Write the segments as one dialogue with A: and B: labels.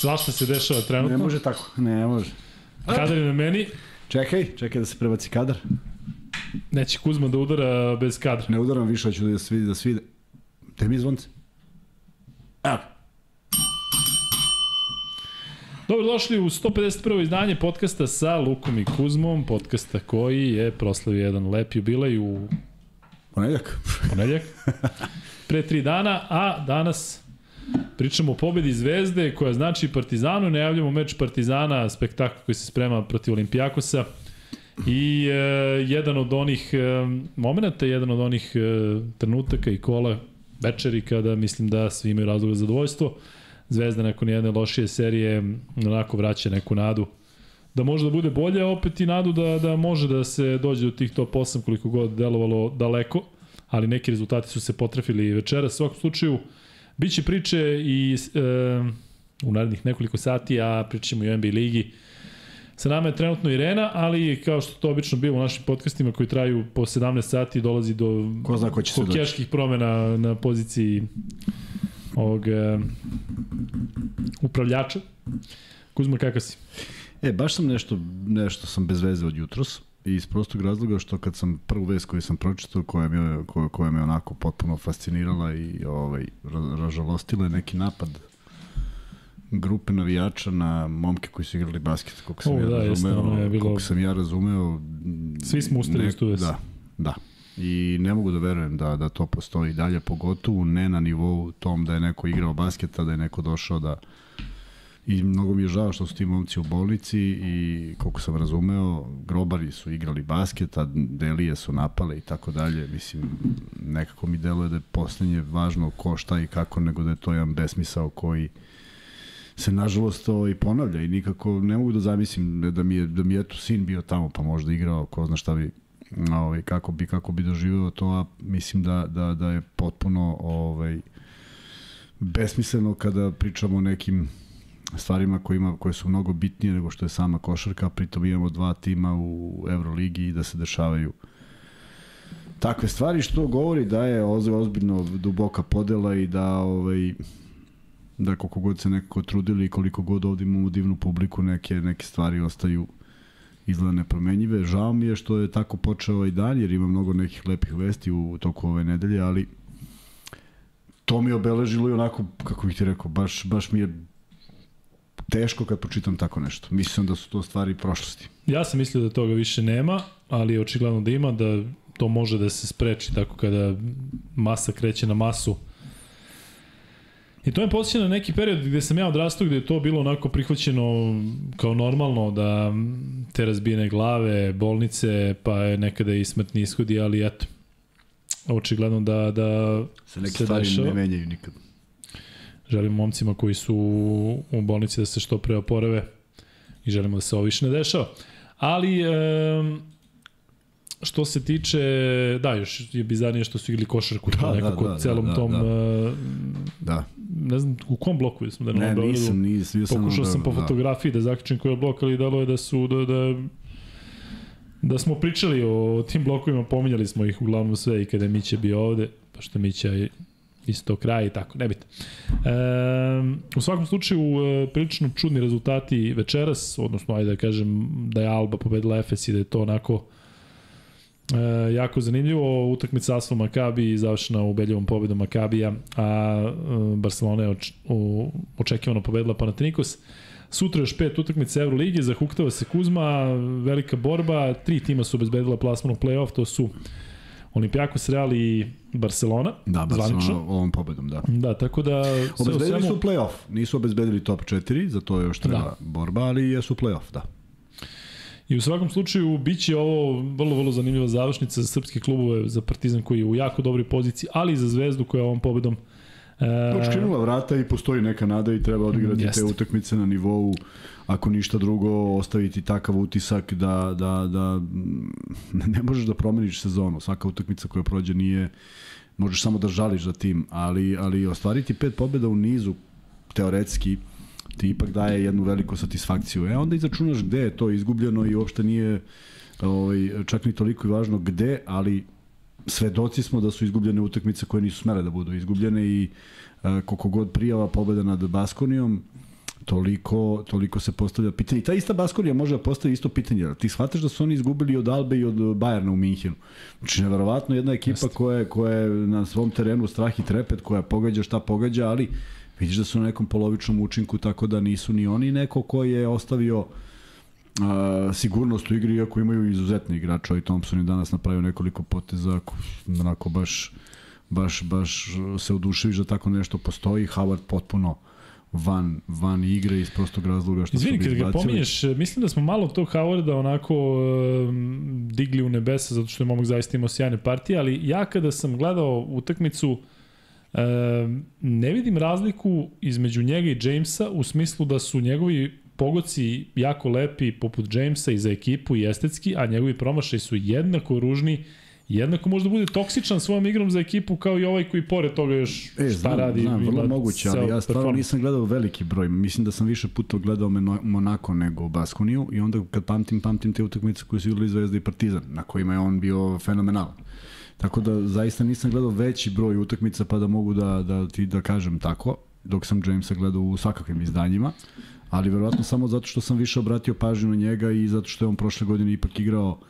A: Svašta se dešava trenutno.
B: Ne može tako, ne može.
A: Kadar je na meni.
B: Čekaj, čekaj da se prebaci kadar.
A: Neće Kuzma da udara bez kadra.
B: Ne udaram više, hoću da svi da svi. Te mi zvonce. Evo.
A: Dobro, došli u 151. izdanje podcasta sa Lukom i Kuzmom, podcasta koji je proslavio jedan lep jubilej u
B: Ponedjak.
A: ponedjak, pre tri dana, a danas pričamo o pobedi Zvezde koja znači Partizanu, najavljamo meč Partizana, spektakl koji se sprema protiv Olimpijakosa i e, jedan od onih e, momenta, jedan od onih e, trenutaka i kola večeri kada mislim da svi imaju razlog za zadovoljstvo. Zvezda nakon jedne lošije serije onako vraća neku nadu da može da bude bolje, opet i nadu da, da može da se dođe do tih top 8 koliko god delovalo daleko, ali neki rezultati su se potrefili večera. U svakom slučaju, biće priče i e, u narednih nekoliko sati, a pričamo i o NBA ligi. Sa nama je trenutno Irena, ali kao što to obično bilo u našim podcastima koji traju po 17 sati, dolazi do
B: Ko zna ko će se doći.
A: hokeških promena na poziciji ovog e, upravljača. Kuzma, kakav si?
B: E, baš sam nešto, nešto sam bez veze od jutros. I iz prostog razloga što kad sam prvu vest koju sam pročitao, koja me, koja, koja me onako potpuno fascinirala i ovaj, ra- ražalostila je neki napad grupe navijača na momke koji su igrali basket, koliko sam
A: O,
B: ja
A: da, jeste,
B: razumeo,
A: ono je bilo-
B: koliko sam ja razumeo.
A: Svi smo ustali tu vest.
B: Da, da. I ne mogu da verujem da, da to postoji dalje, pogotovo ne na nivou tom da je neko igrao basketa, da je neko došao da I mnogo mi je žao što su ti momci u bolnici i koliko sam razumeo, grobari su igrali basket, a delije su napale i tako dalje. Mislim, nekako mi deluje da je poslednje važno ko, šta i kako, nego da je to jedan besmisao koji se nažalost ovaj, ponavlja i nikako ne mogu da zamislim da mi je, da mi je eto sin bio tamo pa možda igrao, ko zna šta bi ovaj, kako bi kako bi doživeo to, a mislim da, da, da je potpuno ovaj, besmisleno kada pričamo o nekim stvarima kojima, koje su mnogo bitnije nego što je sama košarka, pritom imamo dva tima u Euroligi i da se dešavaju takve stvari što govori da je oz- ozbiljno duboka podela i da ovaj da koliko god se nekako trudili i koliko god ovdje imamo divnu publiku neke, neke stvari ostaju izgleda nepromenjive. Žao mi je što je tako počeo ovaj dan jer ima mnogo nekih lepih vesti u toku ove nedelje, ali to mi je obeležilo i onako, kako bih ti rekao, baš, baš mi je teško kad pročitam tako nešto. Mislim da su to stvari prošlosti.
A: Ja sam mislio da toga više nema, ali je očigledno da ima, da to može da se spreči tako kada masa kreće na masu. I to me posjeća na neki period gde sam ja odrastao, gde je to bilo onako prihvaćeno kao normalno da te razbijene glave, bolnice, pa je nekada i smrtni ishodi, ali eto, očigledno da, da
B: Se neke
A: Se
B: stvari
A: dešava.
B: ne menjaju nikad.
A: Želimo momcima koji su u bolnici da se što pre oporave i želimo da se ovo više ne dešava. Ali, što se tiče, da, još je bizarnije što su igrali košarku,
B: Da,
A: da,
B: da,
A: nekako
B: da, da,
A: celom
B: da,
A: tom,
B: da. Da.
A: ne znam, u kom bloku smo da
B: Ne,
A: Beogradu?
B: nisam, nisam. Bio sam
A: Pokušao
B: da,
A: sam po
B: da.
A: fotografiji da zaključim koji je blok, ali dalo je da su, da, da, da smo pričali o tim blokovima, pominjali smo ih uglavnom sve i kada je Mića bio ovde, pa što Mića isto kraj i tako, nebitno. E, u svakom slučaju, e, prilično čudni rezultati večeras, odnosno, ajde da kažem da je Alba pobedila Efes i da je to onako E, jako zanimljivo, utakmica Asfal Makabi završena ubedljivom pobedom Makabija, a e, Barcelona je oč, o, očekivano pobedila Panathinaikos. Sutra još pet utakmica Euroligi, zahuktava se Kuzma, velika borba, tri tima su obezbedila plasman u play-off, to su Olimpijakos, Real i Barcelona.
B: Da,
A: zvanično.
B: Barcelona ovom pobedom, da.
A: Da, tako da...
B: Obezbedili
A: svemu-
B: su play-off. Nisu obezbedili top 4, za to još treba
A: Da.
B: borba, ali jesu play-off, da.
A: I u svakom slučaju biće ovo vrlo, vrlo zanimljiva završnica za srpske klubove, za Partizan koji je u jako dobroj poziciji, ali i za Zvezdu koja ovom pobedom e,
B: Očkrenula vrata i postoji neka nada i treba odigrati
A: Jeste.
B: te utakmice na nivou ako ništa drugo, ostaviti takav utisak da, da, da mm, ne možeš da promeniš sezonu. Svaka utakmica koja prođe nije, možeš samo da žališ za tim, ali, ali ostvariti pet pobjeda u nizu, teoretski, ti ipak daje jednu veliku satisfakciju. E onda izračunaš gde je to izgubljeno i uopšte nije ovaj, čak ni toliko i važno gde, ali svedoci smo da su izgubljene utakmice koje nisu smele da budu izgubljene i uh, koliko god prijava pobeda nad Baskonijom, toliko, toliko se postavlja pitanje. I ta ista Baskonija može da postavi isto pitanje. Ti shvataš da su oni izgubili od Albe i od Bajerna u Minhenu. Znači, neverovatno jedna ekipa Jeste. koja je, koja je na svom terenu strah i trepet, koja pogađa šta pogađa, ali vidiš da su na nekom polovičnom učinku, tako da nisu ni oni neko ko je ostavio a, sigurnost u igri, iako imaju izuzetne igrače. Ovaj Thompson je danas napravio nekoliko poteza, onako baš, baš, baš se oduševiš da tako nešto postoji. Howard potpuno van, van igre iz prostog razloga što
A: Izvini, kad ga pominješ, mislim da smo malo tog Howarda onako uh, digli u nebesa zato što je momak zaista imao sjajne partije, ali ja kada sam gledao utakmicu uh, ne vidim razliku između njega i Jamesa u smislu da su njegovi pogoci jako lepi poput Jamesa i za ekipu i estetski, a njegovi promašaj su jednako ružni uh, jednako može da bude toksičan svojom igrom za ekipu kao i ovaj koji pored toga još e, šta znam, radi.
B: Znam, vrlo moguće, ali ja stvarno nisam gledao veliki broj. Mislim da sam više puta gledao Monako nego Baskoniju i onda kad pamtim, pamtim te utakmice koje su igrali Zvezda i Partizan, na kojima je on bio fenomenalan. Tako da zaista nisam gledao veći broj utakmica pa da mogu da, da ti da kažem tako, dok sam Jamesa gledao u svakakvim izdanjima, ali verovatno samo zato što sam više obratio pažnju na njega i zato što je on prošle godine ipak igrao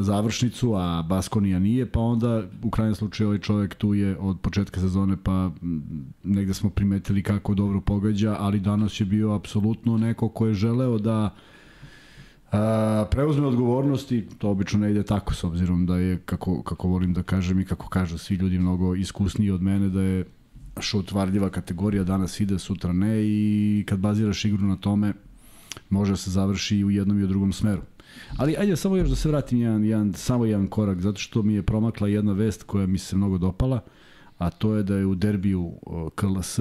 B: završnicu, a Baskonija nije, pa onda u krajnjem slučaju ovaj čovjek tu je od početka sezone, pa negde smo primetili kako dobro pogađa, ali danas je bio apsolutno neko ko je želeo da a, preuzme odgovornosti, to obično ne ide tako s obzirom da je, kako, kako volim da kažem i kako kažu svi ljudi mnogo iskusniji od mene, da je šut varljiva kategorija, danas ide, sutra ne i kad baziraš igru na tome, može da se završi i u jednom i u drugom smeru. Ali ajde samo još da se vratim jedan, jedan, samo jedan korak, zato što mi je promakla jedna vest koja mi se mnogo dopala, a to je da je u derbiju KLS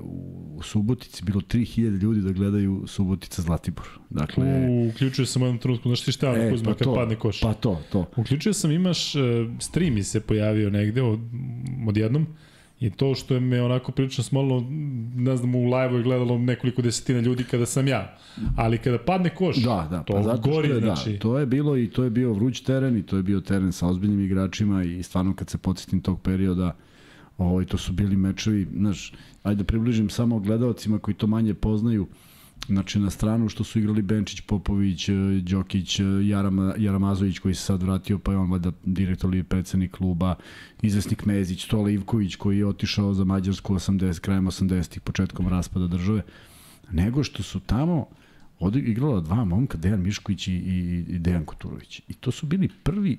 B: u Subotici bilo 3000 ljudi da gledaju Subotica Zlatibor. Dakle,
A: u, uključio sam u jednom trenutku, znaš ti šta e, Kuzma pa kad to, padne koš?
B: Pa to, to.
A: Uključio sam, imaš, uh, stream se pojavio negde od, od jednom, I to što je me onako prilično smolno, ne znam, u live-u je gledalo nekoliko desetina ljudi kada sam ja. Ali kada padne koš,
B: da, da,
A: to pa zato gori,
B: je,
A: da, znači...
B: Da, to je bilo i to je bio vruć teren i to je bio teren sa ozbiljnim igračima i stvarno kad se podsjetim tog perioda, ovaj, to su bili mečevi, znaš, ajde da približim samo gledalcima koji to manje poznaju, Znači na stranu što su igrali Benčić, Popović, e, Đokić, e, Jarama, Jaramazović koji se sad vratio, pa je on valjda direktor ili predsednik kluba, izvesnik Mezić, Stola Ivković koji je otišao za Mađarsku 80, krajem 80-ih, početkom raspada države, nego što su tamo od, igrala dva momka, Dejan Mišković i, i, i Dejan Koturović. I to su bili prvi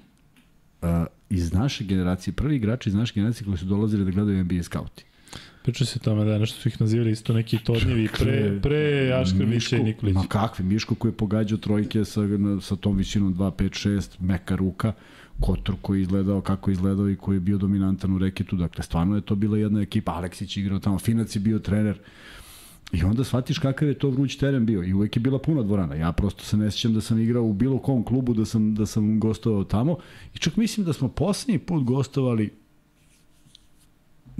B: uh, iz naše generacije, prvi igrači iz naše generacije koji su dolazili da gledaju NBA scouti.
A: Priča se o tome da nešto su ih nazivali isto neki tornjevi pre, pre Aškrvića i Nikolića.
B: Ma kakvi, Miško koji je pogađao trojke sa, sa tom visinom 2, 5, 6, meka ruka, Kotor koji je izgledao kako je izgledao i koji je bio dominantan u reketu, dakle stvarno je to bila jedna ekipa, Aleksić igrao tamo, Finac je bio trener, I onda shvatiš kakav je to vruć teren bio i uvek je bila puna dvorana. Ja prosto se ne sjećam da sam igrao u bilo kom klubu da sam, da sam gostovao tamo i čak mislim da smo poslednji put gostovali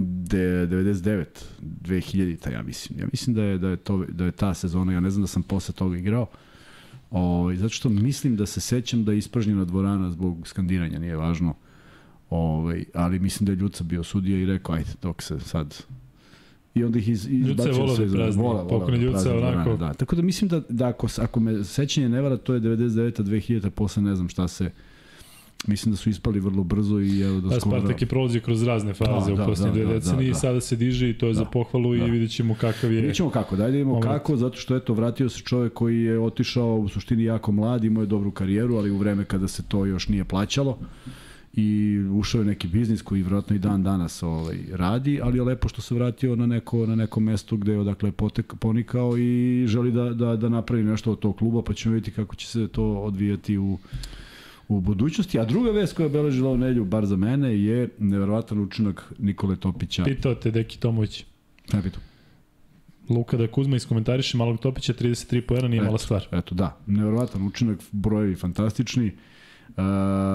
B: de, 99, 2000 ta ja mislim. Ja mislim da je da je to da je ta sezona, ja ne znam da sam posle toga igrao. Ovaj zato što mislim da se sećam da je ispražnjena dvorana zbog skandiranja, nije važno. Ovaj, ali mislim da je Ljuca bio sudija i rekao ajde dok se sad i onda ih iz,
A: izbacio Ljuca je vola da prazni, vola, vola, da Ljuca onako.
B: Da, tako da mislim da, da ako, ako me sećanje ne vara, to je 99. 2000. posle ne znam šta se Mislim da su ispali vrlo brzo i evo da
A: skoro... Spartak je prolazio kroz razne faze da, u da, posljednje da, dve decenije da, da, i sada se diže i to je da, za pohvalu da. i vidjet ćemo kakav je...
B: Vidjet ćemo kako, dajde vidimo moment. kako, zato što eto, vratio se čovek koji je otišao u suštini jako mlad, imao je dobru karijeru, ali u vreme kada se to još nije plaćalo i ušao je neki biznis koji vjerojatno i dan danas ovaj, radi, ali je lepo što se vratio na neko, na neko mesto gde je odakle potek, ponikao i želi da, da, da napravi nešto od tog kluba, pa ćemo vidjeti kako će se to odvijati u u budućnosti. A druga vest koja je obeležila ovu nelju, bar za mene, je neverovatan učinak Nikole Topića.
A: Pitao te Deki Tomović.
B: Ne pitao.
A: Luka da Kuzma iskomentariše malog Topića 33 poena nije eto, mala stvar.
B: Eto da, neverovatan učinak, brojevi fantastični. Uh,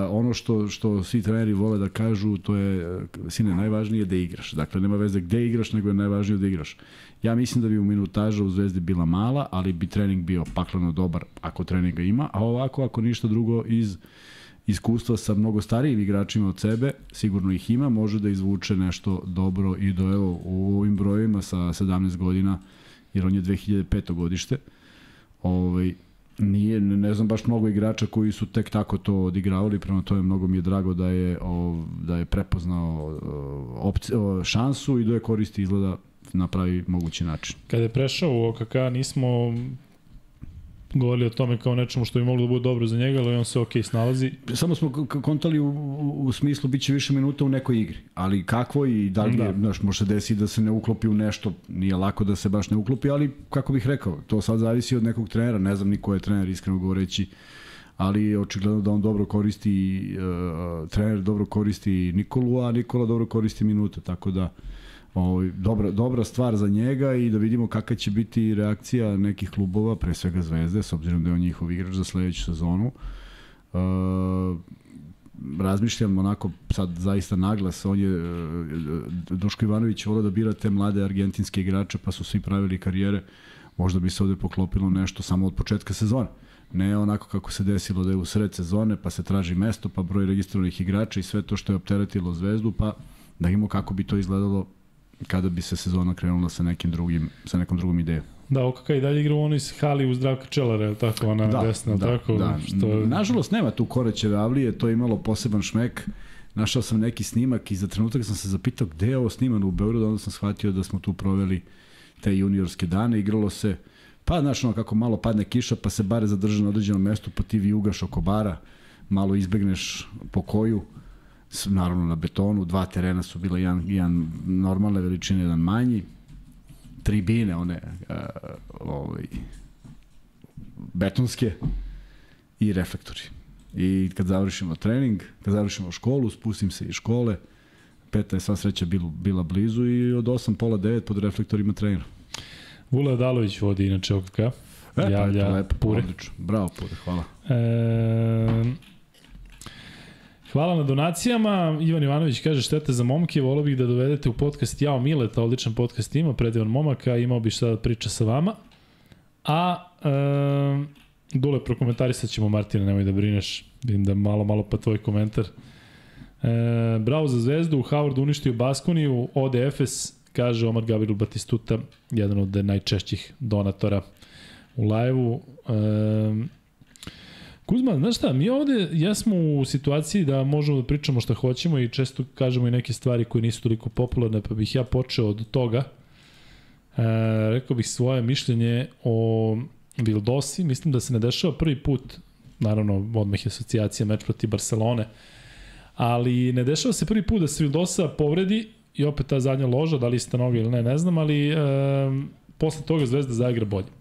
B: ono što, što svi treneri vole da kažu, to je, sine, najvažnije je da igraš. Dakle, nema veze gde igraš, nego je najvažnije da igraš. Ja mislim da bi u minutaža u Zvezdi bila mala, ali bi trening bio pakleno dobar ako treninga ima, a ovako ako ništa drugo iz iskustva sa mnogo starijim igračima od sebe, sigurno ih ima, može da izvuče nešto dobro i do evo u ovim brojima sa 17 godina jer on je 2005. godište. Ovaj, nije, ne znam baš mnogo igrača koji su tek tako to odigravali, prema tome mnogo mi je drago da je, o, da je prepoznao opci, šansu i da je koristi izgleda na pravi mogući način.
A: Kada je prešao u OKK nismo govorili o tome kao nečemu što bi moglo da bude dobro za njega, ali on se ok snalazi.
B: Samo smo kontali u, u, smislu biće više minuta u nekoj igri, ali kakvo i da li da. je, znaš, može se desiti da se ne uklopi u nešto, nije lako da se baš ne uklopi, ali kako bih rekao, to sad zavisi od nekog trenera, ne znam ni ko je trener, iskreno govoreći, ali očigledno da on dobro koristi, uh, trener dobro koristi Nikolu, a Nikola dobro koristi minute, tako da Ovaj dobra dobra stvar za njega i da vidimo kakva će biti reakcija nekih klubova, pre svega Zvezde, s obzirom da je on njihov igrač za sledeću sezonu. Uh, razmišljam onako sad zaista naglas, on je Duško Ivanović volio da bira te mlade argentinske igrače, pa su svi pravili karijere. Možda bi se ovde poklopilo nešto samo od početka sezone. Ne onako kako se desilo da je u sred sezone, pa se traži mesto, pa broj registrovanih igrača i sve to što je opteretilo Zvezdu, pa da imamo kako bi to izgledalo kada bi se sezona krenula sa nekim drugim, sa nekom drugom idejom.
A: Da, OKK i dalje igra u onoj hali u zdravka Čelara, je tako, ona da, desna, da, tako?
B: Da, što... Nažalost, nema tu koreće avlije, to je imalo poseban šmek. Našao sam neki snimak i za trenutak sam se zapitao gde je ovo snimano u Beogradu, onda sam shvatio da smo tu proveli te juniorske dane, igralo se, pa znaš ono kako malo padne kiša, pa se bare zadrže na određenom mestu, pa ti vijugaš oko bara, malo izbegneš po koju, naravno na betonu, dva terena su bila jedan, jedan normalne veličine, jedan manji, tribine, one uh, ovaj, betonske i reflektori. I kad završimo trening, kad završimo školu, spustim se iz škole, peta je sva sreća bila, bila blizu i od 8, pola 9 pod reflektorima trenira.
A: Vula Adalović vodi inače OKK. E,
B: Javlja pa, lepo, Pure. Odlično. Bravo Pure, hvala.
A: E, Hvala na donacijama. Ivan Ivanović kaže štete za momke, volio bih da dovedete u podcast Jao Mileta, odličan podcast ima, predivan momaka, imao bih šta da priča sa vama. A e, Dule, prokomentarisat ćemo Martina, nemoj da brineš. Vidim da malo, malo pa tvoj komentar. E, bravo za zvezdu, Howard uništio Baskoniju, ODFS, kaže Omar Gabriel Batistuta, jedan od najčešćih donatora u live-u. E, Kuzma, znaš šta, mi ovde jesmo u situaciji da možemo da pričamo šta hoćemo i često kažemo i neke stvari koje nisu toliko popularne, pa bih ja počeo od toga. E, rekao bih svoje mišljenje o Vildosi, mislim da se ne dešava prvi put, naravno odmah je asocijacija meč proti Barcelone, ali ne dešava se prvi put da se Vildosa povredi i opet ta zadnja loža, da li ista noga ili ne, ne znam, ali e, posle toga Zvezda zaigra bolje.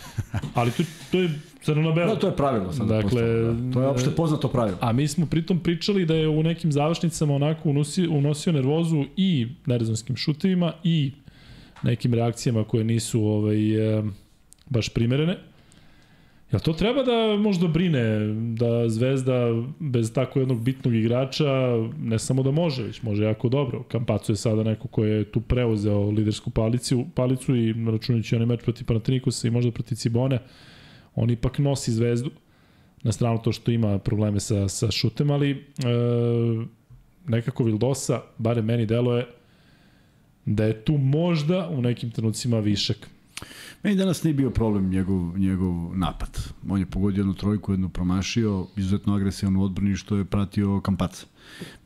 A: ali to, to je crno belo.
B: No, to je pravilo sad. Dakle, postalo, da. To je opšte poznato pravilo.
A: A mi smo pritom pričali da je u nekim završnicama onako unosio, unosio nervozu i nerezonskim šutevima i nekim reakcijama koje nisu ovaj, eh, baš primerene. Jel to treba da možda brine da Zvezda bez tako jednog bitnog igrača ne samo da može, već može jako dobro. Kampacu je sada neko ko je tu preuzeo lidersku palicu, palicu i računajući onaj meč protiv Panatinikosa i možda protiv Cibone, on ipak nosi Zvezdu na stranu to što ima probleme sa, sa šutem, ali e, nekako Vildosa, bare meni deluje da je tu možda u nekim trenucima višak.
B: Meni danas nije bio problem njegov, njegov napad. On je pogodio jednu trojku, jednu promašio, izuzetno agresivan u odbrani što je pratio Kampaca.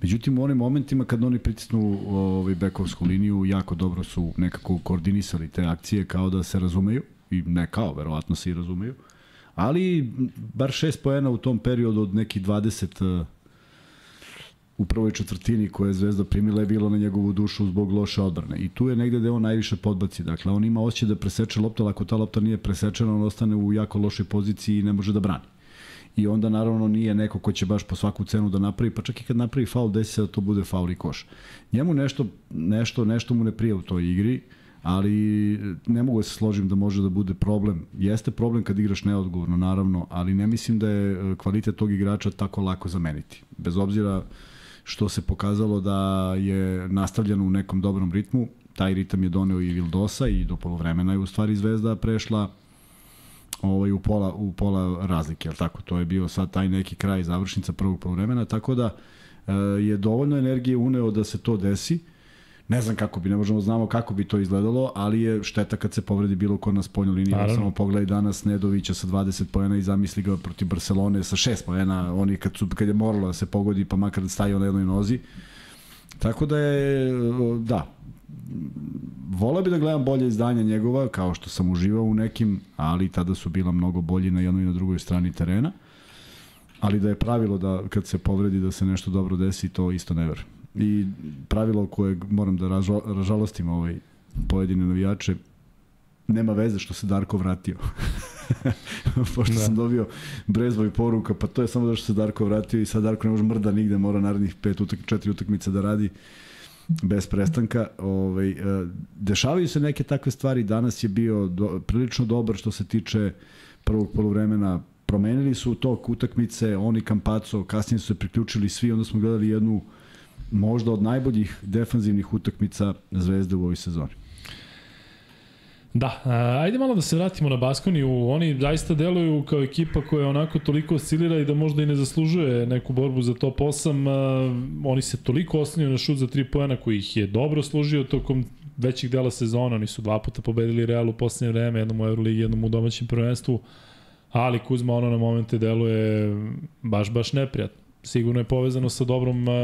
B: Međutim, u onim momentima kad oni pritisnu ovaj bekovsku liniju, jako dobro su nekako koordinisali te akcije kao da se razumeju i ne kao, verovatno se i razumeju. Ali bar šest poena u tom periodu od nekih 20 u prvoj četvrtini koje je Zvezda primila je bilo na njegovu dušu zbog loše odbrane. I tu je negde gde on najviše podbaci. Dakle, on ima osjećaj da preseče loptu, ali ako ta lopta nije presečena, on ostane u jako lošoj poziciji i ne može da brani. I onda naravno nije neko ko će baš po svaku cenu da napravi, pa čak i kad napravi faul, desi se da to bude faul i koš. Njemu nešto, nešto, nešto mu ne prija u toj igri, ali ne mogu da se složim da može da bude problem. Jeste problem kad igraš neodgovorno, naravno, ali ne mislim da je kvalitet tog igrača tako lako zameniti. Bez obzira što se pokazalo da je nastavljeno u nekom dobrom ritmu. Taj ritam je doneo i Vildosa i do polovremena je u stvari Zvezda prešla ovaj, u, pola, u pola razlike, al tako? To je bio sad taj neki kraj završnica prvog polovremena, tako da e, je dovoljno energije uneo da se to desi. Ne znam kako bi, ne možemo znamo kako bi to izgledalo, ali je šteta kad se povredi bilo ko na spoljnoj liniji. Naravno. Samo pogledaj danas Nedovića sa 20 poena i zamisli ga protiv Barcelone sa 6 poena, oni kad, su, kad je moralo da se pogodi pa makar da stavio na jednoj nozi. Tako da je, da, voleo bi da gledam bolje izdanja njegova, kao što sam uživao u nekim, ali tada su bila mnogo bolji na jednoj i na drugoj strani terena. Ali da je pravilo da kad se povredi da se nešto dobro desi, to isto ne verujem. I pravilo koje moram da ražalostim ovaj pojedine navijače, nema veze što se Darko vratio. Pošto da. sam dobio brezboj poruka, pa to je samo da što se Darko vratio i sad Darko ne može mrda nigde, mora narednih pet utak, četiri utakmice da radi bez prestanka. Ovaj, e, dešavaju se neke takve stvari, danas je bio do, prilično dobar što se tiče prvog polovremena, promenili su tok utakmice, oni Kampaco, kasnije su se priključili svi, onda smo gledali jednu možda od najboljih defanzivnih utakmica Zvezde u ovoj sezoni.
A: Da, ajde malo da se vratimo na Baskoniju. Oni zaista deluju kao ekipa koja onako toliko oscilira i da možda i ne zaslužuje neku borbu za top 8. Oni se toliko oslanjaju na šut za 3 poena koji ih je dobro služio tokom većih dela sezona. Oni su dva puta pobedili Real u poslednje vreme, jednom u Euroligi, jednom u domaćem prvenstvu. Ali Kuzma ono na momente deluje baš, baš neprijatno sigurno je povezano sa dobrom uh,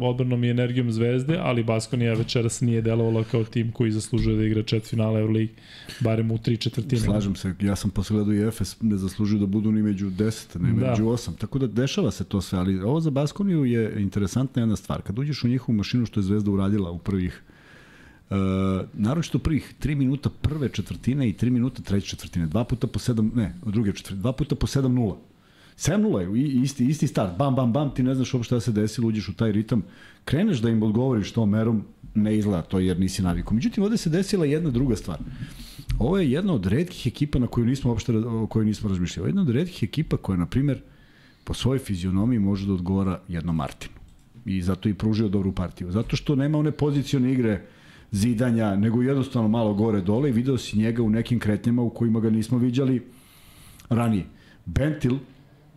A: odbranom i energijom Zvezde, ali Baskonija večeras nije delovala kao tim koji zaslužuje da igra čet finale Euroligi, barem u tri četvrtine.
B: Slažem se, ja sam posle gledao i Efes, ne zaslužuju da budu ni među 10, ne da. među 8, tako da dešava se to sve, ali ovo za Baskoniju je interesantna jedna stvar. Kad uđeš u njihovu mašinu što je Zvezda uradila u prvih Uh, naročito prvih 3 minuta prve četvrtine i 3 minuta treće četvrtine. Dva puta po 7, ne, druge četvrtine, dva puta po 7-0. 7-0 je, isti, isti start, bam, bam, bam, ti ne znaš uopšte šta se desilo, uđeš u taj ritam, kreneš da im odgovoriš tom merom, ne izgleda to jer nisi naviku. Međutim, ovde se desila jedna druga stvar. Ovo je jedna od redkih ekipa na koju nismo uopšte o kojoj nismo razmišljali. Jedna od redkih ekipa koja, na primer, po svojoj fizionomiji može da odgovara jednom Martinu. I zato i pružio dobru partiju. Zato što nema one pozicione igre zidanja, nego jednostavno malo gore dole i video si njega u nekim kretnjama u kojima ga nismo viđali ranije. Bentil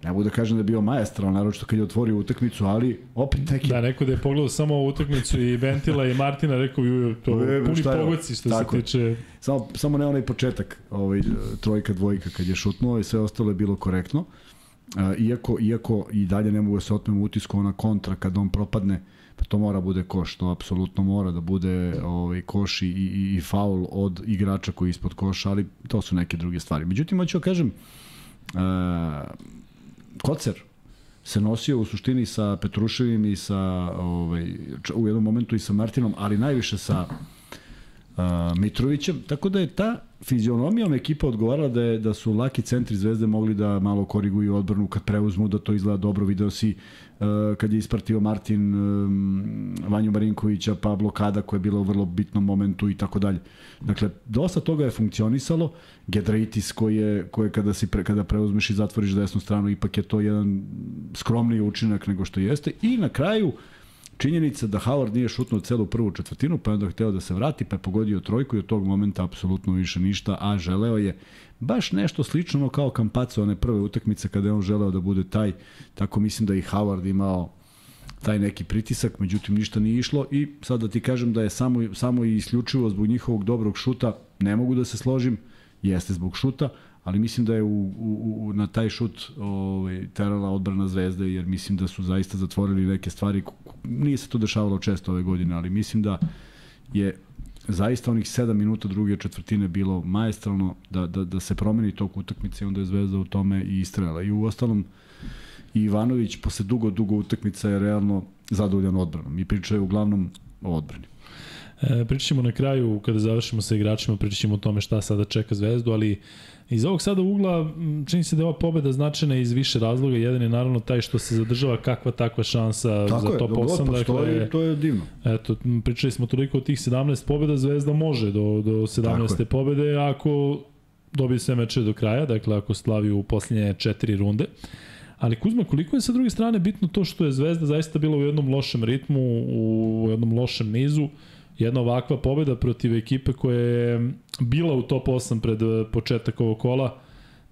B: Ne mogu da kažem da je bio majestral, naročito kad je otvorio utakmicu, ali opet neki...
A: Da, neko da je pogledao samo ovu utakmicu i Bentila i Martina, rekao bi to e, puni pogoci što tako, se tiče...
B: Samo, samo ne onaj početak, ovaj, trojka, dvojka kad je šutnuo i sve ostalo je bilo korektno. Iako, iako i dalje ne mogu da se otmem utisku ona kontra kad on propadne, pa to mora bude koš, to apsolutno mora da bude ovaj, koš i, i, i faul od igrača koji je ispod koša, ali to su neke druge stvari. Međutim, hoću da kažem, uh, Kocer se nosio u suštini sa Petruševim i sa ovaj, u jednom momentu i sa Martinom, ali najviše sa uh, Mitrovićem, tako da je ta fizionomijom ekipa odgovarala da, je, da su laki centri Zvezde mogli da malo koriguju odbranu kad preuzmu, da to izgleda dobro. Video si kad je ispratio Martin um, Vanju Marinkovića, pa blokada koja je bila u vrlo bitnom momentu i tako dalje. Dakle, dosta toga je funkcionisalo. Gedraitis koji je, koji je kada, si pre, kada preuzmeš i zatvoriš desnu stranu, ipak je to jedan skromniji učinak nego što jeste. I na kraju, Činjenica da Howard nije šutnuo celu prvu četvrtinu, pa je onda hteo da se vrati, pa je pogodio trojku i od tog momenta apsolutno više ništa, a želeo je baš nešto slično kao Kampaco one prve utakmice kada je on želeo da bude taj, tako mislim da i Howard imao taj neki pritisak, međutim ništa nije išlo i sad da ti kažem da je samo, samo i isključivo zbog njihovog dobrog šuta, ne mogu da se složim, jeste zbog šuta, ali mislim da je u, u, u, na taj šut ovaj, terala odbrana Zvezde, jer mislim da su zaista zatvorili neke stvari, nije se to dešavalo često ove godine, ali mislim da je zaista onih 7 minuta druge četvrtine bilo majestralno da, da, da se promeni tok utakmice i onda je Zvezda u tome i istrela. I u ostalom, i Ivanović posle dugo, dugo utakmica je realno zadovoljan odbranom. Mi pričaju uglavnom o odbrani.
A: E, pričat na kraju, kada završimo sa igračima, pričat o tome šta sada čeka Zvezdu, ali Iz ovog sada ugla čini se da je ova pobeda značajna iz više razloga. Jedan je naravno taj što se zadržava kakva takva šansa
B: Tako
A: za top 8.
B: Dakle, to je divno.
A: Eto, pričali smo toliko o tih 17 pobeda, Zvezda može do, do 17. pobede ako dobije sve meče do kraja, dakle ako slavi u posljednje četiri runde. Ali Kuzma, koliko je sa druge strane bitno to što je Zvezda zaista bila u jednom lošem ritmu, u jednom lošem nizu, jedna ovakva pobeda protiv ekipe koja je bila u top 8 pred eh, početak ovog kola,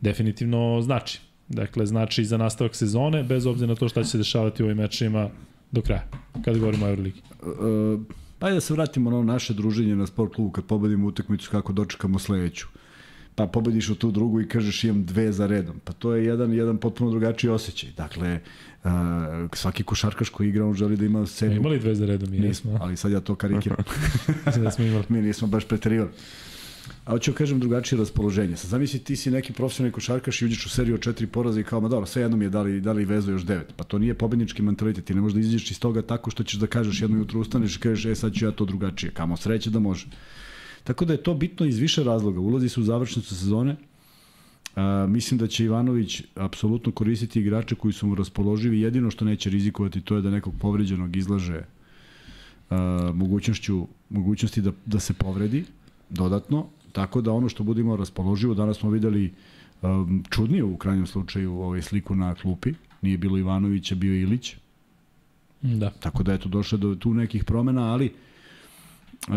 A: definitivno znači. Dakle, znači za nastavak sezone, bez obzira na to šta će se dešavati u ovim mečima do kraja, kada govorimo o Euroligi.
B: Uh, Pa da se vratimo na ono naše druženje na sport klubu kad pobedimo utakmicu kako dočekamo sledeću. Pa pobediš u tu drugu i kažeš imam dve za redom. Pa to je jedan jedan potpuno drugačiji osjećaj. Dakle, uh, svaki košarkaš koji igra on želi da ima sedmu.
A: Imali dve za redom,
B: nismo,
A: jesmo.
B: ali sad ja to karikiram.
A: Da smo imali.
B: Mi nismo baš preterivali. A hoću da kažem drugačije raspoloženje. Sad zamisli ti si neki profesionalni košarkaš i uđeš u seriju od četiri poraza i kao, ma dobro, sve jednom je dali, dali vezu još devet. Pa to nije pobednički mentalitet. Ti ne možeš da izađeš iz toga tako što ćeš da kažeš jedno jutro ustaneš i kažeš, e sad ću ja to drugačije. Kamo sreće da može. Tako da je to bitno iz više razloga. Ulazi se u završnicu sezone, A, mislim da će Ivanović apsolutno koristiti igrače koji su mu raspoloživi. Jedino što neće rizikovati to je da nekog povređenog izlaže a, mogućnošću, mogućnosti da, da se povredi dodatno. Tako da ono što budemo raspoloživo, danas smo videli um, čudnije u krajnjem slučaju ovaj sliku na klupi. Nije bilo Ivanovića, bio Ilić.
A: Da.
B: Tako da eto došlo do tu nekih promena, ali uh,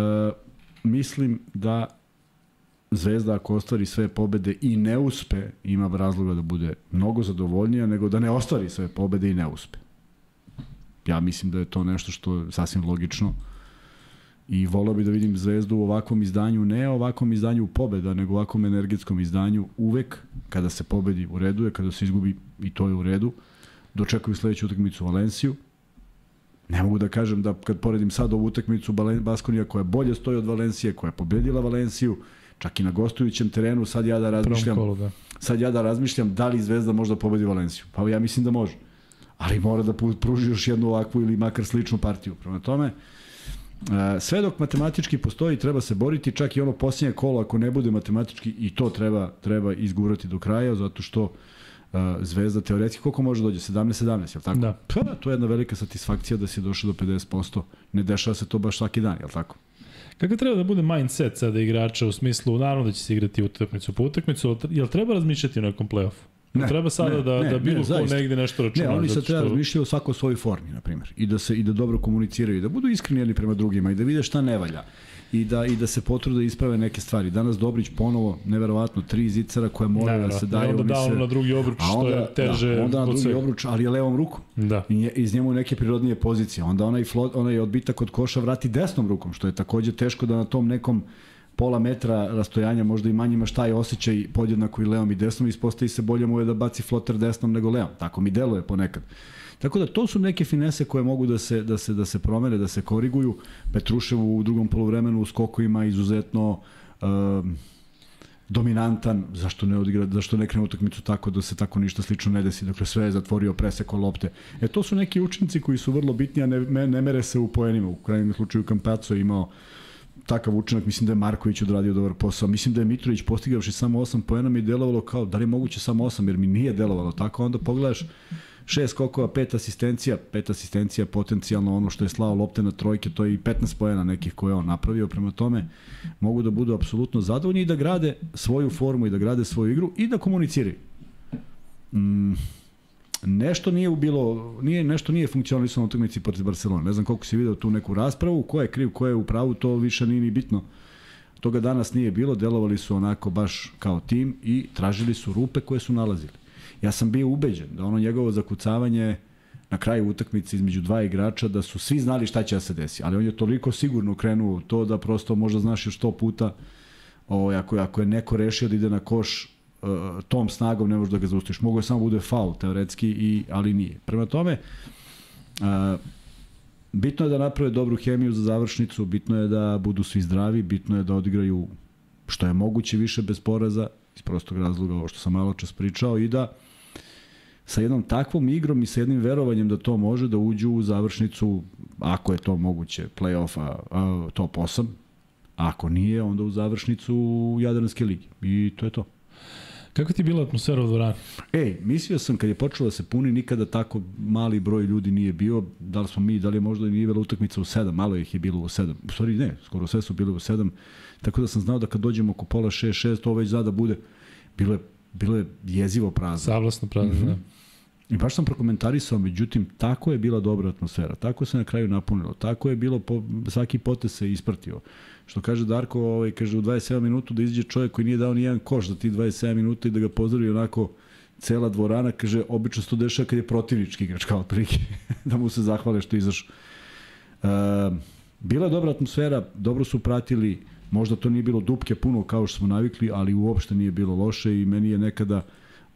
B: mislim da Zvezda ako ostvari sve pobede i ne uspe, ima razloga da bude mnogo zadovoljnija nego da ne ostvari sve pobede i ne uspe. Ja mislim da je to nešto što je sasvim logično i volao bi da vidim Zvezdu u ovakvom izdanju, ne ovakvom izdanju pobeda, nego ovakvom energetskom izdanju uvek kada se pobedi u redu je, kada se izgubi i to je u redu. Dočekuju sledeću utakmicu Valenciju. Ne mogu da kažem da kad poredim sad ovu utakmicu Baskonija koja bolje stoji od Valencije, koja je pobedila Valenciju, čak i na gostujućem terenu, sad ja da razmišljam,
A: Kolu, da.
B: sad ja da razmišljam da li Zvezda možda pobedi Valenciju. Pa ja mislim da može. Ali mora da pruži još jednu ovakvu ili makar sličnu partiju. Prema tome, sve dok matematički postoji, treba se boriti, čak i ono posljednje kolo, ako ne bude matematički, i to treba, treba izgurati do kraja, zato što uh, Zvezda teoretski koliko može dođe? 17-17, je li tako?
A: Da.
B: Pa, to je jedna velika satisfakcija da si došao do 50%. Ne dešava se to baš svaki dan, je li tako?
A: Kako treba da bude mindset sada igrača u smislu, naravno da će se igrati utakmicu po utakmicu, jel treba razmišljati o nekom play-offu? Ne, treba sada ne, da, ne, da bilo ne, ko negde nešto računa.
B: Ne, oni sad treba što... razmišljati o svakoj svojoj formi, na primjer. I da, se, I da dobro komuniciraju, i da budu iskreni jedni prema drugima i da vide šta ne valja i da i da se potrude da isprave neke stvari. Danas Dobrić ponovo neverovatno tri zicara koje mora da se daju.
A: Onda dao na drugi obruč što je teže.
B: Da, onda na drugi obruč, ali je levom rukom.
A: Da.
B: I iz njemu neke prirodnije pozicije. Onda onaj flot, onaj odbitak od koša vrati desnom rukom, što je takođe teško da na tom nekom pola metra rastojanja, možda i manje imaš taj osjećaj podjednako i levom i desnom, ispostavi se bolje mu je da baci floter desnom nego levom. Tako mi deluje ponekad. Tako da to su neke finese koje mogu da se, da se, da se promene, da se koriguju. Petrušev u drugom polovremenu u skokovima izuzetno um, dominantan, zašto ne odigra, zašto ne krene utakmicu tako da se tako ništa slično ne desi, dakle sve je zatvorio, preseko lopte. E to su neki učinci koji su vrlo bitni, a ne, ne mere se u poenima. U krajnjem slučaju Kampaco je imao takav učinak, mislim da je Marković odradio dobar posao. Mislim da je Mitrović postigavši samo 8 poena mi je delovalo kao da li je moguće samo 8, jer mi nije delovalo tako. Onda pogledaš šest skokova, pet asistencija, pet asistencija potencijalno ono što je slao lopte na trojke, to je i 15 poena nekih koje on napravio, prema tome mogu da budu apsolutno zadovoljni i da grade svoju formu i da grade svoju igru i da komuniciraju. Mm, nešto nije bilo, nije, nešto nije funkcionalisalo na utakmici protiv Barcelona. Ne znam koliko si video tu neku raspravu, ko je kriv, ko je u pravu, to više nije ni bitno. Toga danas nije bilo, delovali su onako baš kao tim i tražili su rupe koje su nalazili. Ja sam bio ubeđen da ono njegovo zakucavanje na kraju utakmice između dva igrača da su svi znali šta će da se desi, ali on je toliko sigurno krenuo to da prosto možda znaš još sto puta o, ako, ako je neko rešio da ide na koš uh, tom snagom ne možeš da ga zaustiš. Mogu je samo bude faul teoretski, i, ali nije. Prema tome, uh, bitno je da naprave dobru hemiju za završnicu, bitno je da budu svi zdravi, bitno je da odigraju što je moguće više bez poraza, iz prostog razloga ovo što sam malo čas pričao, i da sa jednom takvom igrom i sa jednim verovanjem da to može da uđu u završnicu, ako je to moguće, play-offa top 8, ako nije, onda u završnicu Jadranske ligi. I to je to.
A: Kako ti je bila atmosfera u dvorani?
B: Ej, mislio sam kad je počelo da se puni, nikada tako mali broj ljudi nije bio. Da li smo mi, da li je možda nije bila utakmica u 7, malo ih je bilo u 7. U stvari ne, skoro sve su bile u 7. Tako da sam znao da kad dođemo oko pola 6-6, to već zada bude. Bilo je, bilo je jezivo prazno.
A: Savlasno prazno, mm -hmm. da.
B: I baš sam prokomentarisao, međutim, tako je bila dobra atmosfera, tako se na kraju napunilo, tako je bilo, po, svaki potez se ispratio. Što kaže Darko, ovaj, kaže u 27 minuta da izađe čovjek koji nije dao ni jedan koš za ti 27 minuta i da ga pozdravi onako cela dvorana, kaže, obično se to dešava kad je protivnički igrač, kao prilike, da mu se zahvale što izaš. Uh, Bila je dobra atmosfera, dobro su pratili, možda to nije bilo dupke puno kao što smo navikli, ali uopšte nije bilo loše i meni je nekada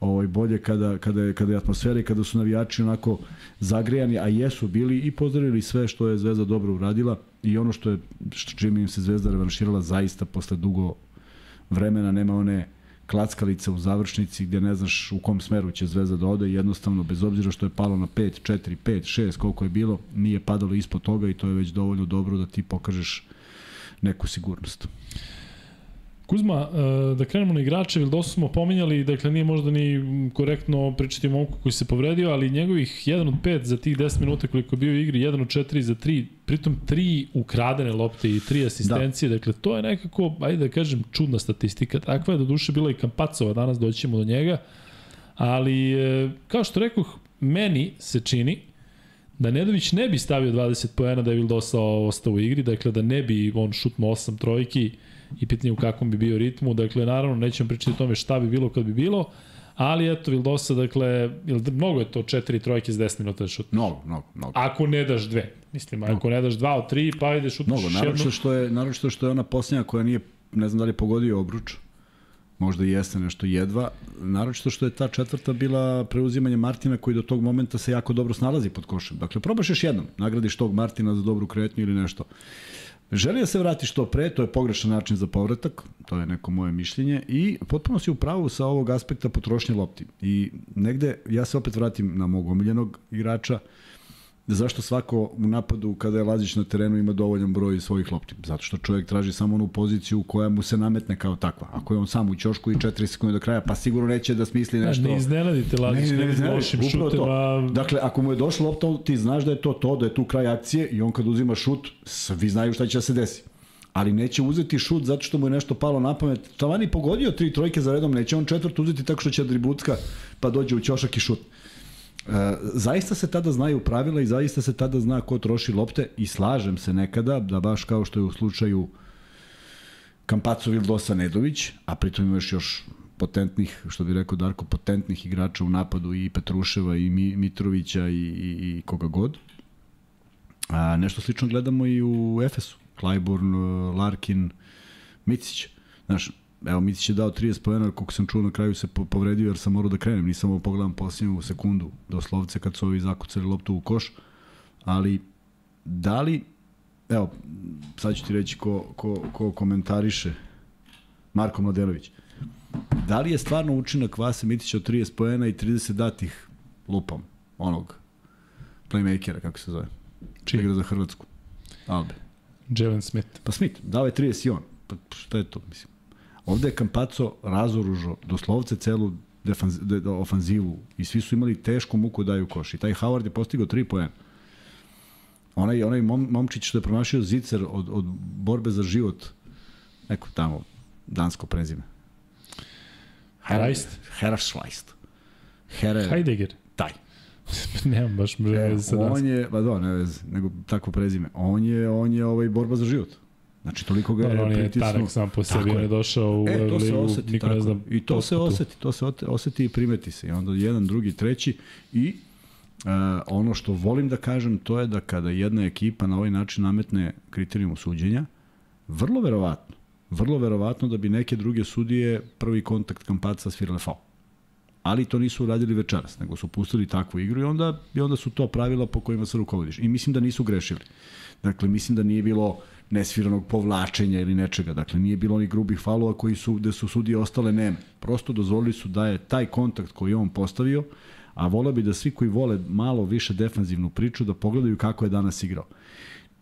B: ovaj bolje kada kada je kada je atmosfera i kada su navijači onako zagrejani, a jesu bili i pozdravili sve što je Zvezda dobro uradila i ono što je što čime im se Zvezda revanširala zaista posle dugo vremena nema one klackalice u završnici gde ne znaš u kom smeru će Zvezda da ode jednostavno bez obzira što je palo na 5, 4, 5, 6 koliko je bilo nije padalo ispod toga i to je već dovoljno dobro da ti pokažeš neku sigurnost.
A: Kuzma, e, da krenemo na igrače, Vildosu smo pominjali, dakle nije možda ni korektno pričati o momku koji se povredio, ali njegovih 1 od 5 za tih 10 minuta koliko je bio u igri, 1 od 4 za 3, pritom 3 ukradene lopte i 3 asistencije, da. dakle to je nekako, ajde da kažem, čudna statistika. Takva je do duše bila i Kampacova, danas doćemo do njega, ali e, kao što rekoh, meni se čini da Nedović ne bi stavio 20 poena da je Vildosa ostao u igri, dakle da ne bi on šutno 8 trojki, i pitanje u kakvom bi bio ritmu. Dakle, naravno, nećemo pričati o tome šta bi bilo kad bi bilo, ali eto, Vildosa, dakle, mnogo je to četiri trojke za 10 minuta da šutneš.
B: Mnogo, mnogo, mnogo.
A: Ako ne daš dve. Mislim, ako ne daš dva od tri, pa ide šutneš
B: mnogo, naravno što je, naravno što je ona posljednja koja nije, ne znam da li pogodio obruč, možda i jeste nešto jedva, naročito što je ta četvrta bila preuzimanje Martina koji do tog momenta se jako dobro snalazi pod košem. Dakle, probaš još jednom, nagradiš tog Martina za dobru kretnju ili nešto. Želi da se vrati što pre, to je pogrešan način za povratak, to je neko moje mišljenje i potpuno si u pravu sa ovog aspekta potrošnje lopti. I negde, ja se opet vratim na mog omiljenog igrača, zašto svako u napadu kada je Lazić na terenu ima dovoljan broj svojih lopti? Zato što čovjek traži samo onu poziciju koja mu se nametne kao takva. Ako je on sam u ćošku i 4 sekunde do kraja, pa sigurno neće da smisli nešto.
A: Ne iznenadite Lazić ne, ne, ne, ne, lošim šutima.
B: Dakle, ako mu je došla lopta, ti znaš da je to to, da je tu kraj akcije i on kad uzima šut, svi znaju šta će da se desi ali neće uzeti šut zato što mu je nešto palo na pamet. Tavani pogodio tri trojke za redom, neće on četvrtu uzeti tako što će dribucka pa dođe u ćošak i šut. E, zaista se tada znaju pravila i zaista se tada zna ko troši lopte i slažem se nekada da baš kao što je u slučaju Kampaco Vildosa Nedović, a pritom imaš još potentnih, što bi rekao Darko, potentnih igrača u napadu i Petruševa i Mitrovića i, i, i koga god. A, nešto slično gledamo i u Efesu. Clyburn, Larkin, Micić. Znaš, Evo, Micić je dao 30 pojena, koliko sam čuo na kraju se povredio jer sam morao da krenem, nisam ovo pogledam posljednju sekundu, doslovce kad su ovi zakucali loptu u koš, ali da li, evo, sad ću ti reći ko, ko, ko komentariše, Marko Mladenović, da li je stvarno učinak Vase Mitića od 30 pojena i 30 datih lupom, onog playmakera, kako se zove? Čiji igra za Hrvatsku? Albe.
A: Jalen Smith.
B: Pa Smith, dao je 30 i on. Pa šta je to, mislim? Ovde je Kampaco razoružo doslovce celu defanz, de, ofanzivu i svi su imali tešku muku da daju koš. I taj Howard je postigao 3 poena. Onaj, onaj mom, momčić što je promašio zicer od, od borbe za život, neko tamo, dansko prezime.
A: Heist?
B: Herashleist.
A: Here... Heidegger.
B: Taj.
A: Nemam baš mre e,
B: sa On je, ba do, ne veze, nego takvo prezime. On je, on je ovaj borba za život. Znači, toliko ga
A: je on je Tarak sam po sebi, on je došao u
B: e, to se oseti, niko tako. ne zna. I to se oseti, to se oseti i primeti se. I onda jedan, drugi, treći i Uh, ono što volim da kažem to je da kada jedna ekipa na ovaj način nametne kriterijum suđenja, vrlo verovatno, vrlo verovatno da bi neke druge sudije prvi kontakt kampaca svirale faul. Ali to nisu uradili večeras, nego su pustili takvu igru i onda, i onda su to pravila po kojima se rukovodiš. I mislim da nisu grešili. Dakle, mislim da nije bilo nesviranog povlačenja ili nečega. Dakle, nije bilo ni grubih falova koji su, gde su sudije ostale neme. Prosto dozvolili su da je taj kontakt koji on postavio, a vole bi da svi koji vole malo više defanzivnu priču da pogledaju kako je danas igrao.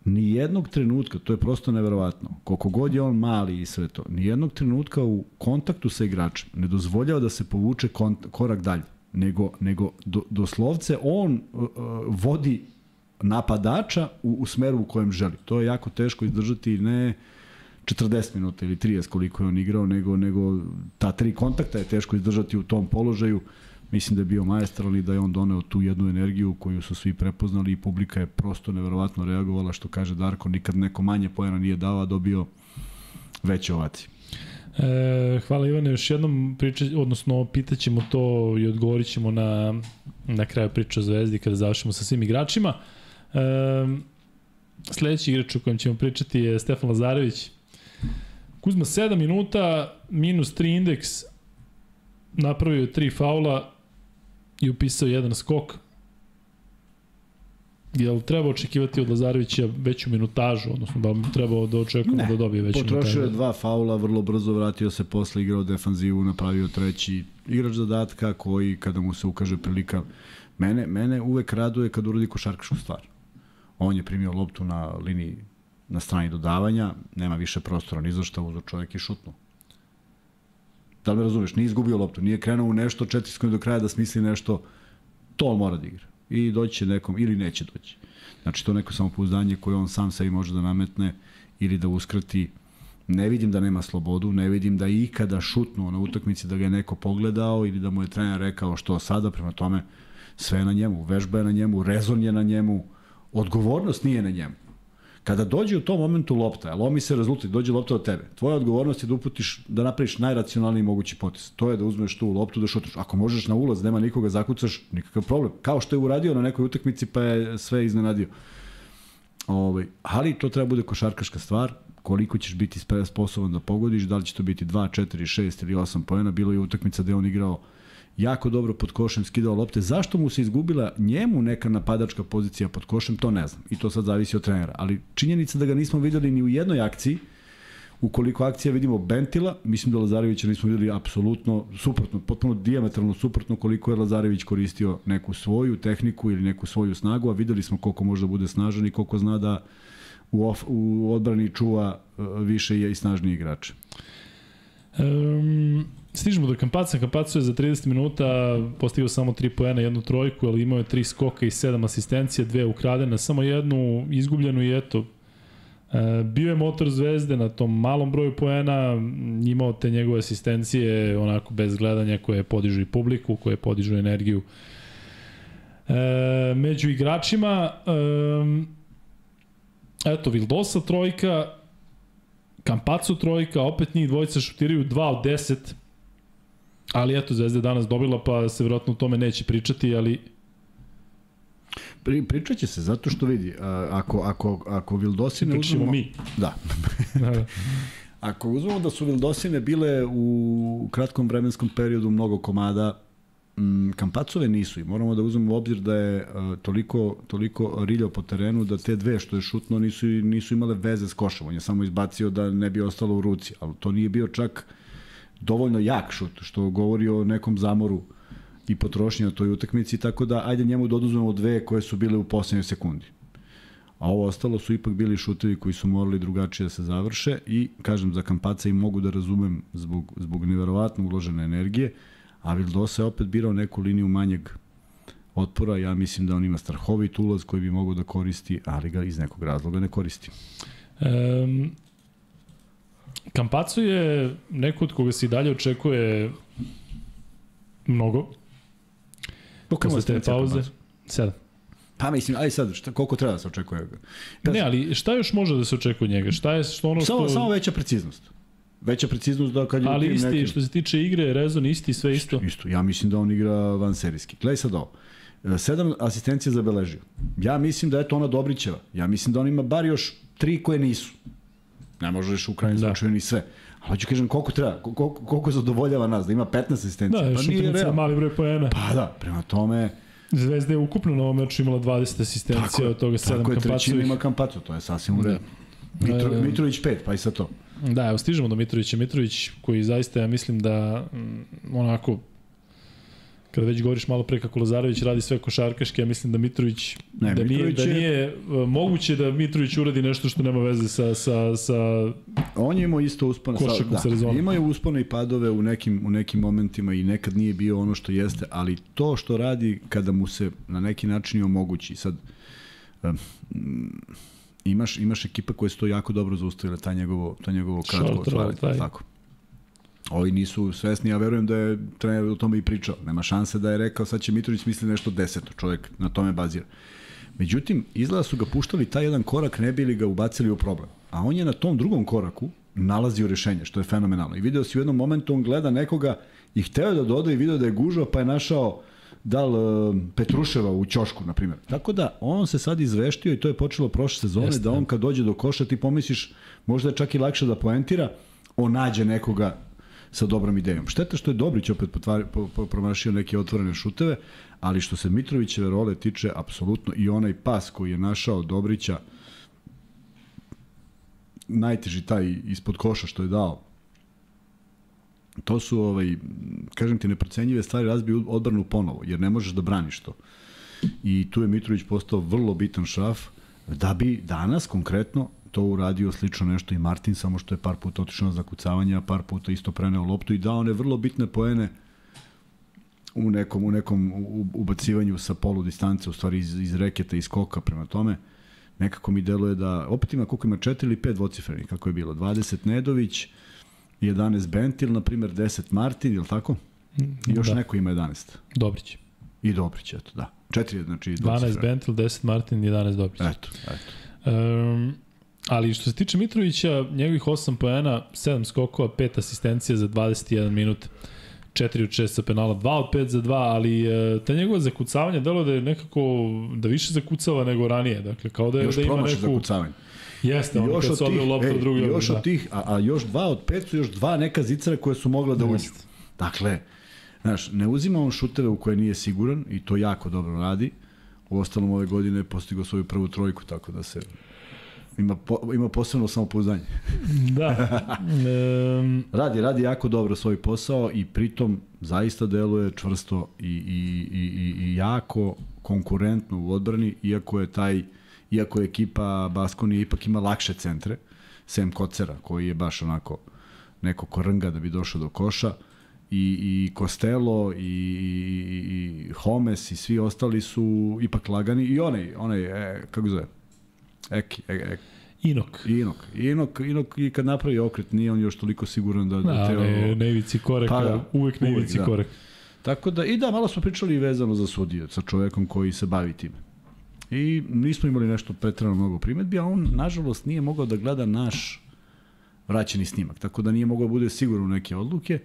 B: Ni jednog trenutka, to je prosto neverovatno, koliko god je on mali i sve to, ni jednog trenutka u kontaktu sa igračem ne dozvoljava da se povuče korak dalje, nego, nego do, doslovce on uh, uh, vodi napadača u, u smeru u kojem želi. To je jako teško izdržati ne 40 minuta ili 30 koliko je on igrao, nego, nego ta tri kontakta je teško izdržati u tom položaju. Mislim da je bio majestralni i da je on doneo tu jednu energiju koju su svi prepoznali i publika je prosto neverovatno reagovala, što kaže Darko, nikad neko manje pojena nije dao, a dobio veće ovacije.
A: E, hvala Ivane, još jednom priča, odnosno pitaćemo to i odgovorit ćemo na, na kraju priče o Zvezdi kada završimo sa svim igračima. E, Sledeći igrač o kojem ćemo pričati je Stefan Lazarević. Kuzma 7 minuta, minus 3 indeks, napravio je 3 faula i upisao jedan skok. Jel treba očekivati od Lazarevića veću minutažu, odnosno da bi trebao da očekujemo
B: Ne,
A: da dobije veću minutažu?
B: Potrošio je dva faula, vrlo brzo vratio se posle, igrao defanzivu, napravio treći igrač zadatka koji kada mu se ukaže prilika mene, mene uvek raduje kad uradi košarkašku stvar. On je primio loptu na liniji na strani dodavanja, nema više prostora ni za šta, uzeo čovjek i šutnuo. Da li me razumeš? Nije izgubio loptu, nije krenuo u nešto, četiri sekunde do kraja da smisli nešto, to on mora da igra. I doći će nekom, ili neće doći. Znači, to neko samopouzdanje koje on sam sebi može da nametne ili da uskrati. Ne vidim da nema slobodu, ne vidim da je ikada šutnuo na utakmici da ga je neko pogledao ili da mu je trener rekao što sada, prema tome sve je na njemu, vežba je na njemu, rezon je na njemu, odgovornost nije na njemu. Kada dođe u tom momentu lopta, lomi se rezultat, dođe lopta od tebe, tvoja odgovornost je da uputiš, da napraviš najracionalniji mogući potez. To je da uzmeš tu loptu, da šutneš. Ako možeš na ulaz, nema nikoga, zakucaš, nikakav problem. Kao što je uradio na nekoj utakmici, pa je sve iznenadio. Ovaj, ali to treba bude košarkaška stvar, koliko ćeš biti sposoban da pogodiš, da li će to biti 2, 4, 6 ili 8 pojena. Bilo je utakmica gde on igrao jako dobro pod košem, skidao lopte. Zašto mu se izgubila njemu neka napadačka pozicija pod košem, to ne znam. I to sad zavisi od trenera. Ali činjenica da ga nismo videli ni u jednoj akciji, ukoliko akcija vidimo Bentila, mislim da Lazarevića nismo videli apsolutno suprotno, potpuno diametralno suprotno koliko je Lazarević koristio neku svoju tehniku ili neku svoju snagu, a videli smo koliko može da bude snažan i koliko zna da u, of, u odbrani čuva uh, više i snažniji igrač.
A: Um, stižemo do Kampaca. Kampacu je za 30 minuta postigao samo 3 poena, jednu trojku, ali imao je 3 skoka i 7 asistencija, dve ukradene, samo jednu izgubljenu i eto, E, bio je motor Zvezde na tom malom broju poena, imao te njegove asistencije onako bez gledanja koje podižu i publiku, koje podižu energiju. E, među igračima e, eto Vildosa trojka, Kampacu trojka, opet njih dvojica šutiraju 2 od 10, ali eto Zvezda je danas dobila pa se vjerojatno o tome neće pričati, ali
B: Pri, pričat će se, zato što vidi, a, ako, ako, ako Vildosine
A: uzmemo... mi.
B: Da. da. ako uzmemo da su Vildosine bile u kratkom vremenskom periodu mnogo komada, m, Kampacove nisu i moramo da uzmemo u obzir da je a, toliko, toliko riljao po terenu da te dve što je šutno nisu, nisu imale veze s košom. On je samo izbacio da ne bi ostalo u ruci, ali to nije bio čak dovoljno jak šut, što govori o nekom zamoru i potrošnje na toj utakmici, tako da ajde njemu da oduzmemo dve koje su bile u poslednjoj sekundi. A ovo ostalo su ipak bili šutevi koji su morali drugačije da se završe i, kažem, za Kampaca i mogu da razumem zbog, zbog neverovatno uložene energije, a Vildosa je opet birao neku liniju manjeg otpora, ja mislim da on ima strahovit ulaz koji bi mogao da koristi, ali ga iz nekog razloga ne koristi. Um,
A: Kampacu je neko od koga se i dalje očekuje mnogo, Posle te pauze, 7.
B: Pa mislim, aj sad, šta, koliko treba da se očekuje?
A: Da, ne, ali šta još može da se očekuje od njega? Šta je što ono što...
B: Samo, samo veća preciznost. Veća preciznost da kad je
A: Ali isti, nekim... što se tiče igre, rezon isti, sve isto.
B: Isto, isto. Ja mislim da on igra van serijski. Gledaj sad ovo. Sedam asistencija zabeležio. Ja mislim da je to ona Dobrićeva. Ja mislim da on ima bar još tri koje nisu. Ne možeš u krajnjem da. slučaju ni sve. Ali hoću kažem koliko treba, koliko, koliko zadovoljava nas, da ima 15 asistencija.
A: Da, pa nije realno. mali broj poena.
B: Pa da, prema tome...
A: Zvezda je ukupno na ovom meču imala 20 asistencija, od toga 7 kampacu. Tako je, trećina
B: ima kampacu, to je sasvim u redu. Da. Mitro, e, Mitrović 5, pa i sa to.
A: Da, evo stižemo do Mitrovića. Mitrović koji zaista, ja mislim da m, onako kada već govoriš malo pre kako Lazarević radi sve košarkaške, ja mislim da Mitrović, ne, da, Mitrović nije, da nije je... moguće da Mitrović uradi nešto što nema veze sa, sa, sa
B: On je imao isto uspone, sa, da, sa imao je uspone i padove u nekim, u nekim momentima i nekad nije bio ono što jeste, ali to što radi kada mu se na neki način omogući, sad um, imaš, imaš ekipa koja se to jako dobro zaustavila, ta njegovo, ta njegovo kratko otvaranje, tako. Ovi nisu svesni, ja verujem da je trener o tome i pričao. Nema šanse da je rekao sad će Mitrović misli nešto deseto, čovjek na tome bazira. Međutim, izgleda su ga puštali taj jedan korak, ne bili ga ubacili u problem. A on je na tom drugom koraku nalazio rešenje, što je fenomenalno. I video si u jednom momentu, on gleda nekoga i hteo da doda i video da je gužao, pa je našao da li uh, Petruševa u Ćošku, na primjer. Tako da, on se sad izveštio i to je počelo prošle sezone, Jeste. da on kad dođe do koša, ti pomisliš, možda je čak i lakše da poentira, on nađe nekoga sa dobrom idejom. Šteta što je Dobrić opet potvari, po, po, promašio neke otvorene šuteve, ali što se Mitrovićeve role tiče, apsolutno i onaj pas koji je našao Dobrića, najteži taj ispod koša što je dao, to su, ovaj, kažem ti, neprocenjive stvari razbiju odbranu ponovo, jer ne možeš da braniš to. I tu je Mitrović postao vrlo bitan šraf, da bi danas konkretno to uradio slično nešto i Martin, samo što je par puta otišao na zakucavanje, a par puta isto preneo loptu i dao one vrlo bitne poene u nekom, u nekom ubacivanju sa polu distance, u stvari iz, iz reketa i skoka prema tome. Nekako mi deluje da, opet ima koliko ima, 4 ili 5 dvocifrenih, kako je bilo, 20 Nedović, 11 Bentil, na primjer 10 Martin, je li tako? I još da. neko ima 11.
A: Dobrić.
B: I Dobrić, eto, da. 4, znači
A: 12 Bentil, 10 Martin, 11 Dobrić.
B: Eto, eto.
A: Um, ali što se tiče Mitrovića, njegovih 8 poena, 7 skokova, 5 asistencija za 21 minut. 4 od 6 sa penala, 2 od 5 za 2, ali e, ta njegova zakucavanja delo da je nekako da više zakucava nego ranije. Dakle, kao da, je,
B: Još
A: da ima neku...
B: zakucavanje.
A: Jeste, on kad se loptu
B: u
A: drugi.
B: Još da. od tih, a, a još dva od pet su još dva neka zicera koje su mogla da uđu. Dakle, znaš, ne uzima on šuteve u koje nije siguran i to jako dobro radi. U ostalom ove godine je postigao svoju prvu trojku, tako da se ima, po, ima posebno samopouzdanje.
A: da.
B: um... radi, radi jako dobro svoj posao i pritom zaista deluje čvrsto i, i, i, i, i jako konkurentno u odbrani, iako je taj iako je ekipa Baskoni ipak ima lakše centre, sem Kocera, koji je baš onako neko kornga da bi došao do koša, i, i Costello i, i, i Homes i svi ostali su ipak lagani i onaj, onaj e, kako zove, Ek, ek, ek,
A: Inok.
B: Inok. Inok, Inok i kad napravi okret nije on još toliko siguran da... da,
A: da ne, nevici koreka, pa, da, uvek nevici uvek, da. korek.
B: Tako da, i da, malo smo pričali vezano za sudije, sa čovekom koji se bavi time. I nismo imali nešto pretrano mnogo primetbi, a on, nažalost, nije mogao da gleda naš vraćeni snimak, tako da nije mogao da bude siguran u neke odluke.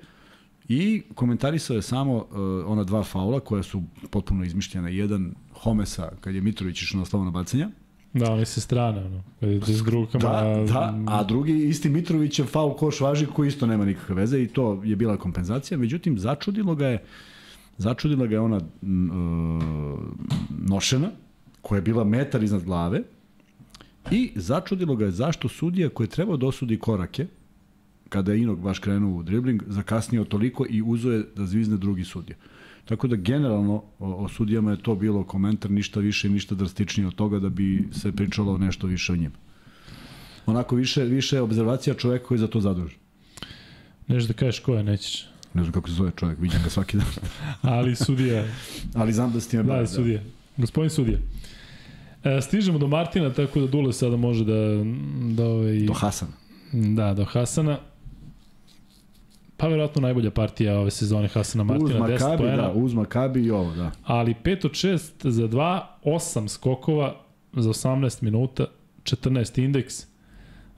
B: I komentarisao je samo uh, ona dva faula koja su potpuno izmišljena. Jedan Homesa, kad je Mitrović išao na slovno bacanja,
A: Da, oni se strane, ono. Kad je s rukama...
B: Da, da, a drugi isti Mitrovićev faul koš važi koji isto nema nikakve veze i to je bila kompenzacija. Međutim, začudilo ga je začudila ga je ona uh, nošena, koja je bila metar iznad glave, i začudilo ga je zašto sudija koji je trebao da osudi korake, kada je Inog baš krenuo u dribling, zakasnio toliko i uzo je da zvizne drugi sudija. Tako da generalno o, o sudijama je to bilo komentar, ništa više ništa drastičnije od toga da bi se pričalo nešto više o njima. Onako više, više observacija čoveka koji za to zaduži.
A: Nešto da kažeš ko je, nećeš.
B: Ne znam kako se zove čovjek, vidim ga svaki dan.
A: Ali sudija.
B: Ali znam da ste me
A: Da, sudija. Gospodin sudija. E, stižemo do Martina, tako da Dule sada može da... da ovaj,
B: do Hasana.
A: Da, do Hasana. Pa verovatno najbolja partija ove sezone Hasana Martina, Makabi, 10 poena.
B: Da, uz Makabi i ovo, da.
A: Ali 5 od 6 za 2, 8 skokova za 18 minuta, 14 indeks.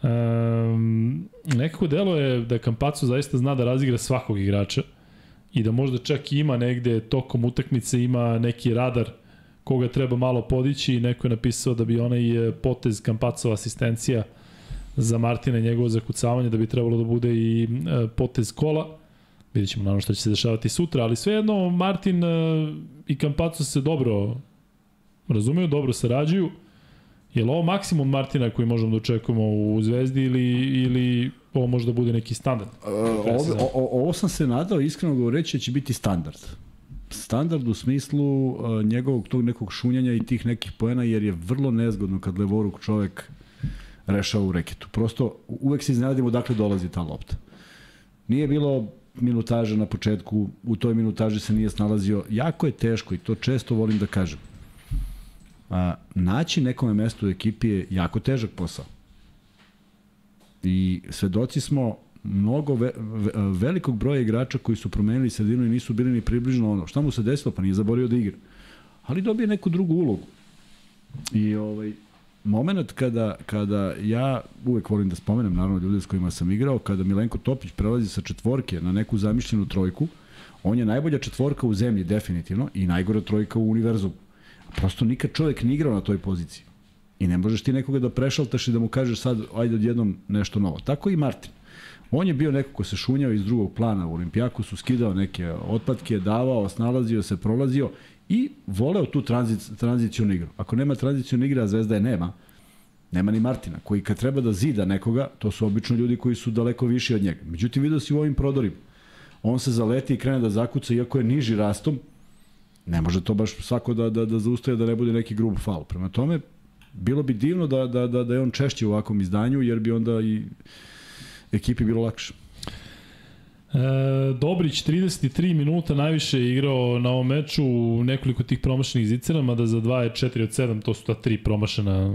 A: Um, nekako delo je da Kampacu zaista zna da razigra svakog igrača i da možda čak ima negde tokom utakmice ima neki radar koga treba malo podići i neko je napisao da bi onaj potez Kampacova asistencija za Martina i njegovo zakucavanje da bi trebalo da bude i e, potez kola. Vidjet ćemo naravno šta će se dešavati sutra, ali svejedno Martin e, i Campazzo se dobro razumeju, dobro sarađuju. Je li ovo maksimum Martina koji možemo da očekujemo u Zvezdi ili, ili ovo može da bude neki standard? Uh,
B: ovo, o, ovo sam se nadao, iskreno govoreći, da će biti standard. Standard u smislu uh, njegovog tog nekog šunjanja i tih nekih poena, jer je vrlo nezgodno kad levoruk čovek rešava u reketu. Prosto uvek se iznenadimo dakle dolazi ta lopta. Nije bilo minutaža na početku, u toj minutaži se nije snalazio. Jako je teško i to često volim da kažem. A, naći nekome mesto u ekipi je jako težak posao. I svedoci smo mnogo ve, ve, velikog broja igrača koji su promenili sredinu i nisu bili ni približno ono. Šta mu se desilo? Pa nije zaborio da igra. Ali dobije neku drugu ulogu. I ovaj, moment kada, kada ja uvek volim da spomenem, naravno ljude s kojima sam igrao, kada Milenko Topić prelazi sa četvorke na neku zamišljenu trojku, On je najbolja četvorka u zemlji, definitivno, i najgora trojka u univerzumu. Prosto nikad čovek nije igrao na toj poziciji. I ne možeš ti nekoga da prešaltaš i da mu kažeš sad, ajde odjednom nešto novo. Tako i Martin. On je bio neko ko se šunjao iz drugog plana u Olimpijaku, su skidao neke otpadke, davao, snalazio se, prolazio i voleo tu tranzic, tranzicijonu igru. Ako nema tranzicijonu igra, a Zvezda je nema, nema ni Martina, koji kad treba da zida nekoga, to su obično ljudi koji su daleko viši od njega. Međutim, vidio si u ovim prodorima, on se zaleti i krene da zakuca, iako je niži rastom, ne može to baš svako da, da, da zaustaje da ne bude neki grub faul. Prema tome, bilo bi divno da, da, da, da je on češće u ovakvom izdanju, jer bi onda i ekipi bilo lakše.
A: E, Dobrić 33 minuta najviše je igrao na ovom meču nekoliko tih promašenih zicera, mada za 2 je 4 od 7, to su ta tri promašena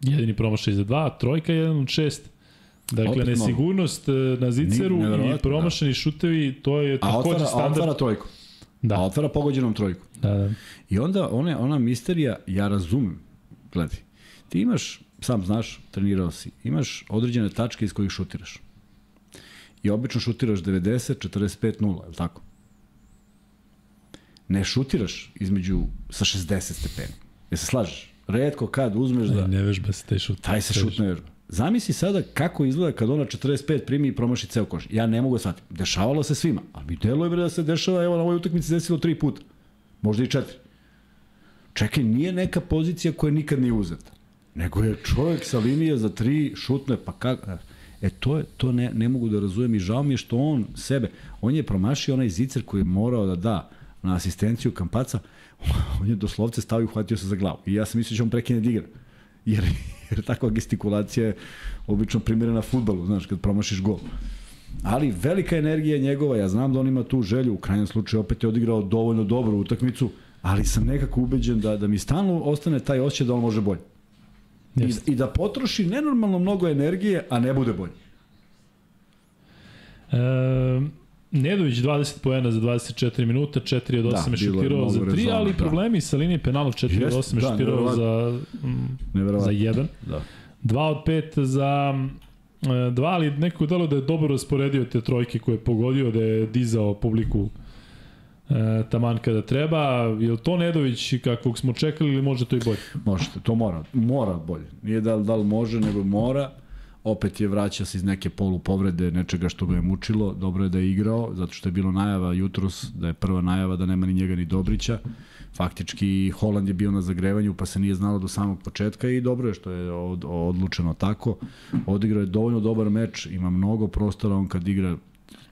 A: jedini promašaj za 2, trojka 1 od 6. Dakle, Opet nesigurnost mnogo. na ziceru i promašeni da. šutevi, to je takođe
B: otvara,
A: standard.
B: A otvara trojku. Da. A otvara pogođenom trojku.
A: Da, da.
B: I onda one, ona misterija, ja razumem, gledaj, ti imaš, sam znaš, trenirao si, imaš određene tačke iz kojih šutiraš. I obično šutiraš 90, 45, 0, je li tako? Ne šutiraš između sa 60 stepeni. Je se slažeš? Redko kad uzmeš da...
A: Ne, ne vežba se taj šut.
B: Taj se šut ne vežba. Zamisli sada kako izgleda kad ona 45 primi i promaši ceo koš. Ja ne mogu da shvatim. Dešavalo se svima. Ali mi deluje da se dešava, evo na ovoj utakmici desilo tri puta. Možda i četiri. Čekaj, nije neka pozicija koja nikad nije uzeta. Nego je čovjek sa linije za tri šutne, pa kako... E to, je, to ne, ne mogu da razumem i žao mi je što on sebe, on je promašio onaj zicer koji je morao da da na asistenciju Kampaca, on je doslovce stavio i uhvatio se za glavu. I ja sam mislio da on prekine da. Jer, jer takva gestikulacija je obično primjerena futbalu, znaš, kad promašiš gol. Ali velika energija njegova, ja znam da on ima tu želju, u krajnjem slučaju opet je odigrao dovoljno dobru utakmicu, ali sam nekako ubeđen da, da mi stalno ostane taj osjećaj da on može bolje. I, I da potroši nenormalno mnogo energije, a ne bude bolje.
A: E, Nedović 20 poena za 24 minuta, 4 od 8 da, je šutirao za 3, rezona, ali da. problemi sa linije penala 4 od 8 je da, šutirao za, mm, za 1. Da. 2 od 5 za 2, e, ali neko delo da je dobro rasporedio te trojke koje je pogodio, da je dizao publiku e, taman kada treba. Je li to Nedović kakvog smo čekali ili može to i bolje?
B: Možete, to mora. Mora bolje. Nije da li, da li može, nego mora opet je vraća se iz neke polu povrede, nečega što ga je mučilo, dobro je da je igrao, zato što je bilo najava jutros, da je prva najava da nema ni njega ni Dobrića. Faktički Holand je bio na zagrevanju, pa se nije znalo do samog početka i dobro je što je od, odlučeno tako. Odigrao je dovoljno dobar meč, ima mnogo prostora, on kad igra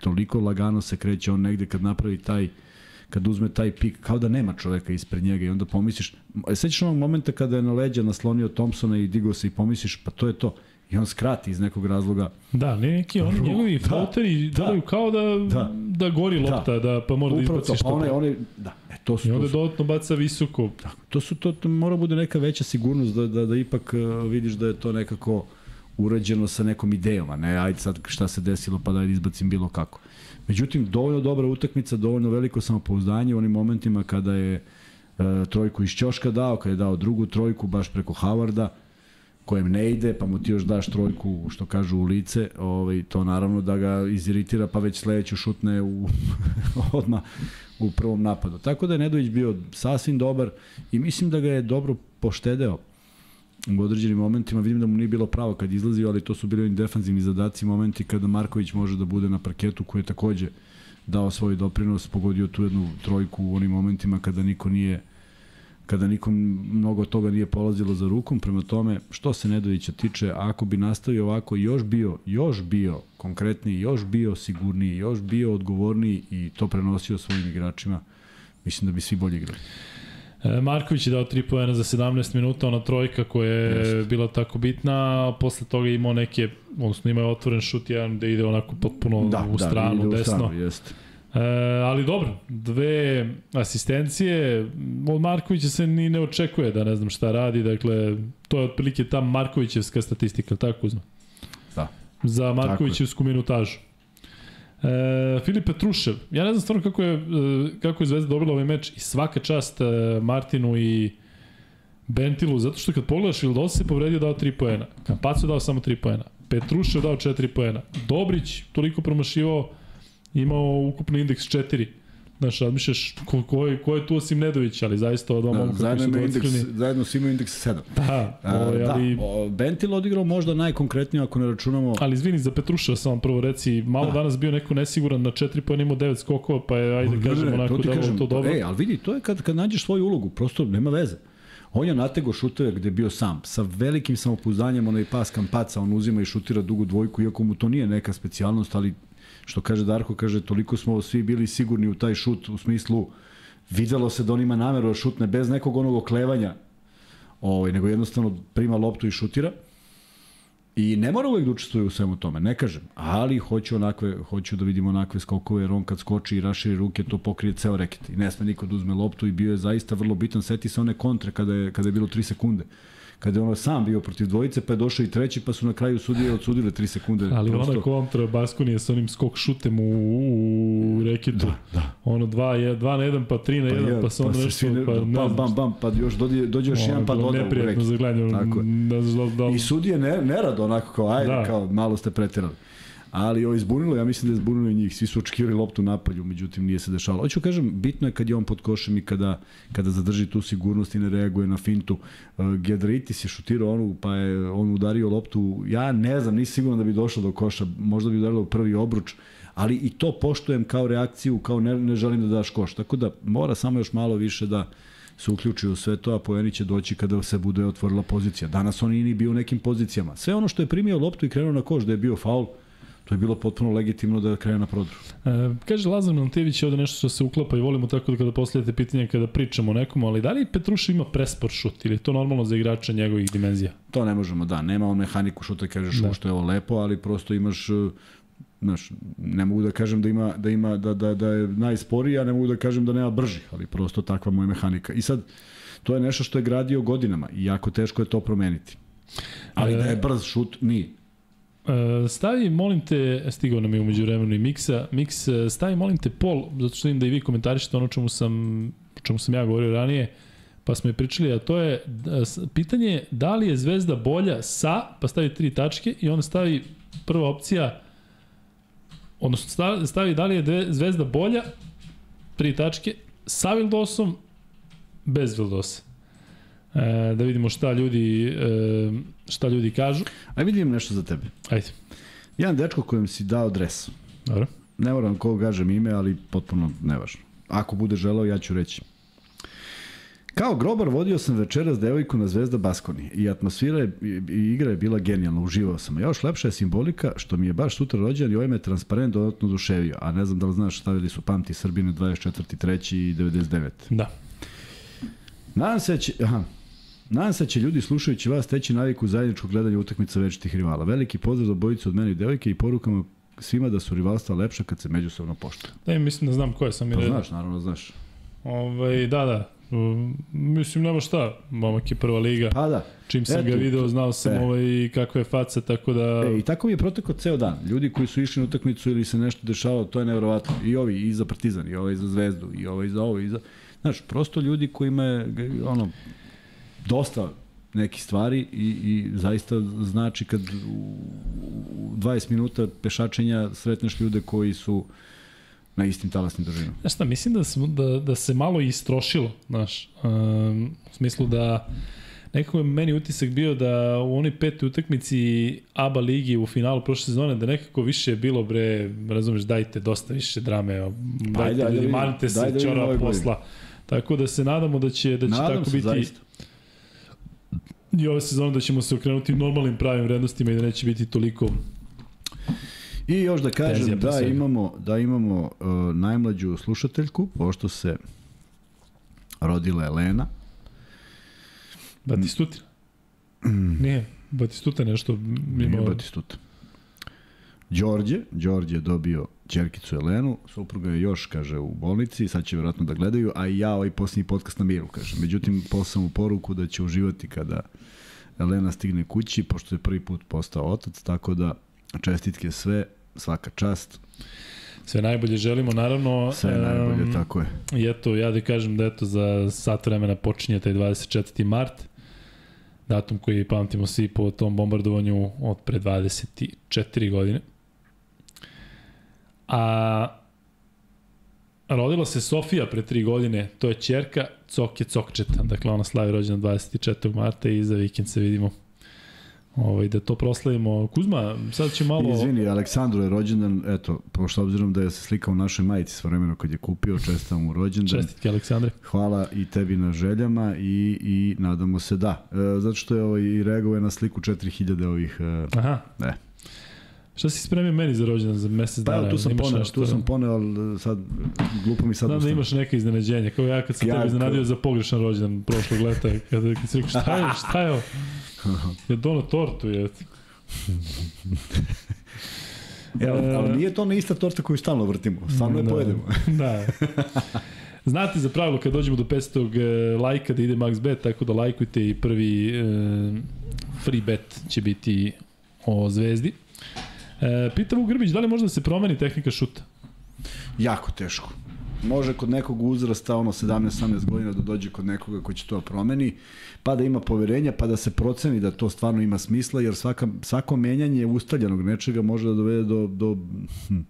B: toliko lagano se kreće, on negde kad napravi taj kad uzme taj pik, kao da nema čoveka ispred njega i onda pomisliš, sećaš onog momenta kada je na leđa naslonio Thompsona i digao se i pomisliš, pa to je to i on skrati iz nekog razloga.
A: Da, ne neki oni njegovi da, floateri da, deluju kao da, da, da gori da. lopta, da, da pa mora da izbaci što.
B: Pa one, one, da, e, to su,
A: I onda dodatno baca visoko.
B: Da, to su to, to mora bude neka veća sigurnost da, da, da ipak uh, vidiš da je to nekako urađeno sa nekom idejom, a ne ajde sad šta se desilo pa da izbacim bilo kako. Međutim, dovoljno dobra utakmica, dovoljno veliko samopouzdanje u onim momentima kada je uh, trojku iz Ćoška dao, kada je dao drugu trojku baš preko Havarda, kojem ne ide, pa mu ti još daš trojku, što kažu, u lice, ovaj, to naravno da ga iziritira, pa već sledeću šutne u, odma u prvom napadu. Tako da je Nedović bio sasvim dobar i mislim da ga je dobro poštedeo u određenim momentima. Vidim da mu nije bilo pravo kad izlazio, ali to su bili oni defanzivni zadaci, momenti kada Marković može da bude na parketu, koji je takođe dao svoj doprinos, pogodio tu jednu trojku u onim momentima kada niko nije kada nikom mnogo toga nije polazilo za rukom, prema tome, što se Nedovića tiče, ako bi nastavio ovako, još bio, još bio konkretniji, još bio sigurniji, još bio odgovorniji i to prenosio svojim igračima, mislim da bi svi bolje igrali.
A: Marković je dao 3 poena za 17 minuta, ona trojka koja je Just. bila tako bitna, a posle toga imao neke, odnosno imao otvoren šut jedan da ide onako potpuno da, u stranu, da, ide desno. U stranu, jeste. E, ali dobro, dve asistencije, od Markovića se ni ne očekuje da ne znam šta radi, dakle, to je otprilike ta Markovićevska statistika, tako uzme?
B: Da.
A: Za Markovićevsku minutažu. E, Filip Petrušev, ja ne znam stvarno kako je, e, kako je Zvezda dobila ovaj meč i svaka čast e, Martinu i Bentilu, zato što kad pogledaš Vildos se povredio dao 3 poena, Kampacu dao samo 3 poena, Petrušev dao 4 poena, Dobrić toliko promašivao, imao ukupno indeks 4. Znaš, razmišljaš ko, ko, je, ko je tu osim Nedović, ali zaista od
B: Da,
A: momka
B: zajedno,
A: su
B: ima indeks, zajedno su imaju indeks 7.
A: Da, ovaj, ali,
B: da, o, Bentil odigrao možda najkonkretnije ako ne računamo
A: ali izvini za Petruša samo prvo reci, malo
B: Da.
A: danas bio neko nesiguran na 4 pojena imao 9 skokova, pa je, ajde
B: ne,
A: kažemo,
B: ne,
A: onako
B: to
A: da
B: kažem,
A: to dobro.
B: E, ali vidi, to je kad, kad nađeš svoju ulogu, prosto nema veze. On je natego šuteve gde je bio sam, sa velikim samopouzdanjem, onaj pas kampaca, on uzima i šutira dugu dvojku, iako mu to nije neka specijalnost, ali što kaže Darko, kaže, toliko smo svi bili sigurni u taj šut, u smislu, videlo se da on ima nameru da šutne bez nekog onog oklevanja, ovaj, nego jednostavno prima loptu i šutira. I ne mora uvek da učestvuje u svemu tome, ne kažem, ali hoću onakve, hoću da vidimo onakve skokove, jer on kad skoči i raširi ruke, to pokrije ceo reket. I ne sme niko da uzme loptu i bio je zaista vrlo bitan. Seti se one kontre kada je, kada je bilo 3 sekunde. Kada je ono sam bio protiv dvojice, pa je došao i treći, pa su na kraju sudije odsudile 3 sekunde.
A: Ali
B: Prosto-
A: ona kontra Baskonije sa onim skok šutem u, u reketu.
B: Da, da.
A: Ono 2 2 na 1 pa 3 na 1 pa, pa se onda
B: se
A: nešto
B: ne,
A: pa ne
B: bam, bam, bam, pa još dođe, dođe još
A: Ono,
B: jedan pa doda u
A: neprijatno
B: reket.
A: za gledanje. ono,
B: je.
A: Znam da, da,
B: I sudije ne, nerado onako kao, ajde,
A: Da.
B: da. kao, malo ste preterali. Ali ovo izbunilo, ja mislim da je izbunilo i njih. Svi su očekivali loptu napolju, međutim nije se dešavalo. Hoću kažem, bitno je kad je on pod košem i kada, kada zadrži tu sigurnost i ne reaguje na fintu. Uh, Gedritis je šutirao onu, pa je on udario loptu. Ja ne znam, nisam siguran da bi došao do koša. Možda bi udarilo u prvi obruč ali i to poštujem kao reakciju, kao ne, ne želim da daš koš. Tako da mora samo još malo više da se uključi u sve to, a Pojeni će doći kada se bude otvorila pozicija. Danas on nije ni bio u nekim pozicijama. Sve ono što je primio loptu i krenuo na koš da je bio faul, to je bilo potpuno legitimno da krene na prodru.
A: E, kaže Lazar Mantević je ovde nešto što se uklapa i volimo tako da kada postavljate pitanje kada pričamo o nekom, ali da li Petruša ima presport šut ili je to normalno za igrača njegovih dimenzija?
B: To ne možemo, da. Nema on mehaniku šuta, kažeš
A: Da.
B: što je ovo lepo, ali prosto imaš uh, znaš, ne mogu da kažem da ima da ima da da da je najsporiji, a ne mogu da kažem da nema brži, ali prosto takva mu je mehanika. I sad to je nešto što je gradio godinama i jako teško je to promeniti. Ali
A: E,
B: da je brz šut nije.
A: E, stavi, molim te, stigao nam je umeđu vremenu i Miksa, Miks, e, stavi, molim te, pol, zato što vidim da i vi komentarišete ono čemu sam, čemu sam ja govorio ranije, pa smo i pričali, a to je da, pitanje da li je Zvezda bolja sa, pa stavi tri tačke i onda stavi prva opcija, odnosno stavi, da li je Zvezda bolja, tri tačke, sa Vildosom, bez Vildosa. E, da vidimo šta ljudi, e, šta ljudi kažu.
B: Aj vidim nešto za tebe.
A: Ajde,
B: Jedan dečko kojem si dao dres.
A: dobro.
B: Ne moram koga gažem ime, ali potpuno nevažno. Ako bude želeo, ja ću reći. Kao grobar vodio sam večeras devojku na Zvezda Baskoni i atmosfera je, i, igra je bila genijalna, uživao sam. Još lepša je simbolika što mi je baš sutra rođen i ovaj me transparent dodatno oduševio. A ne znam da li znaš, stavili su Pamti Srbine 24. i 99.
A: Da.
B: Nadam se da će, aha, Nadam se da će ljudi slušajući vas teći naviku zajedničkog gledanja utakmica večitih rivala. Veliki pozdrav za bojicu od mene i devojke i porukama svima da su rivalstva lepša kad se međusobno poštuju.
A: Da, mislim da znam ko je sam mi
B: Pa znaš, naravno znaš.
A: Ovaj, da, da. Um, mislim, nema šta. Momak je prva liga.
B: Pa da.
A: Čim sam
B: eto.
A: ga video, znao sam
B: E.
A: ovaj, kakva je faca, tako da...
B: E, I tako mi je protekao ceo dan. Ljudi koji su išli na utakmicu ili se nešto dešavalo, to je nevjerovatno. I ovi, i za Partizan, i ovaj za Zvezdu, i ovaj za ovo, i za... Znaš, prosto ljudi kojima je, ono, dosta nekih stvari i, i zaista znači kad u, u 20 minuta pešačenja sretneš ljude koji su na istim talasnim držinama.
A: Znaš šta, mislim da, smo, da, da se malo istrošilo, znaš, um, u smislu da nekako je meni utisak bio da u onoj petoj utakmici ABA ligi u finalu prošle sezone da nekako više je bilo bre, razumeš, dajte dosta više drame, evo, dajte,
B: ajde, ajde, vidimo.
A: manite se
B: Daj da ove godine.
A: posla. Tako da se nadamo da će, da će
B: Nadam
A: tako
B: se,
A: biti
B: zaista.
A: I ove sezone da ćemo se okrenuti normalnim pravim vrednostima i da neće biti toliko
B: I još da kažem da imamo, da imamo uh, najmlađu slušateljku, pošto se rodila Elena.
A: Batistutina. Nije, Batistuta nešto
B: Nije
A: imao...
B: Batistuta. Đorđe, Đorđe je dobio čerkicu Elenu, supruga je još, kaže, u bolnici, sad će vjerojatno da gledaju, a i ja ovaj posljednji podcast na miru, kaže. Međutim, poslao mu poruku da će uživati kada Elena stigne kući, pošto je prvi put postao otac, tako da čestitke sve, svaka čast,
A: Sve najbolje želimo, naravno.
B: sve je najbolje, tako je.
A: I eto, ja da kažem da eto za sat vremena počinje taj 24. mart, datum koji pamtimo svi po tom bombardovanju od pre 24 godine. A rodila se Sofija pre tri godine, to je čerka Coke Cokčeta, dakle ona slavi rođena 24. marta i za vikend se vidimo ovaj, da to proslavimo. Kuzma, sad će malo...
B: Izvini, Aleksandru je rođendan, eto, pošto obzirom da je se slikao u našoj majici s vremena kad je kupio, čestam mu rođendan.
A: Čestitke, Aleksandre.
B: Hvala i tebi na željama i, i nadamo se da. E, zato što je ovaj, i reagovao na sliku 4000 ovih... E,
A: Aha.
B: Ne.
A: Šta si spremio meni za rođendan za mesec
B: Pa
A: dana?
B: evo, tu sam poneo, tu sam poneo, ali sad glupo mi sad
A: Znam da imaš neke iznenađenje, kao ja kad sam
B: Ja,
A: tebe iznenadio za pogrešan rođendan prošlog leta, kada kad si rekao šta je, šta je ovo? Je dono tortu, je.
B: Evo, ali nije to ona ista torta koju stalno vrtimo, stvarno je
A: Da.
B: pojedemo.
A: da. Znate za pravilo kad dođemo do 500 e, lajka da ide max bet, tako da lajkujte i prvi e, free bet će biti o zvezdi. E, pita Vuk Grbić, da li može da se promeni tehnika šuta?
B: jako teško. Može kod nekog uzrasta, ono 17-18 godina da dođe kod nekoga ko će to promeni, pa da ima poverenja, pa da se proceni da to stvarno ima smisla, jer svaka, svako menjanje ustaljenog nečega može da dovede do, do hm,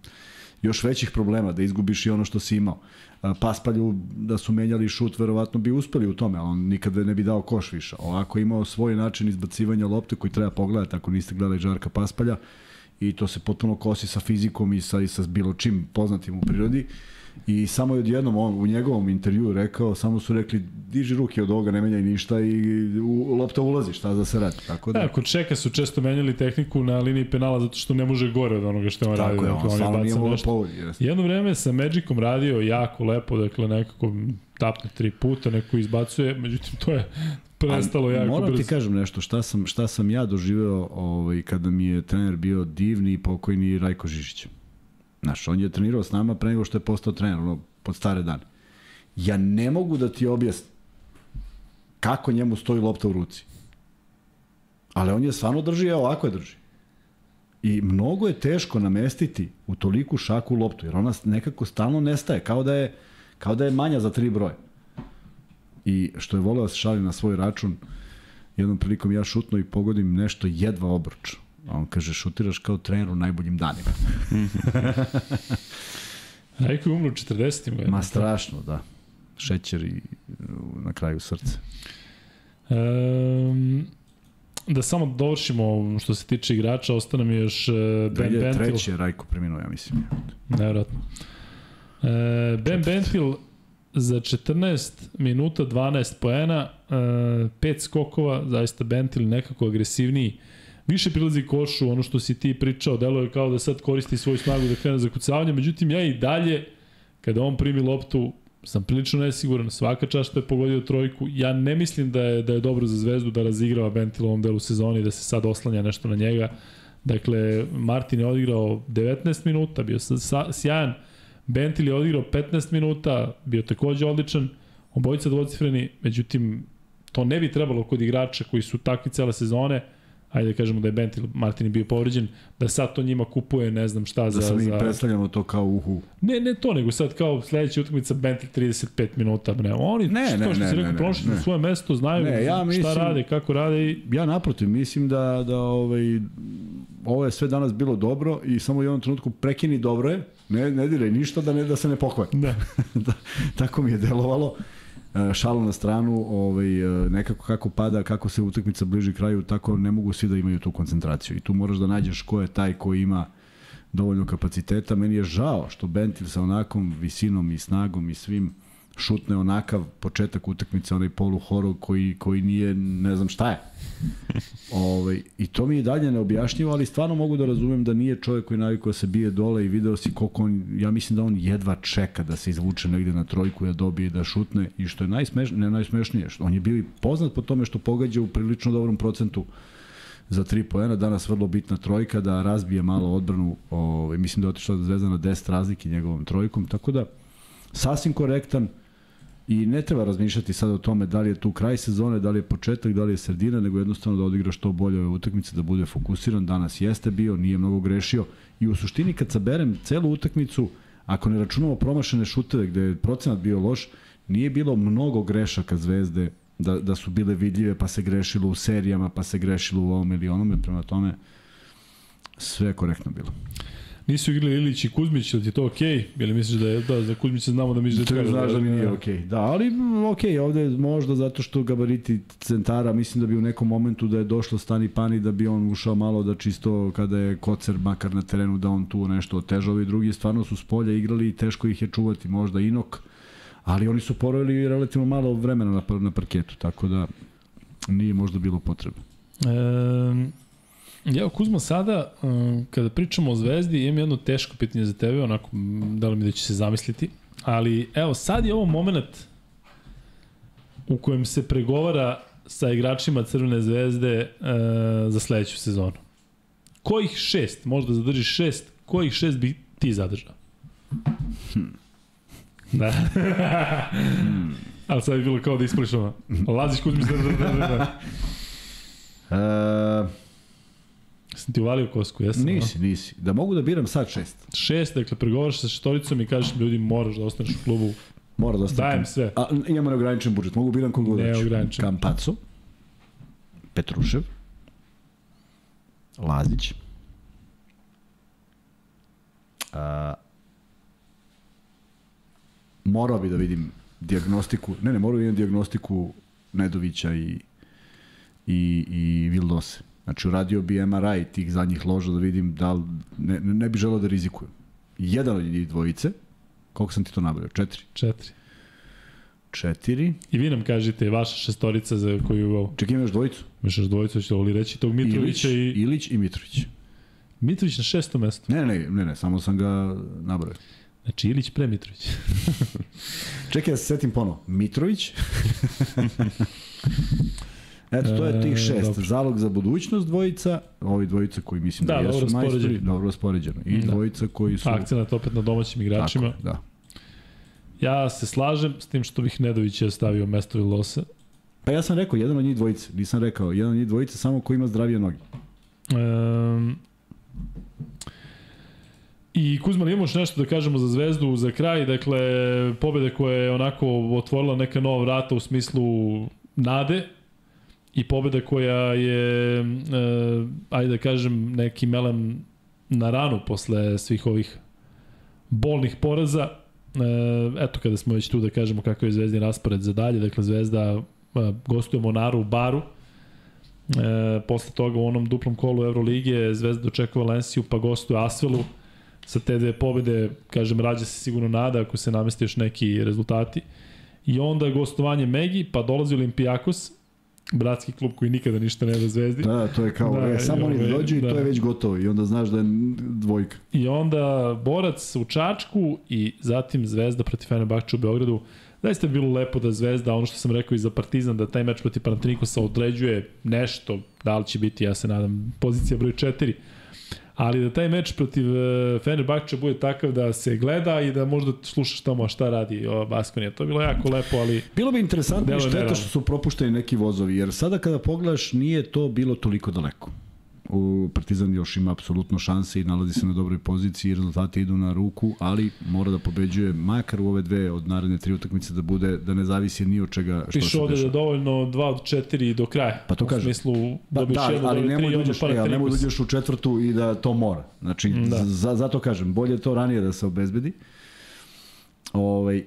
B: još većih problema, da izgubiš i ono što si imao. A, Paspalju, da su menjali šut, verovatno bi uspeli u tome, ali on nikada ne bi dao koš više. Ovako imao svoj način izbacivanja lopte koji treba pogledati ako niste gledali Žarka Paspalja i to se potpuno kosi sa fizikom i sa, i sa bilo čim poznatim u prirodi. I samo je odjednom on u njegovom intervju rekao, samo su rekli diži ruke od ovoga, ne menjaj ništa i u, lopta ulazi, šta da se radi. Tako da,
A: Da, kod Čeka su često menjali tehniku na liniji penala zato što ne može gore od onoga što on radi.
B: tako je,
A: dakle,
B: on stvarno nije mogao povodi.
A: Jedno vreme sa Magicom radio jako lepo, dakle nekako tapne tri puta, neko izbacuje, međutim to je prestalo jako
B: Moram
A: brzo.
B: ti kažem nešto, šta sam, šta sam ja doživeo ovaj, kada mi je trener bio divni i pokojni Rajko Žižić. Znaš, on je trenirao s nama pre nego što je postao trener, ono, pod stare dane. Ja ne mogu da ti objasnim kako njemu stoji lopta u ruci. Ali on je stvarno drži, evo ovako je drži. I mnogo je teško namestiti u toliku šaku loptu, jer ona nekako stalno nestaje, kao da je, kao da je manja za tri broja. I što je voleo da se šali na svoj račun, jednom prilikom ja šutno i pogodim nešto jedva obruč. A on kaže, šutiraš kao trener u najboljim danima.
A: Rajko je umro u 40. godina.
B: Ma strašno, da. Šećer i uh, na kraju srce.
A: Um, da samo dovršimo što se tiče igrača, ostane mi još uh, Ben Bentil.
B: treći je Rajko preminuo, ja mislim.
A: Nevjerojatno. E, ben Bentil za 14 minuta 12 poena, e, 5 skokova, zaista Bentil nekako agresivniji, više prilazi košu, ono što si ti pričao, deluje kao da sad koristi svoju snagu da krene za kucavanje, međutim ja i dalje, kada on primi loptu, sam prilično nesiguran, svaka čast što je pogodio trojku, ja ne mislim da je, da je dobro za zvezdu da razigrava Bentil u ovom delu sezoni, da se sad oslanja nešto na njega, Dakle, Martin je odigrao 19 minuta, bio sa, sa, sjajan. Bentil je odigrao 15 minuta, bio takođe odličan. Obojica dvocifreni, međutim, to ne bi trebalo kod igrača koji su takvi cele sezone, ajde da kažemo da je Bentil, Martin je bio povređen, da sad to njima kupuje ne znam šta
B: Da
A: za...
B: se mi
A: za...
B: predstavljamo to kao uhu.
A: Ne, ne to, nego sad kao sledeća utakmica Bentil 35 minuta. Ne, oni,
B: Ne,
A: što,
B: ne,
A: što
B: ne,
A: si
B: ne,
A: rekao,
B: ne,
A: prošli
B: ne.
A: na svoje mesto, znaju
B: Ne, ja
A: šta
B: mislim-
A: rade, kako rade i
B: Ja naprotiv, mislim da, da ovaj, ovo je sve danas bilo dobro i samo u jednom trenutku prekini dobro je, ne, ne diraj ništa da, ne, da se ne pokvari.
A: da.
B: da, tako mi je delovalo. E, šalu na stranu, ovaj, e, nekako kako pada, kako se utakmica bliži kraju, tako ne mogu svi da imaju tu koncentraciju. I tu moraš da nađeš ko je taj ko ima dovoljno kapaciteta. Meni je žao što Bentil sa onakom visinom i snagom i svim šutne onakav početak utakmice, onaj polu horog koji, koji nije, ne znam šta je. Ovaj, I to mi je dalje neobjašnjivo, ali stvarno mogu da razumem da nije čovjek koji navikao da se bije dole i video si koliko on, ja mislim da on jedva čeka da se izvuče negde na trojku, da dobije, da šutne i što je najsmešnije, ne najsmešnije, što on je bio i poznat po tome što pogađa u prilično dobrom procentu za 3 poena, danas vrlo bitna trojka da razbije malo odbranu, ovaj, mislim da je otišla da zvezda na 10 razlike njegovom trojkom, tako da sasvim korektan, I ne treba razmišljati sad o tome da li je tu kraj sezone, da li je početak, da li je sredina, nego jednostavno da odigra što bolje ove utakmice, da bude fokusiran. Danas jeste bio, nije mnogo grešio. I u suštini kad saberem celu utakmicu, ako ne računamo promašene šuteve gde je procenat bio loš, nije bilo mnogo grešaka zvezde da, da su bile vidljive, pa se grešilo u serijama, pa se grešilo u ovom ili onome, prema tome sve je korektno bilo.
A: Nisu igrali Ilić i Kuzmić, ili ti je to okej? Okay? Ili misliš da je, da, za Kuzmića znamo da misliš da je?
B: Znaš da mi nije okej. Okay. Da, ali okej, okay, ovde možda zato što gabariti centara, mislim da bi u nekom momentu da je došlo Stani Pani da bi on ušao malo da čisto kada je Kocer makar na terenu da on tu nešto otežao i drugi stvarno su s polja igrali i teško ih je čuvati, možda Inok, ali oni su porovili relativno malo vremena na, na parketu, tako da nije možda bilo potrebe.
A: E, Ja, Kuzma, sada, um, kada pričamo o Zvezdi, imam jedno teško pitanje za tebe, onako, da li mi da će se zamisliti, ali evo, sad je ovo moment u kojem se pregovara sa igračima Crvene zvezde uh, za sledeću sezonu. Kojih šest, možda zadržiš šest, kojih šest bi ti zadržao? Hmm. Da. hmm. Ali sad je bilo kao da ispričamo. Laziš Kuzmić, da, da, da, da.
B: Uh,
A: Sam ti uvalio kosku, jesam?
B: Nisi, no? nisi. Da mogu da biram sad šest.
A: Šest, dakle, pregovaraš sa štoricom i kažeš ljudi moraš da ostaneš u klubu.
B: Mora da ostaneš.
A: Dajem sve.
B: A, imamo neograničen budžet, mogu biram kogu da
A: Neograničen.
B: Kampaco, Petrušev, Lazić, a, morao bi da vidim diagnostiku, ne ne, morao bi da vidim diagnostiku Nedovića i, i, i Vildose Znači, uradio bi MRI tih zadnjih loža da vidim da li, ne, ne bi želeo da rizikujem. Jedan od njih dvojice, koliko sam ti to nabavio? Četiri?
A: Četiri.
B: Četiri.
A: I vi nam kažete, vaša šestorica za koju...
B: Čekaj, imaš dvojicu?
A: Imaš još dvojicu, ćete li reći tog Mitrovića
B: Ilić, i... Ilić i Mitrović.
A: Mitrović na šestom mestu.
B: Ne, ne, ne, ne, samo sam ga nabrao.
A: Znači Ilić pre Mitrović.
B: Čekaj da se setim ponovo. Mitrović. Eto, to je tih e, šest. E, Zalog za budućnost dvojica, ovi dvojica koji mislim da, da jesu majstori, dobro spoređeno. I da. dvojica koji su...
A: Akcenat opet na domaćim igračima.
B: Tako, da.
A: Ja se slažem s tim što bih Nedović je stavio mesto Vilosa.
B: Pa ja sam rekao, jedan od njih dvojice, nisam rekao, jedan od njih dvojice samo ko ima zdravije noge. Um,
A: I Kuzman, imamo još nešto da kažemo za Zvezdu za kraj, dakle, pobede koja je onako otvorila neka nova vrata u smislu nade, i pobeda koja je, e, ajde da kažem, neki melem na ranu posle svih ovih bolnih poraza. E, eto, kada smo već tu da kažemo kakav je zvezdin raspored za dalje, dakle Zvezda e, gostuje Monaru u Baru, e, posle toga u onom duplom kolu Euroligije Zvezda dočekuje Valenciju pa gostuje Asvelu sa te dve pobede, kažem, rađa se sigurno nada ako se namesti još neki rezultati. I onda gostovanje Megi, pa dolazi Olimpijakos, bratski klub koji nikada ništa ne da zvezdi.
B: Da, to je kao, da, e, samo oni da dođu i da. to je već gotovo i onda znaš da je dvojka.
A: I onda Borac u Čačku i zatim Zvezda protiv Fenerbahča u Beogradu. Zaista je bilo lepo da Zvezda, ono što sam rekao i za Partizan, da taj meč protiv Panathinaikosa određuje nešto, da li će biti, ja se nadam, pozicija broj 4 ali da taj meč protiv e, Fenerbahča bude takav da se gleda i da možda slušaš tamo šta radi Baskonija. To je bilo jako lepo, ali...
B: Bilo bi interesantno i šteta što su propušteni neki vozovi, jer sada kada pogledaš nije to bilo toliko daleko u Partizan još ima apsolutno šanse i nalazi se na dobroj poziciji i rezultati idu na ruku, ali mora da pobeđuje makar u ove dve od naredne tri utakmice da bude da ne zavisi ni od čega što Piš se
A: ovde da dovoljno 2 od 4 do kraja.
B: Pa to kaže.
A: U smislu
B: pa, da, jedno, ali nemoj da uđeš, ja, nemoj da uđeš u četvrtu i da to mora. Znači, da. za, zato kažem, bolje to ranije da se obezbedi. Ovaj,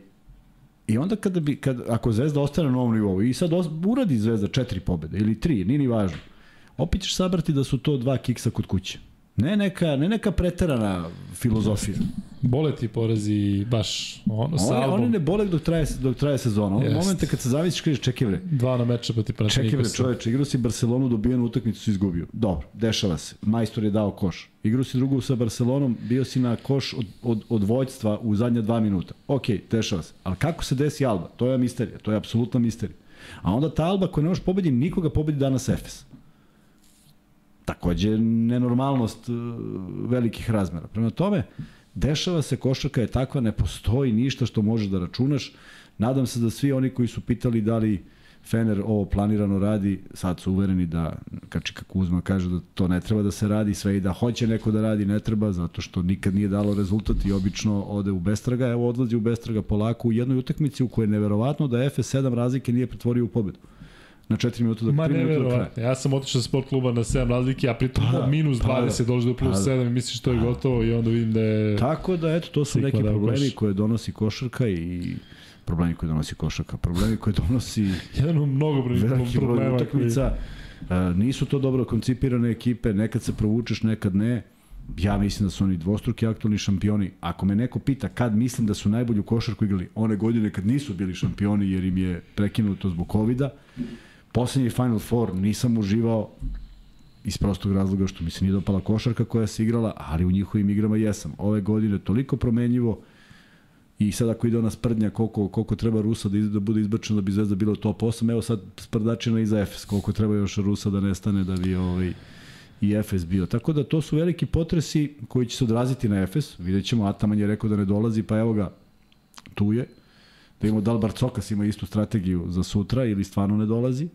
B: I onda kada bi, kad, ako Zvezda ostane na ovom nivou i sad os, uradi Zvezda četiri pobede ili tri, nije ni važno opet ćeš sabrati da su to dva kiksa kod kuće. Ne neka, ne neka preterana filozofija.
A: Bole ti porazi baš ono, sa
B: album. Oni ne bole dok traje, dok traje sezona. Ono momente kad se zavisiš, kažeš čekaj bre.
A: Dva na meča pa ti prati
B: Čekaj bre čoveče, igrao si Barcelonu, dobijenu utakmicu si izgubio. Dobro, dešava se. Majstor je dao koš. Igrao si drugu sa Barcelonom, bio si na koš od, od, od vojstva u zadnja dva minuta. Ok, dešava se. Ali kako se desi Alba? To je misterija, to je apsolutna misterija. A onda ta Alba koja ne može pobedi nikoga pobedi danas Efes takođe nenormalnost e, velikih razmera. Prema tome, dešava se, košarka je takva, ne postoji ništa što možeš da računaš. Nadam se da svi oni koji su pitali da li Fener ovo planirano radi, sad su uvereni da Kačika Kuzma kaže da to ne treba da se radi, sve i da hoće neko da radi, ne treba, zato što nikad nije dalo rezultat i obično ode u bestraga, evo odlazi u bestraga polako u jednoj utakmici u kojoj je neverovatno da FS7 razlike nije pretvorio u pobedu. Na 4 minuta do,
A: Ma
B: 3 minuta do kraja.
A: Ja sam otišao sa sport kluba na 7 razlike, a pritom
B: Pa da,
A: minus
B: pa da.
A: 20 dođe do plus
B: Pa da.
A: 7 i misliš to je gotovo i onda vidim da je...
B: Tako da, eto, to su neki
A: da
B: problemi koje donosi košarka i problemi koje donosi košarka, problemi koje donosi
A: Jedan od
B: broj
A: problema. koji-
B: utakmica. E, nisu to dobro koncipirane ekipe, nekad se provučeš, nekad ne. Ja mislim da su oni dvostruki aktualni šampioni. Ako me neko pita kad mislim da su najbolju košarku igrali, one godine kad nisu bili šampioni jer im je prekinuto zbog covid -a. Poslednji Final Four nisam uživao iz prostog razloga što mi se nije dopala košarka koja se igrala, ali u njihovim igrama jesam. Ove godine toliko promenljivo i sad ako ide ona sprdnja koliko, koliko treba Rusa da, da bude izbačeno da bi Zvezda bila u top 8, evo sad sprdačina i za Efes, koliko treba još Rusa da nestane da bi ovaj, i Efes bio. Tako da to su veliki potresi koji će se odraziti na Efes. Vidjet ćemo, Ataman je rekao da ne dolazi, pa evo ga, tu je. Da imamo da li Barcokas ima istu strategiju za sutra ili stvarno ne dolazi.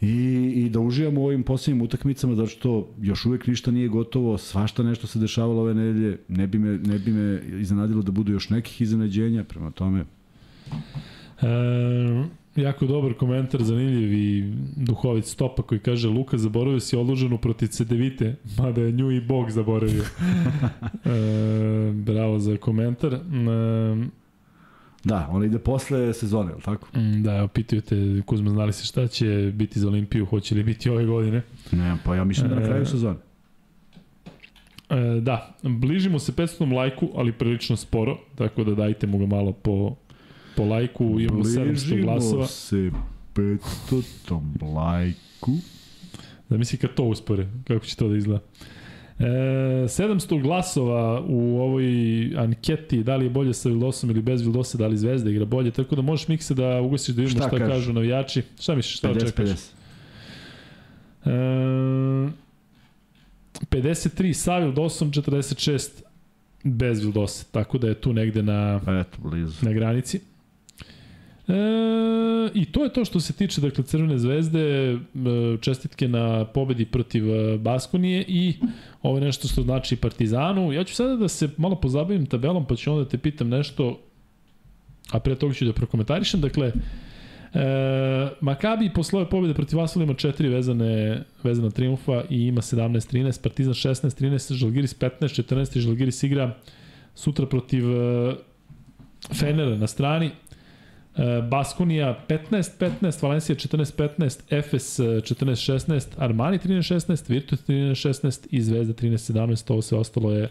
B: I, I da uživamo u ovim posljednjim utakmicama, zato što još uvek ništa nije gotovo, svašta nešto se dešavalo ove nedelje, ne bi me, ne bi me iznenadilo da budu još nekih iznenađenja, prema tome
A: E, jako dobar komentar, zanimljiv i duhovit stopa koji kaže Luka zaboravio si odloženu protiv Cedevite, mada je nju i Bog zaboravio. e, bravo za komentar. E,
B: Da, ona ide posle sezone, je tako?
A: Mm, Da, pitaju te, Kuzma, znali se šta će biti za Olimpiju, hoće li biti ove godine?
B: Ne, pa ja mislim da na kraju
A: E,
B: sezone.
A: E, da, bližimo se 500 lajku, ali prilično sporo, tako da dajte mu ga malo po, po lajku, imamo 700 glasova.
B: se 500 lajku.
A: Da misli kad to uspore, kako će to da izgleda. E, 700 glasova u ovoj anketi, da li je bolje sa Vildosom ili bez Vildosa, da li Zvezda igra bolje, tako da možeš Mikse da ugasiš da vidimo
B: Šta
A: šta,
B: kažu?
A: kažu navijači. Šta misliš, šta
B: 50,
A: očekaš?
B: 50.
A: E, 53 sa Vildosom, 46 bez Vildosa, tako da je tu negde na,
B: Pa eto, blizu.
A: na granici. E, I to je to što se tiče dakle Crvene zvezde, e, čestitke na pobedi protiv e, Baskonije i ovo je nešto što znači Partizanu. Ja ću sada da se malo pozabavim tabelom, pa ću onda da te pitam nešto, a pre toga ću da prokomentarišem. Dakle, E, Makabi posle ove pobjede protiv Vasula ima četiri vezane, vezana triumfa i ima 17-13, Partizan 16-13, Žalgiris 15-14 i Žalgiris igra sutra protiv e, Fenera na strani. E, Baskonija 15-15, Valencija 14-15, Efes e, 14-16, Armani 13-16, Virtus 13-16 i Zvezda 13-17. Ovo sve ostalo je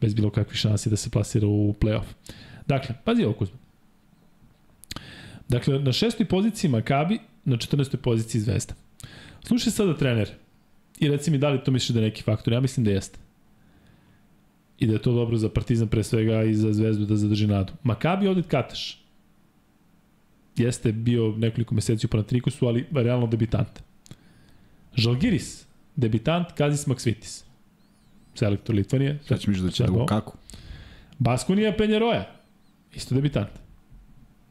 A: bez bilo kakvih šansi da se plasira u playoff. Dakle, pazi ovo Kuzma. Dakle, na šestoj poziciji Makabi, na 14. poziciji Zvezda. Slušaj sada trener i reci mi da li to misliš da je neki faktor. Ja mislim da jeste. I da je to dobro za Partizan pre svega i za Zvezdu da zadrži nadu. Makabi ovde kataš. Jeste bio nekoliko meseci u Panatrikusu, ali realno debitant. Žalgiris, debitant Kazis Maksvitis. Selektor Litvanije.
B: Sad će mišljati da će da kaku.
A: Baskonija Penjeroja, isto debitant.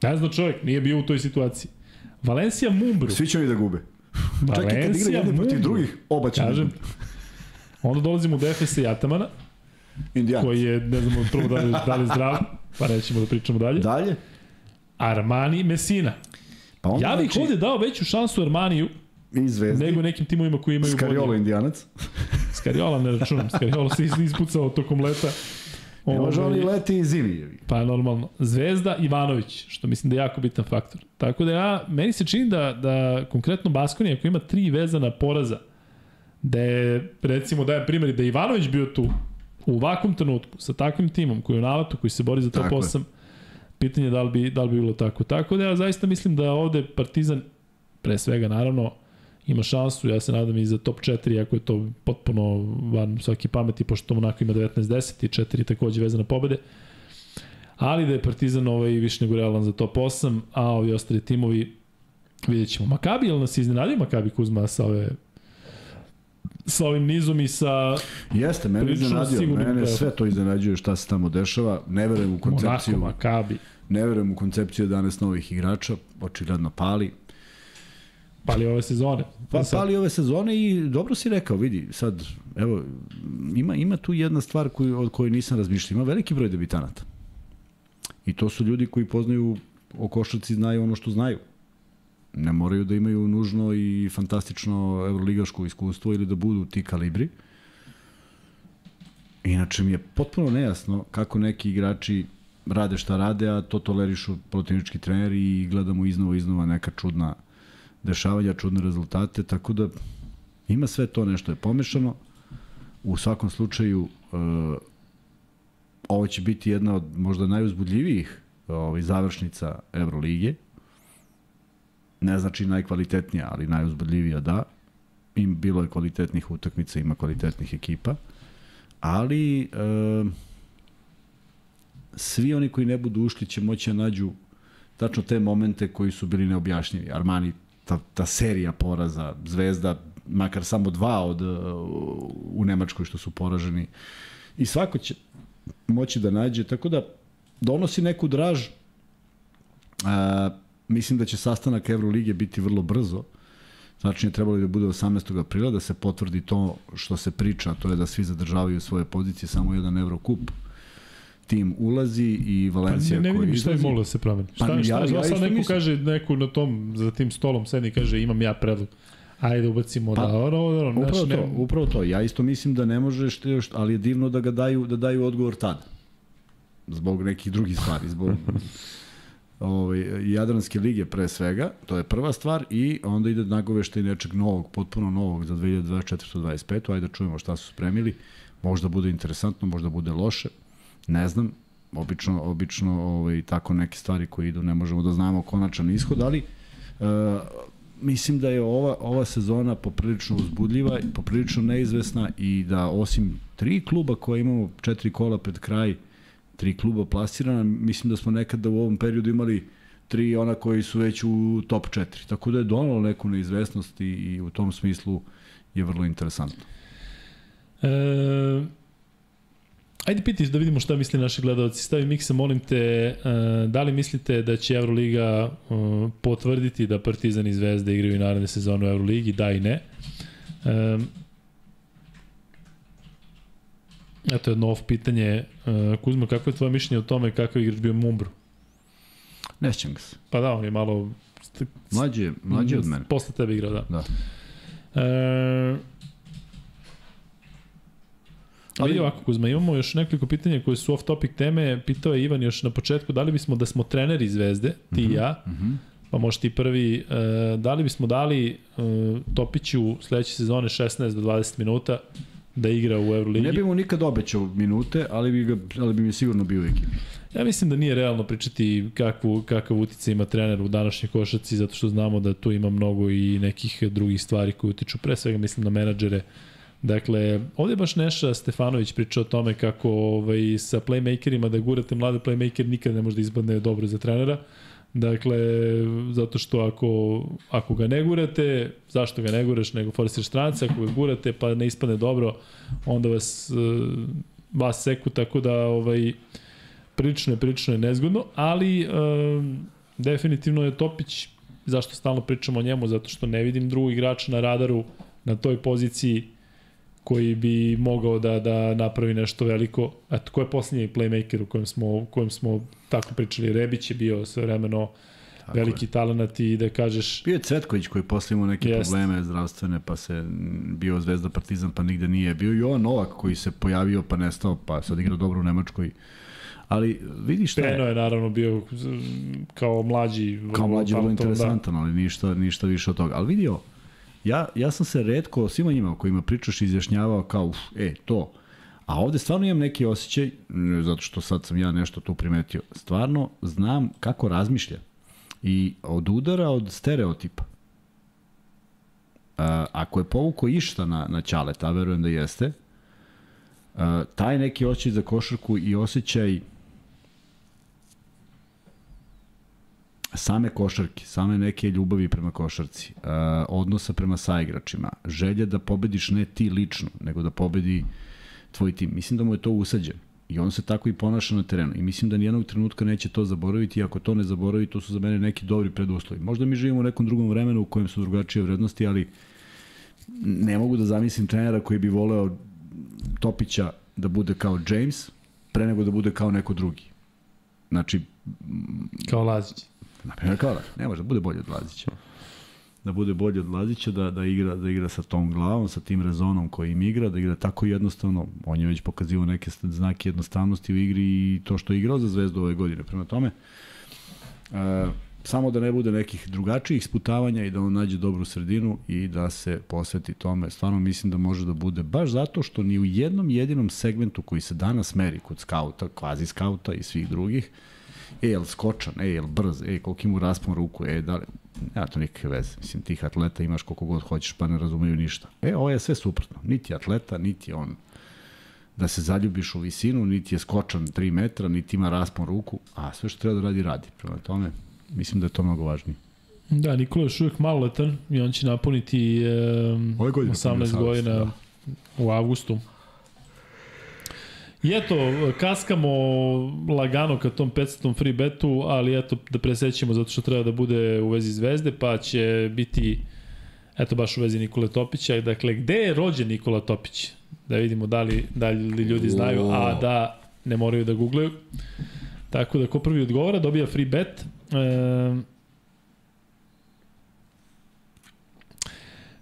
A: Ne znam čovjek, nije bio u toj situaciji. Valencija Mumbru.
B: Svi će oni da gube. Čak i kad igra
A: Valencija
B: jedni protiv drugih, oba će da
A: Kažem.
B: gube.
A: Onda dolazimo do Efesa i Atamana,
B: Indijanac.
A: koji je, ne znamo prvo da li, da li zdrav, pa nećemo da pričamo dalje.
B: Dalje?
A: Armani Messina.
B: Pa onda
A: Ja bih
B: znači,
A: ovde dao veću šansu Armaniju
B: i Zvezdi,
A: nego nekim timovima koji imaju
B: Skariolo
A: bolje.
B: Indijanac.
A: Skariola ne računam. Skariola se is- ispucao tokom leta.
B: Ne može
A: Ovaj,
B: on i leti i zimi.
A: Pa normalno. Zvezda Ivanović, što mislim da je jako bitan faktor. Tako da ja, meni se čini da, da konkretno Baskonija ako ima tri vezana poraza, da je, recimo da je primjer da je Ivanović bio tu u ovakvom trenutku sa takvim timom koji je u nalatu, koji se bori za top
B: Tako je.
A: 8, pitanje je da li, bi, da li bi bilo tako. Tako da ja zaista mislim da ovde Partizan, pre svega naravno, ima šansu, ja se nadam i za top 4, ako je to potpuno van svaki pameti, pošto Monako ima 19-10 i 4 takođe vezane pobede. Ali da je Partizan ovaj više nego realan za top 8, a ovi ostali timovi vidjet ćemo. Makabi, jel nas iznenadio Makabi Kuzma sa ove sa ovim nizom i sa
B: Jeste, mene iznenadio. Mene sve to iznenađuje šta se tamo dešava. Ne verujem u koncepciju.
A: Monako, Makabi.
B: Ne verujem u koncepciju 11 novih igrača. Očigledno pali.
A: Pali ove sezone.
B: Pa
A: Sad-
B: pali ove sezone i dobro si rekao, vidi, sad, evo, ima, ima tu jedna stvar koju, od koje nisam razmišljao. Ima veliki broj debitanata. I to su ljudi koji poznaju o košarci, znaju ono što znaju. Ne moraju da imaju nužno i fantastično evroligaško iskustvo ili da budu ti kalibri. Inače mi je potpuno nejasno kako neki igrači rade šta rade, a to tolerišu protivnički treneri i gledamo iznova iznova neka čudna dešavanja, čudne rezultate, tako da ima sve to nešto je pomešano. U svakom slučaju uh, ovo će biti jedna od možda najuzbudljivijih ovaj, završnica Evrolige. Ne znači najkvalitetnija, ali najuzbudljivija da. Im bilo je kvalitetnih utakmica, ima kvalitetnih ekipa. Ali e, svi oni koji ne budu ušli će moći da nađu tačno te momente koji su bili neobjašnjivi. Armani, ta, ta serija poraza, Zvezda, makar samo dva od u Nemačkoj što su poraženi. I svako će moći da nađe, tako da donosi neku draž. A, mislim da će sastanak Evrolige biti vrlo brzo. Znači, je trebalo da bude 18. aprila, da se potvrdi to što se priča, to je da svi zadržavaju svoje pozicije, samo jedan Evrokup tim ulazi i Valencija
A: pa ne, ne
B: koji
A: izlazi. šta je moglo da se promeni. Šta, pa, šta, ja, šta, ja, sad neko mislim. kaže, neku na tom, za tim stolom sedi kaže imam ja predlog. Ajde ubacimo pa, da ono, ono,
B: upravo to, ne... upravo to. Ja isto mislim da ne možeš, ali je divno da ga daju, da daju odgovor tada zbog nekih drugih stvari, zbog ovaj, Jadranske lige pre svega, to je prva stvar i onda ide nagoveštaj nečeg novog, potpuno novog za 2024-2025, ajde da čujemo šta su spremili, možda bude interesantno, možda bude loše, ne znam, obično, obično ovaj, tako neke stvari koje idu ne možemo da znamo konačan ishod, ali uh, mislim da je ova, ova sezona poprilično uzbudljiva poprilično neizvesna i da osim tri kluba koje imamo četiri kola pred kraj, tri kluba plasirana, mislim da smo nekada u ovom periodu imali tri ona koji su već u top 4. Tako da je donalo neku neizvesnost i, i u tom smislu je vrlo interesantno.
A: E, ajde piti da vidimo šta misli naši gledalci. Stavi Miksa, molim te, e, da li mislite da će Euroliga e, potvrditi da Partizan i Zvezda igraju naredne sezone u Euroligi? Da i ne. E, Eto jedno off pitanje. Uh, Kuzma, kako je tvoje mišljenje o tome kakav igrač bio Mumbro?
B: Ne sjećam ga se.
A: Pa da, on je malo...
B: Mlađi, mlađi od mene.
A: Posle tebe igrao, da.
B: Da.
A: E, Ali... Vidi ovako, Kuzma, imamo još nekoliko pitanja koje su off topic teme. Pitao je Ivan još na početku, da li bismo da smo treneri Zvezde, ti i uh -huh, ja, uh -huh. pa možete i prvi, uh, da li bismo dali uh, Topiću sledeće sezone 16 do 20 minuta da igra u Euroligi.
B: Ne bi mu nikad obećao minute, ali bi, ga, ali bi mi sigurno bio u ekipi.
A: Ja mislim da nije realno pričati kakvu, kakav utica ima trener u današnjoj košaci, zato što znamo da tu ima mnogo i nekih drugih stvari koje utiču. Pre svega mislim na menadžere. Dakle, ovde je baš Neša Stefanović pričao o tome kako ovaj, sa playmakerima da gurate mlade playmaker nikad ne može da izbadne dobro za trenera. Dakle, zato što ako, ako ga ne gurate, zašto ga ne guraš, nego forsiraš strance, ako ga gurate pa ne ispadne dobro, onda vas, eh, vas seku, tako da ovaj, prilično je, prilično je nezgodno, ali um, definitivno je Topić, zašto stalno pričamo o njemu, zato što ne vidim drugog igrača na radaru na toj poziciji koji bi mogao da da napravi nešto veliko. Eto, ko je posljednji playmaker u kojem smo, u kojem smo tako pričali? Rebić je bio sve vremeno Tako veliki je. talent i da kažeš...
B: Bio je Cvetković koji posle imao neke jest. probleme zdravstvene, pa se bio Zvezda Partizan, pa nigde nije. Bio Jovan Novak koji se pojavio pa nestao, pa sad igra dobro u Nemačkoj. Ali vidi šta
A: je... Peno je naravno bio kao mlađi.
B: Kao mlađi vrlo da. interesantan, da. ali ništa, ništa više od toga. Ali vidio, ja, ja sam se redko svima njima kojima pričaš izjašnjavao kao, uf, e, to. A ovde stvarno imam neki osjećaj, zato što sad sam ja nešto tu primetio, stvarno znam kako razmišlja i od udara od stereotipa. A, ako je povuko išta na, na Ćaleta, verujem da jeste, a, taj neki osjećaj za košarku i osjećaj same košarke, same neke ljubavi prema košarci, uh, odnosa prema saigračima, želja da pobediš ne ti lično, nego da pobedi tvoj tim. Mislim da mu je to usađeno. I on se tako i ponaša na terenu. I mislim da nijednog trenutka neće to zaboraviti i ako to ne zaboravi, to su za mene neki dobri preduslovi. Možda mi živimo u nekom drugom vremenu u kojem su drugačije vrednosti, ali ne mogu da zamislim trenera koji bi voleo Topića da bude kao James, pre nego da bude kao neko drugi. Znači...
A: Kao Lazić.
B: Na primjer kao da, ne može, da bude bolje od Lazića. Da bude bolji od Lazića, da, da, igra, da igra sa tom glavom, sa tim rezonom koji im igra, da igra tako jednostavno. On je već pokazivao neke znake jednostavnosti u igri i to što je igrao za Zvezdu ove godine. Prema tome, e, samo da ne bude nekih drugačijih sputavanja i da on nađe dobru sredinu i da se posveti tome. Stvarno mislim da može da bude baš zato što ni u jednom jedinom segmentu koji se danas meri kod skauta, kvazi skauta i svih drugih, e, jel skočan, e, jel brz, e, koliko ima raspon ruku, e, da li, nema to nikakve veze. Mislim, tih atleta imaš koliko god hoćeš, pa ne razumeju ništa. E, ovo je sve suprotno. Niti atleta, niti on da se zaljubiš u visinu, niti je skočan 3 metra, niti ima raspon ruku, a sve što treba da radi, radi. Prema tome, mislim da je to mnogo važnije.
A: Da, Nikola je još uvijek maloletan i on će napuniti um, 18 godina da. u avgustu. I eto, kaskamo lagano ka tom 500 free betu, ali eto, da presećemo zato što treba da bude u vezi zvezde, pa će biti, eto baš u vezi Nikole Topića. Dakle, gde je rođen Nikola Topić? Da vidimo da li, da li ljudi znaju, a da ne moraju da googlaju. Tako da ko prvi odgovara dobija free bet. E,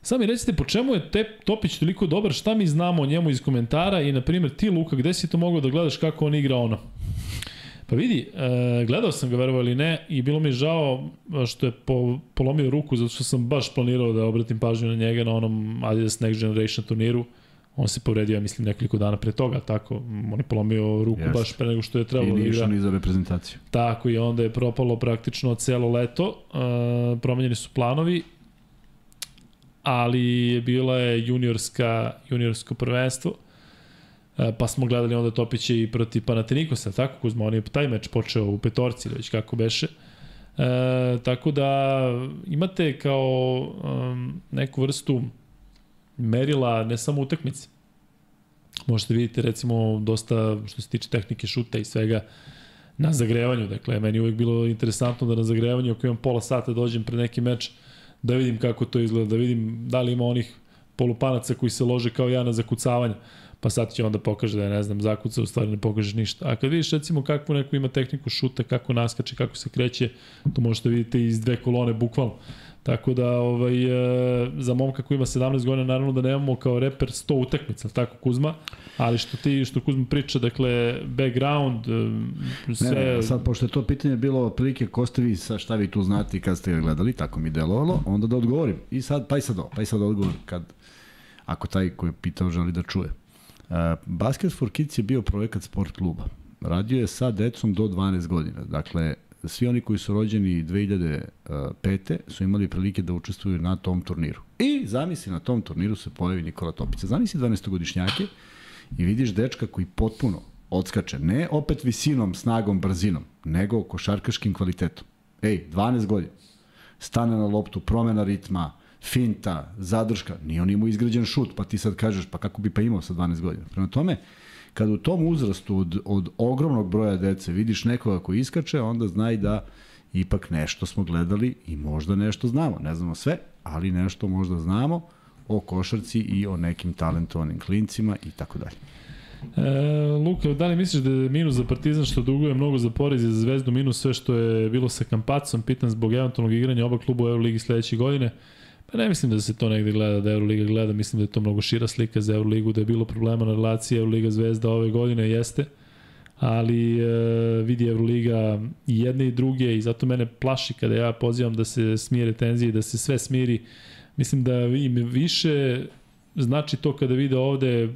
A: Sad mi recite po čemu je te, Topić toliko dobar, šta mi znamo o njemu iz komentara i na primjer ti Luka, gde si to mogao da gledaš kako on igra ono? Pa vidi, e, gledao sam ga verovo ili ne i bilo mi žao što je po, polomio ruku zato što sam baš planirao da obratim pažnju na njega na onom Adidas Next Generation turniru. On se povredio, ja mislim, nekoliko dana pre toga, tako. On je polomio ruku Jest. baš pre nego što je trebalo
B: da igra. I nije ni za reprezentaciju.
A: Tako, i onda je propalo praktično celo leto. E, promenjeni su planovi ali bila je juniorska, juniorsko prvenstvo, e, pa smo gledali onda Topića i protiv Panatenikosa, tako Kuzma, on je taj meč počeo u petorci, već kako beše. E, tako da imate kao um, neku vrstu merila ne samo utakmice. Možete vidite recimo dosta što se tiče tehnike šuta i svega na zagrevanju. Dakle, meni je uvijek bilo interesantno da na zagrevanju ako imam pola sata dođem pred neki meč, da vidim kako to izgleda, da vidim da li ima onih polupanaca koji se lože kao ja na zakucavanje, pa sad će onda pokaže da je, ne znam, zakuca, u stvari ne pokažeš ništa. A kad vidiš recimo kakvu neko ima tehniku šuta, kako naskače, kako se kreće, to možete vidjeti iz dve kolone, bukvalno. Tako da ovaj, e, za momka koji ima 17 godina naravno da nemamo kao reper 100 utakmica, tako Kuzma, ali što ti što Kuzma priča, dakle background sve
B: ne, ne, sad pošto je to pitanje bilo otprilike ko ste vi sa šta vi tu znate i kad ste ga gledali, tako mi delovalo, onda da odgovorim. I sad pa i sad ovo, pa i sad odgovor kad ako taj koji je pitao želi da čuje. Basket for Kids je bio projekat sport kluba. Radio je sa decom do 12 godina. Dakle, svi oni koji su rođeni 2005. su imali prilike da učestvuju na tom turniru. I zamisli, na tom turniru se pojavi Nikola Topica. Zamisli 12-godišnjake i vidiš dečka koji potpuno odskače, ne opet visinom, snagom, brzinom, nego košarkaškim kvalitetom. Ej, 12 godina. Stane na loptu, promena ritma, finta, zadrška. Nije on imao izgrađen šut, pa ti sad kažeš, pa kako bi pa imao sa 12 godina. Prema tome, kad u tom uzrastu od, od ogromnog broja dece vidiš nekoga koji iskače, onda znaj da ipak nešto smo gledali i možda nešto znamo. Ne znamo sve, ali nešto možda znamo o košarci i o nekim talentovanim klincima i tako dalje.
A: E, Luka, da li misliš da je minus za Partizan što duguje mnogo za porez i za Zvezdu minus sve što je bilo sa Kampacom, pitan zbog eventualnog igranja oba kluba u Euroligi sledeće godine? Pa ne mislim da se to negde gleda, da Euroliga gleda, mislim da je to mnogo šira slika za Euroligu, da je bilo problema na relaciji Euroliga Zvezda ove godine, jeste, ali e, vidi Euroliga i jedne i druge i zato mene plaši kada ja pozivam da se smire tenzije, da se sve smiri. Mislim da im više znači to kada vide ovde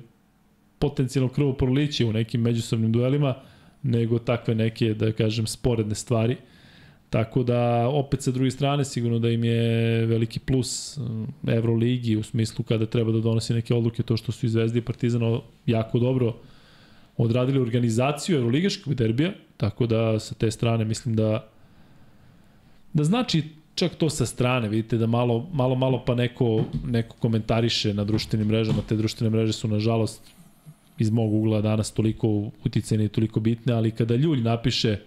A: potencijalno krvoproliće u nekim međusobnim duelima, nego takve neke, da kažem, sporedne stvari. Tako da, opet sa druge strane, sigurno da im je veliki plus eh, Euroligi u smislu kada treba da donosi neke odluke, to što su i Zvezda i Partizan jako dobro odradili organizaciju Euroligaškog derbija, tako da sa te strane mislim da da znači čak to sa strane, vidite da malo, malo, malo pa neko, neko komentariše na društvenim mrežama, te društvene mreže su nažalost iz mog ugla danas toliko uticene i toliko bitne, ali kada Ljulj napiše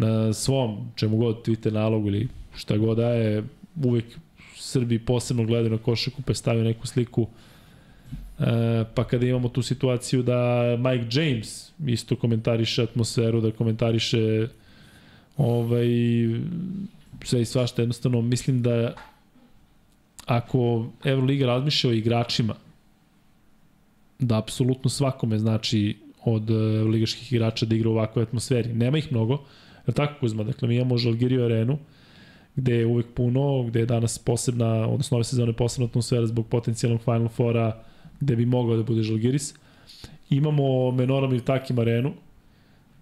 A: na svom, čemu god Twitter nalogu ili šta god daje, uvek Srbi posebno gledaju na košaku pa stavio neku sliku E, pa kada imamo tu situaciju da Mike James isto komentariše atmosferu, da komentariše ovaj, sve i svašta, jednostavno mislim da ako Euroliga razmišlja o igračima, da apsolutno svakome znači od ligaških igrača da igra u ovakvoj atmosferi. Nema ih mnogo, je tako Kuzma? Dakle, mi imamo Žalgiriju arenu, gde je uvek puno, gde je danas posebna, odnosno ove sezone posebna atmosfera zbog potencijalnog Final Fora, gde bi mogao da bude Žalgiris. Imamo Menoram i Takim arenu,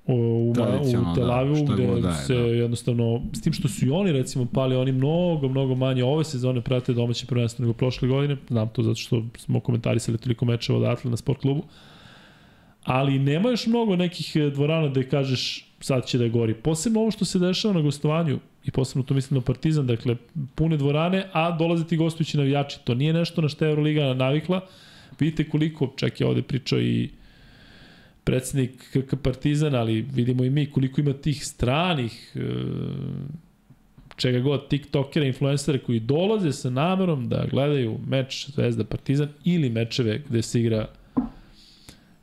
A: u, u Tel Avivu, da, gde daje, se da. jednostavno, s tim što su i oni recimo pali, oni mnogo, mnogo manje ove sezone prate domaće prvenstvo nego prošle godine, znam to zato što smo komentarisali toliko mečeva odatle na sport klubu, ali nema još mnogo nekih dvorana da kažeš sad će da gori. Posebno ovo što se dešava na gostovanju, i posebno to mislim na Partizan, dakle, pune dvorane, a dolaze ti gostujući navijači. To nije nešto na što je Euroliga navikla. Vidite koliko, čak je ovde pričao i predsednik KK Partizan, ali vidimo i mi koliko ima tih stranih e, čega god, tiktokera, influencera koji dolaze sa namerom da gledaju meč Zvezda Partizan ili mečeve gde se igra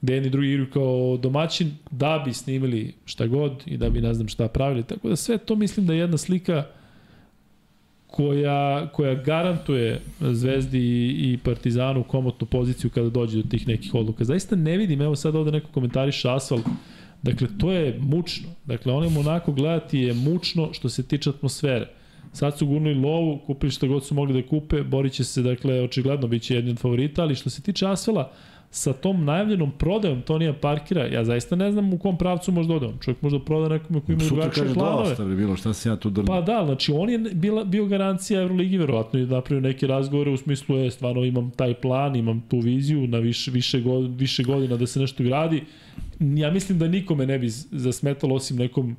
A: gde jedni drugi igraju kao domaćin, da bi snimili šta god i da bi ne znam šta pravili. Tako da sve to mislim da je jedna slika koja, koja garantuje Zvezdi i, i Partizanu komotnu poziciju kada dođe do tih nekih odluka. Zaista ne vidim, evo sad ovde neko komentariš asfalt, dakle to je mučno. Dakle, ono onako gledati je mučno što se tiče atmosfere. Sad su gurnuli lovu, kupili što god su mogli da kupe, borit će se, dakle, očigledno bit će jedni od favorita, ali što se tiče asfala, sa tom najavljenom prodajom Tonija Parkira, ja zaista ne znam u kom pravcu može da odem. Čovjek možda proda nekome koji ima drugačije planove. Sutra
B: kaže bilo, šta se ja tu drnim?
A: Pa da, znači on je bila, bio garancija Euroligi, verovatno je napravio neke razgovore u smislu, je, stvarno imam taj plan, imam tu viziju na više, više, god, više godina da se nešto gradi. Ja mislim da nikome ne bi zasmetalo osim nekom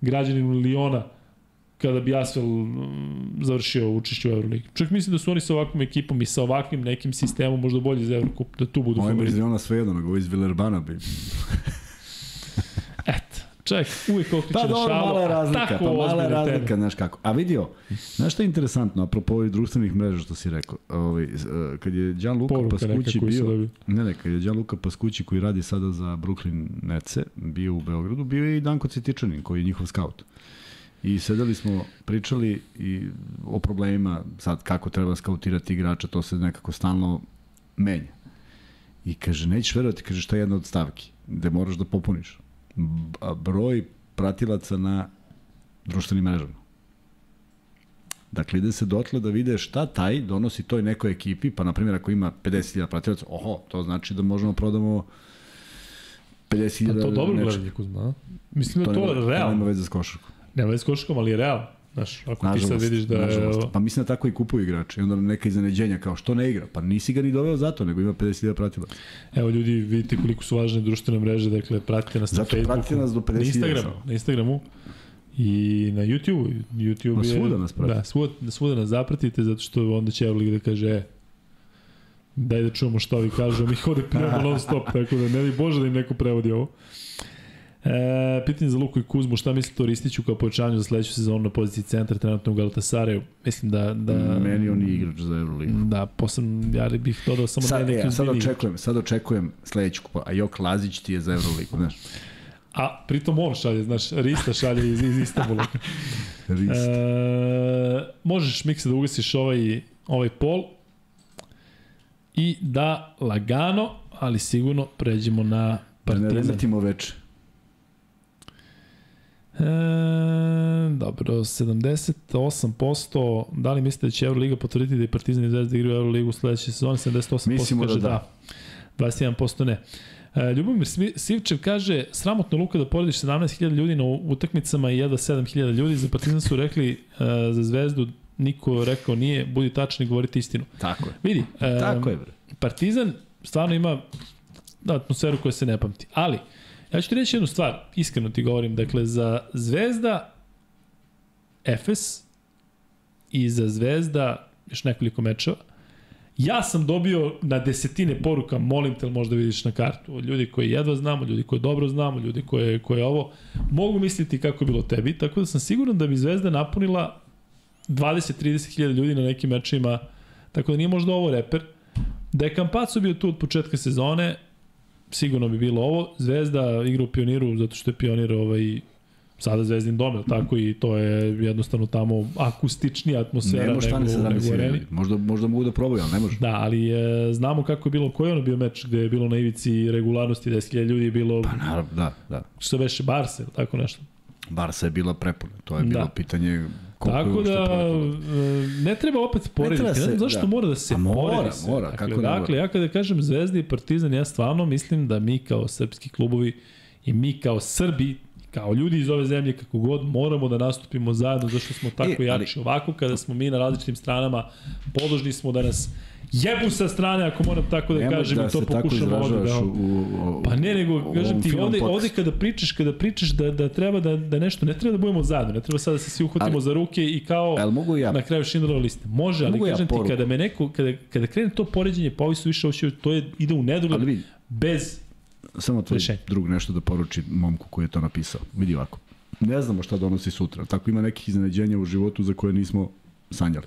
A: građaninu Liona kada bi Asvel završio učešće u Euroligi. Čak mislim da su oni sa ovakvom ekipom i sa ovakvim nekim sistemom možda bolji za Eurocup, da tu budu
B: favoriti. Ovo je ona svejedno, nego iz Villerbana bi.
A: Eto, ček, uvijek okriče
B: pa, dobro, šalu, mala je razlika, tako pa mala je razlika, znaš kako. A vidio, znaš što je interesantno, apropo ovih društvenih mreža što si rekao, ovaj, kad je Luka Paskući bio, ne, ne, kad je Luka Paskući koji radi sada za Brooklyn Netse, bio u Beogradu, bio je i Danko Citičanin, koji je njihov scout. I sedeli smo, pričali i o problemima sad kako treba skautirati igrača, to se nekako stalno menja. I kaže, nećeš verovati, kaže, šta je jedna od stavki, gde moraš da popuniš. Broj pratilaca na društvenim mrežama. Dakle, ide se dotle da vide šta taj donosi toj nekoj ekipi, pa na primjer ako ima 50.000 pratilaca, oho, to znači da možemo da prodamo 50.000
A: Pa to dobro gledanje, Kuzma. Mislim da to, to realno. To
B: nema veze s košarkom.
A: Nema već s koškom, ali je realno. Znaš, ako nažalost, ti sad vidiš da
B: nažalost. je... Pa mislim da tako i kupuju igrače. I onda neka iznenađenja kao što ne igra. Pa nisi ga ni doveo zato, nego ima 50.000 pratila.
A: Evo ljudi, vidite koliko su važne društvene mreže, dakle pratite nas zato na Facebooku. Zato pratite
B: nas do 50.000. Na
A: Instagramu, na Instagramu. I na YouTube. YouTube
B: je... Svuda nas pratite.
A: Da, svuda, svuda nas zapratite, zato što onda će Evlik da kaže, e, daj da čujemo što vi kažu, mi hode pijamo non stop, tako da ne di Bože da im neko prevodi ovo. E, pitanje za Luku i Kuzmu, šta mislite o Ristiću kao pojačanju za sledeću sezonu na poziciji centra trenutno u Galatasaraju? Mislim da... da
B: Meni on je igrač za Euroligu.
A: Da, posebno, ja bih dodao samo
B: sad,
A: da je
B: neki... Ja, sad očekujem, sad očekujem sledeću kupa, a Jok Lazić ti je za Euroligu, znaš.
A: A pritom on šalje, znaš, Rista šalje iz, iz Istanbula. Rista. E, možeš, Mikse, da ugasiš ovaj, ovaj pol i da lagano, ali sigurno pređemo na Partizan. Da ne
B: remetimo veče.
A: E, dobro, 78%, da li mislite da će Euroliga potvrditi da je Partizan i Zvezda igraju Euroligu u sledećoj sezoni? 78% Mislimo kaže da, da. da. 21% ne. E, Ljubomir Sivčev kaže, sramotno Luka da porediš 17.000 ljudi na utakmicama i jedva 7.000 ljudi. Za Partizan su rekli e, za Zvezdu, niko rekao nije, budi tačni, govorite istinu.
B: Tako je.
A: Vidi,
B: e, Tako je, bre.
A: Partizan stvarno ima atmosferu koja se ne pamti. Ali, Ja ću ti reći jednu stvar, iskreno ti govorim, dakle za Zvezda Efes i za Zvezda još nekoliko mečeva, ja sam dobio na desetine poruka, molim te možda vidiš na kartu, od ljudi koji jedva znamo, ljudi koji dobro znamo, ljudi koje, koje ovo, mogu misliti kako je bilo tebi, tako da sam siguran da bi Zvezda napunila 20-30 hiljada ljudi na nekim mečima, tako da nije možda ovo reper. Da je Kampaco bio tu od početka sezone, sigurno bi bilo ovo. Zvezda igra u pioniru zato što je pionir ovaj, sada Zvezdin dom, tako i to je jednostavno tamo akustičnija atmosfera
B: Nemo šta
A: nego,
B: ne
A: nego areni.
B: Možda, možda mogu da probaju, ali ne može.
A: Da, ali e, znamo kako je bilo, koji je ono bio meč gde je bilo na ivici regularnosti, 10.000 ljudi je bilo,
B: Pa naravno, da, da.
A: što veše Barse, tako nešto.
B: Barsa je bila prepuna. To je bilo
A: Da.
B: pitanje
A: Tako da, e, ne treba opet porediti. Ne,
B: se-
A: znam zašto
B: da.
A: mora da se
B: A mora,
A: poredi sve.
B: mora,
A: dakle,
B: kako ne
A: dakle,
B: mora?
A: ja kada kažem Zvezda i Partizan, ja stvarno mislim da mi kao srpski klubovi i mi kao Srbi, kao ljudi iz ove zemlje, kako god, moramo da nastupimo zajedno, zašto smo tako
B: E, ali-
A: jači. Ovako, kada smo mi na različitim stranama, podložni smo da nas jebu sa strane, ako moram tako da
B: Nemoj
A: kažem,
B: da
A: i to pokušam ovde da...
B: u, u,
A: Pa ne, nego, kažem ti, ovde, ovde kada pričaš, kada pričaš da, da treba da, da nešto, ne treba da budemo zajedno, ne treba sada da se svi uhvatimo
B: Ali-
A: za ruke i kao
B: mogu ja,
A: na kraju Schindlerova liste. Može, ali
B: Mogu ja
A: kažem ti, kada me neko, kada, kada krene to poređenje, pa ovi su više ošio, to je, ide u nedogled
B: ali
A: bez...
B: samo tvoj
A: Rešenje.
B: drug nešto da poruči momku koji je to napisao. Vidi ovako. Ne znamo šta donosi sutra. Tako ima nekih iznenađenja u životu za koje nismo sanjali.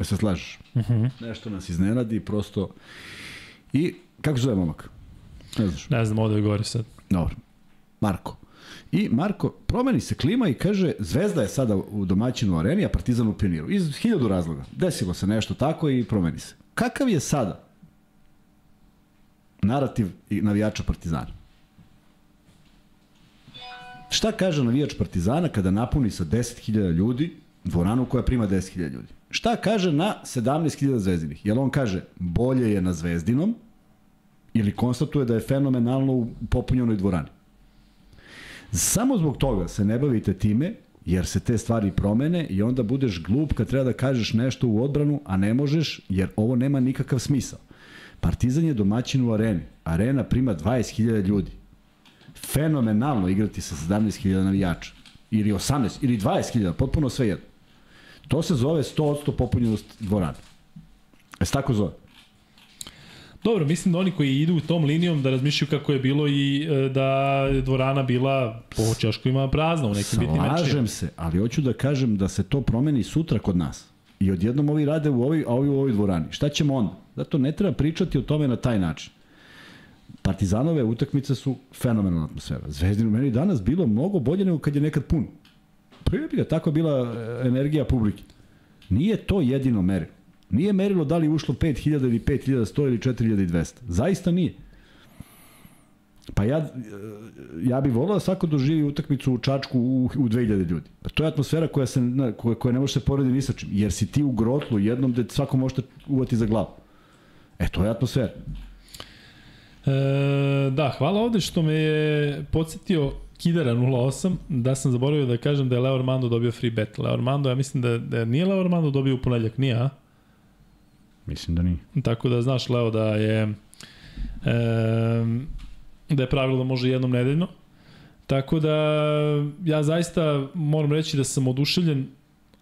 B: E se slažeš?
A: Uh -huh.
B: Nešto nas iznenadi, prosto... I, kako se zove momak? Ne znaš.
A: Ne znam, ovde govori sad.
B: Dobro. Marko. I Marko, promeni se klima i kaže, Zvezda je sada u domaćinu areni, a Partizan u pioniru. Iz hiljadu razloga. Desilo se nešto tako i promeni se. Kakav je sada narativ i navijača Partizana? Šta kaže navijač Partizana kada napuni sa 10.000 ljudi dvoranu koja prima 10.000 ljudi? Šta kaže na 17.000 zvezdinih? Jel on kaže bolje je na zvezdinom ili konstatuje da je fenomenalno u popunjenoj dvorani? Samo zbog toga se ne bavite time, jer se te stvari promene i onda budeš glup kad treba da kažeš nešto u odbranu, a ne možeš, jer ovo nema nikakav smisao. Partizan je domaćin u areni. Arena prima 20.000 ljudi. Fenomenalno igrati sa 17.000 navijača. Ili 18, ili 20.000, potpuno sve jedno. To se zove 100% popunjenost dvorane. E se tako zove?
A: Dobro, mislim da oni koji idu tom linijom da razmišljaju kako je bilo i e, da je dvorana bila po čaškovima prazna u nekim bitnim mečima.
B: Slažem se, ali hoću da kažem da se to promeni sutra kod nas. I odjednom ovi rade u ovoj, a ovi u ovoj dvorani. Šta ćemo onda? Zato ne treba pričati o tome na taj način. Partizanove utakmice su fenomenalna atmosfera. Zvezdin u meni danas bilo mnogo bolje nego kad je nekad pun. Pa je ga, tako je bila e, energija publike. Nije to jedino merilo. Nije merilo da li ušlo 5000 ili 5100 ili 4200. Zaista nije. Pa ja, ja bih volao da svako doživi utakmicu u Čačku u, u 2000 ljudi. Pa to je atmosfera koja, se, koja, koja ne može se porediti ni sa čim. Jer si ti u grotlu jednom da svako može uvati za glavu. E, to je atmosfera.
A: E, da, hvala ovde što me je podsjetio Kidara 08, da sam zaboravio da kažem da je Leo Armando dobio free bet. Leo Armando, ja mislim da, da nije Leo Armando dobio u ponedljak, nije, a?
B: Mislim da nije.
A: Tako da znaš, Leo, da je e, da je pravilo da može jednom nedeljno. Tako da ja zaista moram reći da sam oduševljen,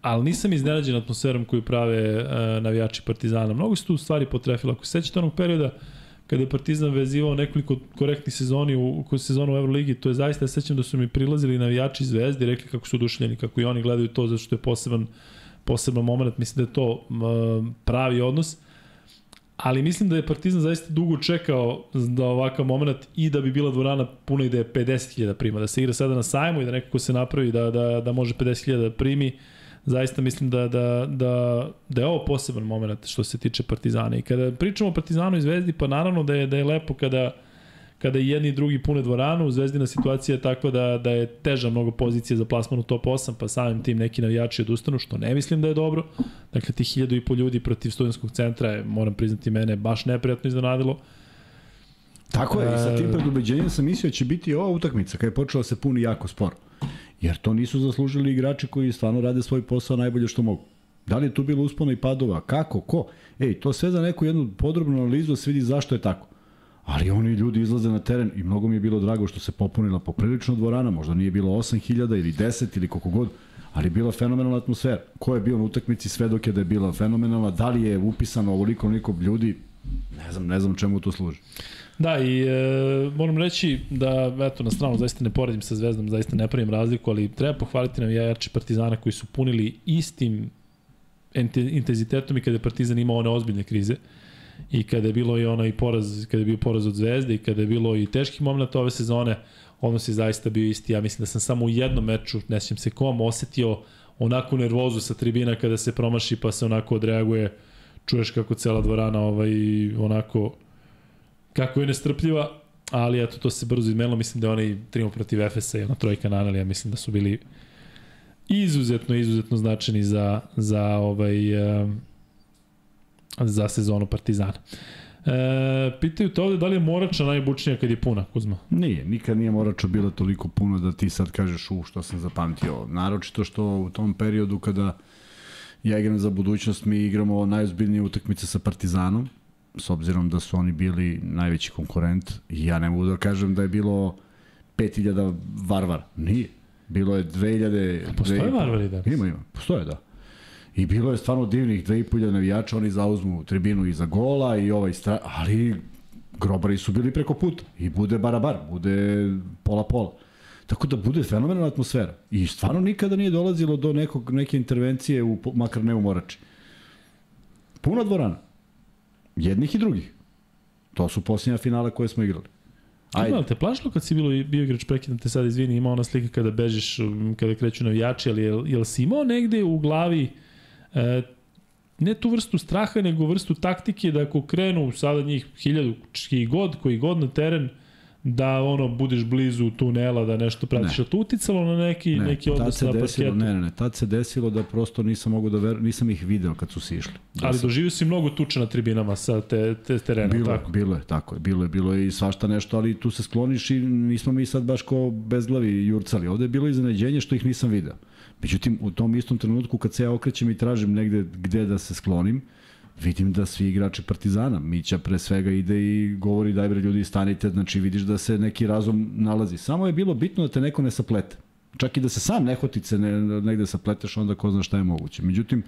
A: ali nisam iznenađen atmosferom koju prave e, navijači Partizana. Mnogo se tu stvari potrefilo. Ako se sećate onog perioda kada je Partizan vezivao nekoliko korektnih sezoni u, u sezonu u Euroligi, to je zaista, ja se sećam da su mi prilazili navijači Zvezdi i rekli kako su oduševljeni, kako i oni gledaju to, zato što je poseban poseban moment, mislim da je to m, pravi odnos. Ali mislim da je Partizan zaista dugo čekao da ovakav moment i da bi bila dvorana puna i da je 50.000 prima, da se igra sada na sajmu i da nekako se napravi da, da, da može 50.000 da primi. Zaista mislim da, da, da, da je ovo poseban moment što se tiče Partizana. I kada pričamo o Partizanu i Zvezdi, pa naravno da je, da je lepo kada kada jedni i drugi pune dvoranu, Zvezdina situacija je takva da, da je teža mnogo pozicija za plasman u top 8, pa samim tim neki navijači odustanu, što ne mislim da je dobro. Dakle, ti hiljadu i po ljudi protiv studentskog centra je, moram priznati, mene baš neprijatno iznenadilo.
B: Tako je, i sa tim predubeđenjem sam mislio da će biti ova utakmica, kada je počela da se puni jako sporo. Jer to nisu zaslužili igrači koji stvarno rade svoj posao najbolje što mogu. Da li je tu bilo uspona i padova? Kako? Ko? Ej, to sve za neku jednu podrobnu analizu da se vidi zašto je tako. Ali oni ljudi izlaze na teren i mnogo mi je bilo drago što se popunila poprilično dvorana, možda nije bilo 8000 ili 10 ili koliko god, ali je bila fenomenalna atmosfera. Ko je bio na utakmici sve dok je da je bila fenomenalna, da li je upisano ovoliko onoliko ljudi, ne znam, ne znam čemu to služi.
A: Da, i e, moram reći da, eto, na stranu zaista ne poredim sa Zvezdom, zaista ne pravim razliku, ali treba pohvaliti navijači Partizana koji su punili istim intenzitetom i kada je Partizan imao one ozbiljne krize. i kada je bilo i onaj poraz, kada je bio poraz od Zvezde i kada je bilo i teških momenta ove sezone, odnos je zaista bio isti. Ja mislim da sam samo u jednom meču, ne sjećam se kom, osetio onako nervozu sa tribina kada se promaši pa se onako odreaguje, čuješ kako cela dvorana ovaj, onako kako je nestrpljiva, ali eto to se brzo izmenilo, mislim da je onaj trimo protiv Efesa i ona trojka na ja mislim da su bili izuzetno, izuzetno značajni za, za ovaj za sezonu Partizana. E, pitaju te ovde da li je Morača najbučnija kad je puna, Kuzma?
B: Nije, nikad nije Morača bila toliko puno da ti sad kažeš u što sam zapamtio. Naročito što u tom periodu kada ja igram za budućnost, mi igramo najozbiljnije utakmice sa Partizanom, s obzirom da su oni bili najveći konkurent. Ja ne mogu da kažem da je bilo 5000 varvar. Nije. Bilo je 2000...
A: Postoje varvari danas?
B: Ima, ima. Postoje, da. I bilo je stvarno divnih 2500 navijača, oni zauzmu tribinu iza gola i ovaj stra... ali grobari su bili preko puta i bude barabar, bude pola-pola. Tako da bude fenomenalna atmosfera. I stvarno nikada nije dolazilo do nekog, neke intervencije, u, makar ne u Morači. Puna dvorana. Jednih i drugih. To su posljednja finale koje smo igrali.
A: Ajde. Ima, te plašilo kad si bilo, bio igrač, prekidam te sad, izvini, ima ona slika kada bežiš, kada kreću navijači, ali jel, jel si imao negde u glavi e, ne tu vrstu straha, nego vrstu taktike da ako krenu sada njih hiljadu čiji god, koji god na teren, da ono budeš blizu tunela, da nešto pratiš. Ne. to uticalo na neki, ne. neki odnos na
B: parketu? Ne, ne, ne. Tad se desilo da prosto nisam mogu da ver, nisam ih video kad su sišli.
A: Da Ali sam... doživio si mnogo tuče na tribinama sa te, te terena,
B: bilo,
A: tako?
B: Bilo je, tako je. Bilo je, bilo je i svašta nešto, ali tu se skloniš i nismo mi sad baš ko bezglavi jurcali. Ovde je bilo iznenađenje što ih nisam video. Međutim, u tom istom trenutku kad se ja okrećem i tražim negde gde da se sklonim, vidim da svi igrači Partizana, Mića pre svega ide i govori daj bre ljudi stanite, znači vidiš da se neki razum nalazi. Samo je bilo bitno da te neko ne saplete. Čak i da se sam nehotice ne, negde sapleteš, onda ko zna šta je moguće. Međutim,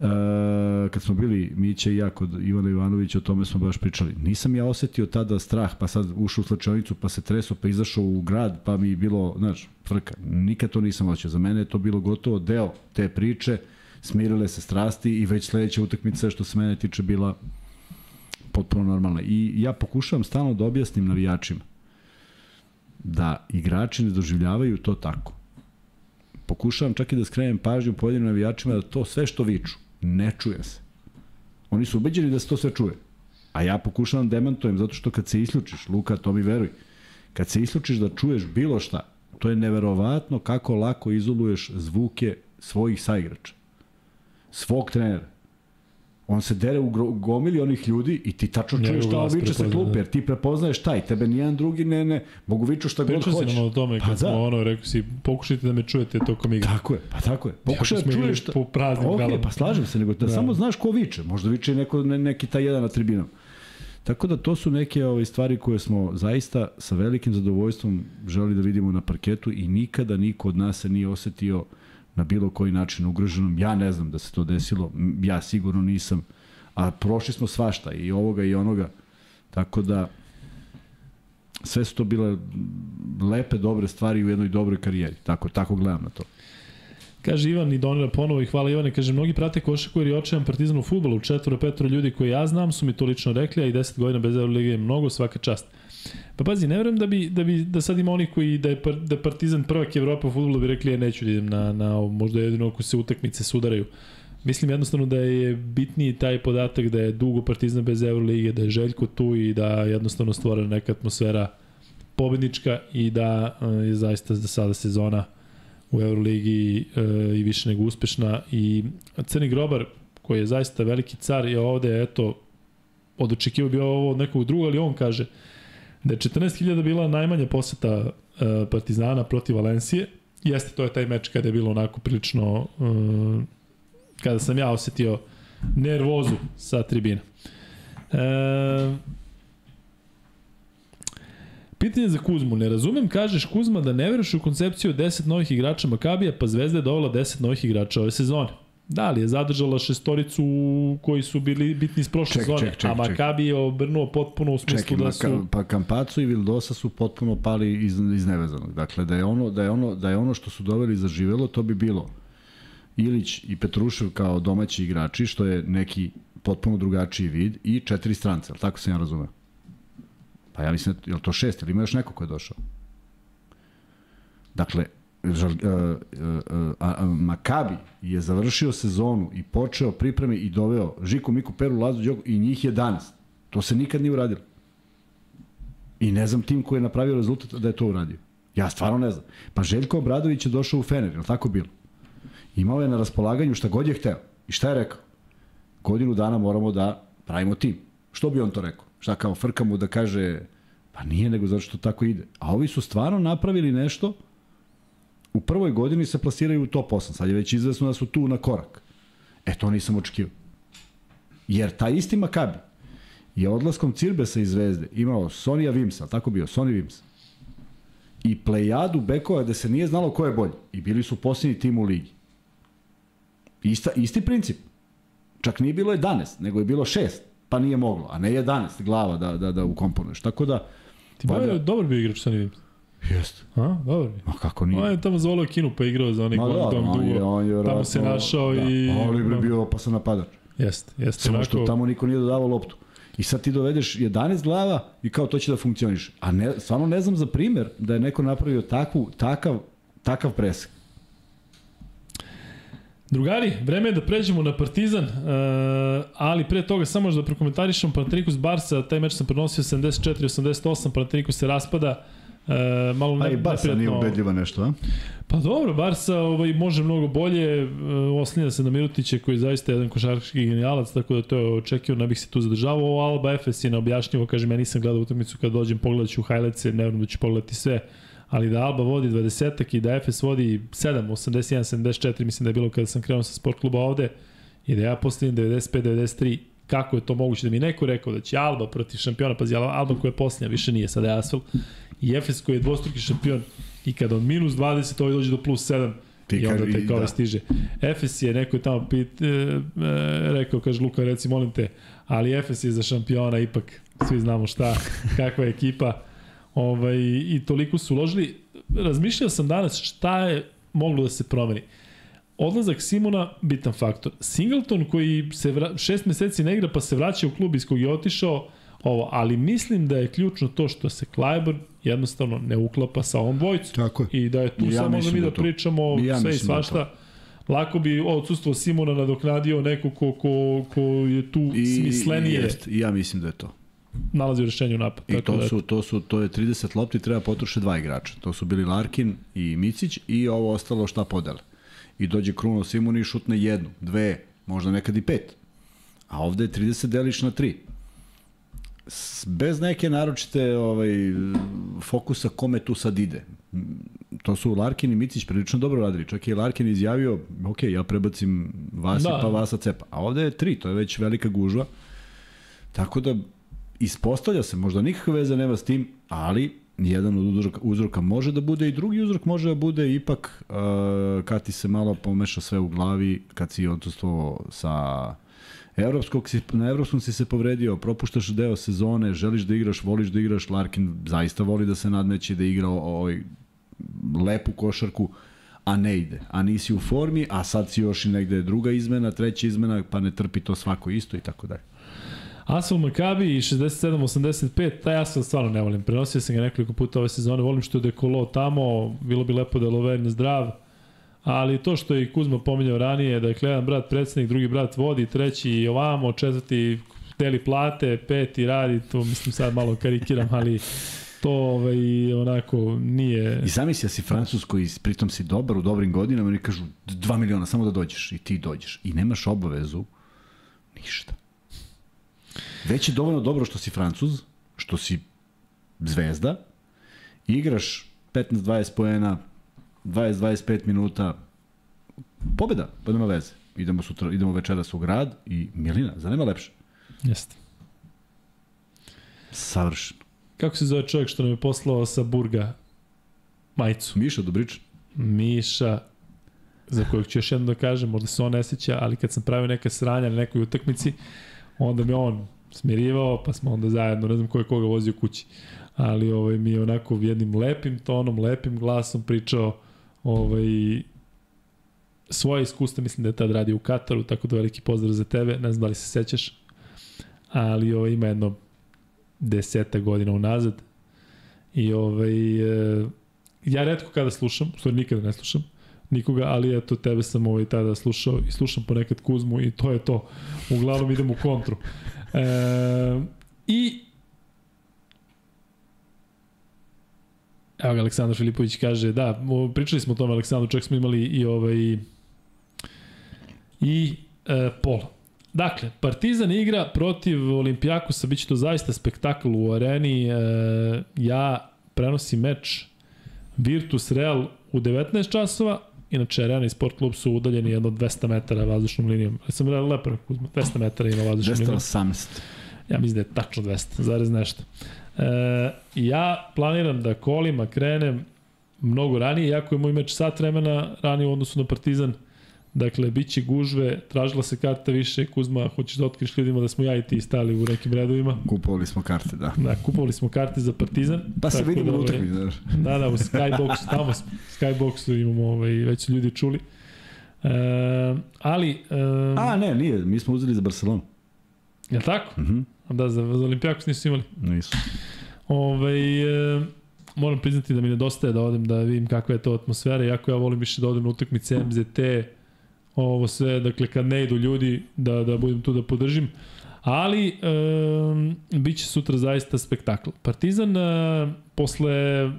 B: Uh, kad smo bili Mića i ja kod Ivana Ivanovića, o tome smo baš pričali. Nisam ja osetio tada strah, pa sad ušao u slačionicu, pa se treso, pa izašao u grad, pa mi je bilo, znaš, frka. Nikad to nisam osetio. Za mene je to bilo gotovo deo te priče, smirile se strasti i već sledeća utakmica što se mene tiče bila potpuno normalna. I ja pokušavam stalno da objasnim navijačima da igrači ne doživljavaju to tako. Pokušavam čak i da skrenem pažnju pojedinim navijačima da to sve što viču, ne čuje se. Oni su ubeđeni da se to sve čuje. A ja pokušavam da demantujem, zato što kad se isključiš, Luka, to mi veruj, kad se isključiš da čuješ bilo šta, to je neverovatno kako lako izoluješ zvuke svojih saigrača, svog trenera. On se dere u gomili onih ljudi i ti tačno čuješ šta on viče sa klupe, da. jer ti prepoznaješ taj, tebe nijedan drugi ne, ne, mogu viču šta god hoće.
A: Pričao si o tome pa kad da. smo ono, rekao si, pokušajte da me čujete tokom igre.
B: Tako je, pa tako je. Pokušaj da čuješ šta.
A: Po praznim okay, galama.
B: pa slažem se, nego da, da, samo znaš ko viče, možda viče neko, ne, neki taj jedan na tribinom. Tako da to su neke ove stvari koje smo zaista sa velikim zadovoljstvom želi da vidimo na parketu i nikada niko od nas se nije osetio na bilo koji način ugroženom. Ja ne znam da se to desilo, ja sigurno nisam, a prošli smo svašta i ovoga i onoga. Tako da sve su to bile lepe, dobre stvari u jednoj dobroj karijeri. Tako, tako gledam na to.
A: Kaže Ivan i donira ponovo i hvala Ivane. Kaže, mnogi prate košaku jer je očajan partizan u futbolu. Četvoro, petro ljudi koji ja znam su mi to lično rekli, a i 10 godina bez Eurolige je mnogo, svaka čast. Pa pazi, ne verujem da bi, da bi da sad ima oni koji da je, da Partizan prvak Evropa u futbolu bi rekli ja neću da idem na, na možda jedino ako se utakmice sudaraju. Mislim jednostavno da je bitniji taj podatak da je dugo Partizan bez Euroligije, da je Željko tu i da jednostavno stvora neka atmosfera pobednička i da e, je zaista za sada sezona u Euroligi e, i više nego uspešna i Crni Grobar koji je zaista veliki car je ovde eto od očekivao bio ovo od nekog druga, ali on kaže da je 14.000 bila najmanja poseta uh, Partizana protiv Valencije. Jeste, to je taj meč kada je bilo onako prilično, uh, kada sam ja osetio nervozu sa tribina. E, Pitanje za Kuzmu. Ne razumem, kažeš Kuzma da ne veruješ u koncepciju 10 novih igrača Makabija, pa Zvezda je dovela 10 novih igrača ove sezone. Da, ali je zadržala šestoricu koji su bili bitni iz prošle sezone, ček, ček, a Makabi je obrnuo potpuno u smislu ček, da su... Maka,
B: pa Kampacu i Vildosa su potpuno pali iz, iz nevezanog. Dakle, da je, ono, da, je ono, da je ono što su doveli za živelo, to bi bilo Ilić i Petrušev kao domaći igrači, što je neki potpuno drugačiji vid i četiri strance, ali tako sam ja razumeo. Pa ja mislim, je li to šest ili ima još neko ko je došao? Dakle, žal, uh, uh, uh, Makabi je završio sezonu i počeo pripreme i doveo Žiku, Miku, Peru, Lazu, Đoku i njih 11. To se nikad nije uradilo. I ne znam tim koji je napravio rezultat da je to uradio. Ja stvarno ne znam. Pa Željko Obradović je došao u Fener, je li tako bilo? Imao je na raspolaganju šta god je hteo. I šta je rekao? Godinu dana moramo da pravimo tim. Što bi on to rekao? Šta kao frka mu da kaže pa nije nego zato što tako ide. A ovi su stvarno napravili nešto u prvoj godini se plasiraju u top 8. Sad je već izvesno da su tu na korak. E, to nisam očekivao. Jer taj isti Makabi je odlaskom Cirbesa iz Zvezde imao Sonija Vimsa, tako bio, Soni Vims. I plejadu bekova gde se nije znalo ko je bolji. I bili su posljednji tim u ligi. Ista, isti princip. Čak nije bilo 11, nego je bilo 6, pa nije moglo. A ne 11 glava da, da, da ukomponuješ. Tako da...
A: Ti bio dobar bio igrač Soni Vims.
B: Jeste.
A: A, dobro.
B: Ma kako nije?
A: On je tamo zvolio kinu pa igrao za onih Guangdong
B: da, on je, on je
A: Tamo se našao
B: da.
A: i...
B: Ali bi bio opasan napadač.
A: Jeste, jeste.
B: Samo što tamo niko nije dodavao loptu. I sad ti dovedeš 11 glava i kao to će da funkcioniš. A ne, stvarno ne znam za primer da je neko napravio takvu, takav, takav presek.
A: Drugari, vreme je da pređemo na Partizan, uh, ali pre toga samo da prokomentarišem Panathinaikos Barsa, taj meč sam prenosio 74-88, Panathinaikos se raspada, E, malo
B: A i Barca nije ubedljiva nešto, a?
A: Pa dobro, Barca ovaj, može mnogo bolje, e, oslanja se na Mirutića koji je zaista jedan košarkaški genijalac, tako da to je očekio, ne bih se tu zadržavao. Alba Efes je neobjašnjivo, kaže, ja nisam gledao utakmicu kad dođem, pogledat ću highlights, ne vrlo da ću pogledati sve, ali da Alba vodi 20 i da Efes vodi 7, 81, 74, mislim da je bilo kada sam krenuo sa sport kluba ovde, i da ja postavim 95, 93, kako je to moguće da mi neko rekao da će Alba protiv šampiona, pazi, Alba koja je posljednja, više nije, sada je Asfel, i Efes koji je dvostruki šampion i kada od minus 20 ovaj dođe do plus 7 Ti i onda te kao da. stiže. Efes je, neko je tamo pit, e, e, rekao, kaže Luka, reci, molim te, ali Efes je za šampiona ipak, svi znamo šta, kakva je ekipa. Ovaj, I toliko su uložili. Razmišljao sam danas šta je moglo da se promeni. Odlazak Simona, bitan faktor. Singleton koji se vra, šest meseci ne igra pa se vraća u klub iz kog je otišao, ovo, ali mislim da je ključno to što se Clyburn jednostavno ne uklapa sa ovom dvojicom.
B: Tako je.
A: I da je tu ja samo da mi da, da pričamo ja sve i da svašta. Da Lako bi odsustvo Simona nadoknadio neko ko, ko, ko je tu I, smislenije. Jest,
B: ja mislim da je to
A: nalazi u rešenju napad.
B: I to da su, to su, to je 30 lopti, treba potroše dva igrača. To su bili Larkin i Micić i ovo ostalo šta podele. I dođe Kruno Simon i šutne jednu, dve, možda nekad i pet. A ovde je 30 deliš na tri bez neke naročite ovaj, fokusa kome tu sad ide. To su Larkin i Micić prilično dobro radili. Čak i Larkin izjavio, ok, ja prebacim Vasi da. pa Vasa cepa. A ovde je tri, to je već velika gužva. Tako da ispostavlja se, možda nikakve veze nema s tim, ali jedan od uzroka, uzroka može da bude i drugi uzrok može da bude ipak uh, kad ti se malo pomeša sve u glavi, kad si odsustvo sa Evropskog si, na evropskom si se povredio, propuštaš deo sezone, želiš da igraš, voliš da igraš, Larkin zaista voli da se nadmeće da igra ovaj lepu košarku, a ne ide. A nisi u formi, a sad si još i negde druga izmena, treća izmena, pa ne trpi to svako isto i tako dalje.
A: Asfal Makabi 67-85, taj Asfal stvarno ne volim. Prenosio sam ga nekoliko puta ove sezone, volim što je dekolo tamo, bilo bi lepo da je Lovern zdrav, ali to što je i Kuzma pominjao ranije, da je jedan brat predsednik, drugi brat vodi, treći ovamo, četvrti deli plate, peti radi, to mislim sad malo karikiram, ali to ovaj, onako nije...
B: I zamisli da si Francus koji pritom si dobar u dobrim godinama i kažu 2 miliona samo da dođeš i ti dođeš i nemaš obavezu ništa. Već je dovoljno dobro što si Francuz, što si zvezda, igraš 15-20 poena, 20-25 minuta, pobeda, pa nema veze. Idemo, sutra, idemo večeras u grad i Milina, za nema lepše.
A: Jeste.
B: Savršeno.
A: Kako se zove čovjek što nam je poslao sa Burga majicu?
B: Miša Dobričan.
A: Miša, za kojeg ću još jedno da kažem, možda se on ne seća, ali kad sam pravio neka sranja na nekoj utakmici, onda me on smirivao, pa smo onda zajedno, ne znam ko je koga vozio kući, ali ovaj, mi je onako jednim lepim tonom, lepim glasom pričao ovaj, svoje iskustva, mislim da je tad radio u Kataru, tako da veliki pozdrav za tebe, ne znam da li se sećaš, ali ovo, ima jedno deseta godina unazad i ovaj, e, ja redko kada slušam, u stvari nikada ne slušam, nikoga, ali eto tebe sam ovaj tada slušao i slušam ponekad Kuzmu i to je to. Uglavnom idem u kontru. E, I Evo ga, Aleksandar Filipović kaže, da, pričali smo o tome, Aleksandru, čak smo imali i ovaj i e, Pol. Dakle, Partizan igra protiv Olimpijakosa, bit će to zaista spektakl u areni. E, ja prenosim meč Virtus Real u 19 časova, inače Arena i Sport klub su udaljeni jedno 200 metara vazdušnom linijom. Ja sam lepo rekao, 200 metara ima vazdušnom linijom.
B: 218.
A: Ja mislim da je tačno 200, zarez nešto. E, ja planiram da kolima krenem mnogo ranije, jako je moj meč sat vremena ranije u odnosu na Partizan. Dakle, bit će gužve, tražila se karta više, Kuzma, hoćeš da otkriš ljudima da smo ja i ti stali u nekim redovima.
B: Kupovali smo karte, da.
A: Da, kupovali smo karte za Partizan.
B: Pa se vidimo
A: da,
B: u utakmi, znaš.
A: Da, da, u Skyboxu, tamo smo, Skyboxu imamo, ovaj, već su ljudi čuli. E, ali... E,
B: A, ne, nije, mi smo uzeli za Barcelonu.
A: Je tako?
B: Mhm. Mm
A: da, za, za Olimpijakos nisu imali.
B: Nisu.
A: Ovaj, e, moram priznati da mi nedostaje da odem da vidim kakva je to atmosfera, iako ja volim više da odem na utakmice MZT, ovo sve, dakle kad ne idu ljudi, da, da budem tu da podržim. Ali, e, bit će sutra zaista spektakl. Partizan, e, posle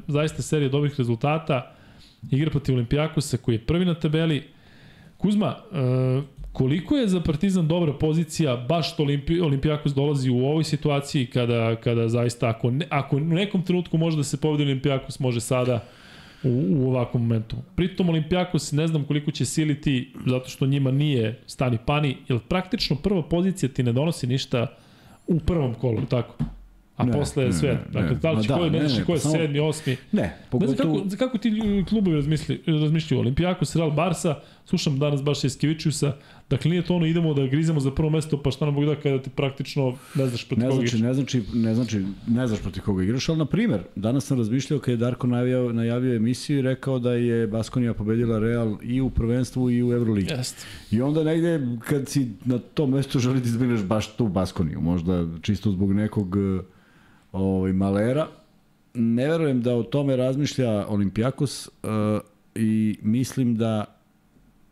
A: zaista serije dobrih rezultata, igra protiv Olimpijakosa koji je prvi na tabeli. Kuzma, e, koliko je za Partizan dobra pozicija baš što Olimpi, Olimpijakos dolazi u ovoj situaciji kada, kada zaista ako, ne, ako u nekom trenutku može da se povedi Olimpijakos može sada u, u ovakvom momentu. Pritom Olimpijakos ne znam koliko će siliti zato što njima nije stani pani, jer praktično prva pozicija ti ne donosi ništa u prvom kolu, tako? A ne, posle je sve. Dakle, da li će ko je, ne, ne, ko je sedmi, osmi.
B: Ne,
A: pogotovo... Ne znam kako, kako ti klubovi razmišljaju, razmišljaju Olimpijakos, Real Barsa, slušam danas baš Eskevičiusa, dakle nije to ono idemo da grizemo za prvo mesto, pa šta nam Bog da kada ti praktično ne znaš protiv
B: ne
A: koga
B: znači,
A: igraš.
B: Ne znači, ne znači, ne znaš protiv koga igraš, ali na primer, danas sam razmišljao kada je Darko najavio, najavio emisiju i rekao da je Baskonija pobedila Real i u prvenstvu i u Euroligi.
A: Jeste.
B: I onda negde kad si na tom mestu želi da izbrineš baš tu Baskoniju, možda čisto zbog nekog ovaj, malera, ne verujem da o tome razmišlja Olimpijakos uh, i mislim da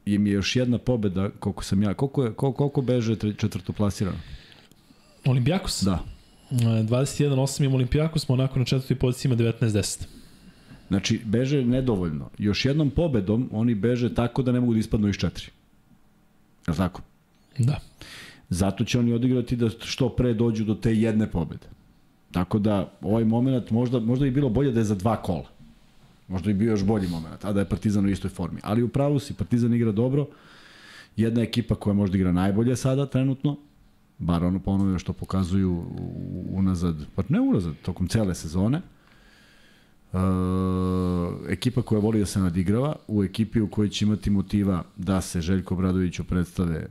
B: je mi još jedna pobeda, koliko sam ja, koliko, je, koliko, koliko beže četvrto plasirano?
A: Olimpijakos?
B: Da.
A: 21-8 ima Olimpijakos, Monako na četvrtoj poziciji ima 19-10.
B: Znači, beže nedovoljno. Još jednom pobedom oni beže tako da ne mogu da ispadnu iz četiri. Je li tako?
A: Da.
B: Zato će oni odigrati da što pre dođu do te jedne pobede. Tako da, ovaj moment možda, možda bi bilo bolje da je za dva kola. Možda bi bio još bolji moment, a da je Partizan u istoj formi. Ali u pravu si, Partizan igra dobro. Jedna ekipa koja možda igra najbolje sada, trenutno, bar ono po što pokazuju unazad, pa ne unazad, tokom cele sezone. E, ekipa koja voli da se nadigrava, u ekipi u kojoj će imati motiva da se Željko Obradoviću predstave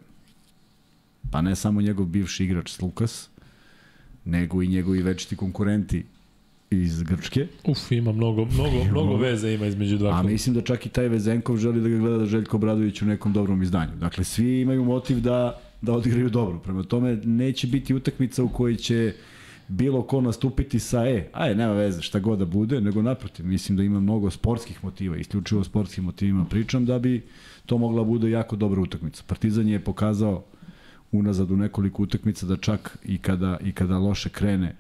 B: pa ne samo njegov bivši igrač Lukas, nego i njegovi večiti konkurenti iz Grčke.
A: Uf, ima mnogo, mnogo, mnogo veze ima između dva.
B: A mislim da čak i taj Vezenkov želi da ga gleda da Željko Bradović u nekom dobrom izdanju. Dakle, svi imaju motiv da, da odigraju dobro. Prema tome, neće biti utakmica u kojoj će bilo ko nastupiti sa e, aj, nema veze, šta god da bude, nego naprotiv, mislim da ima mnogo sportskih motiva, isključivo o sportskim motivima pričam, da bi to mogla bude jako dobra utakmica. Partizan je pokazao unazad u nekoliko utakmica da čak i kada, i kada loše krene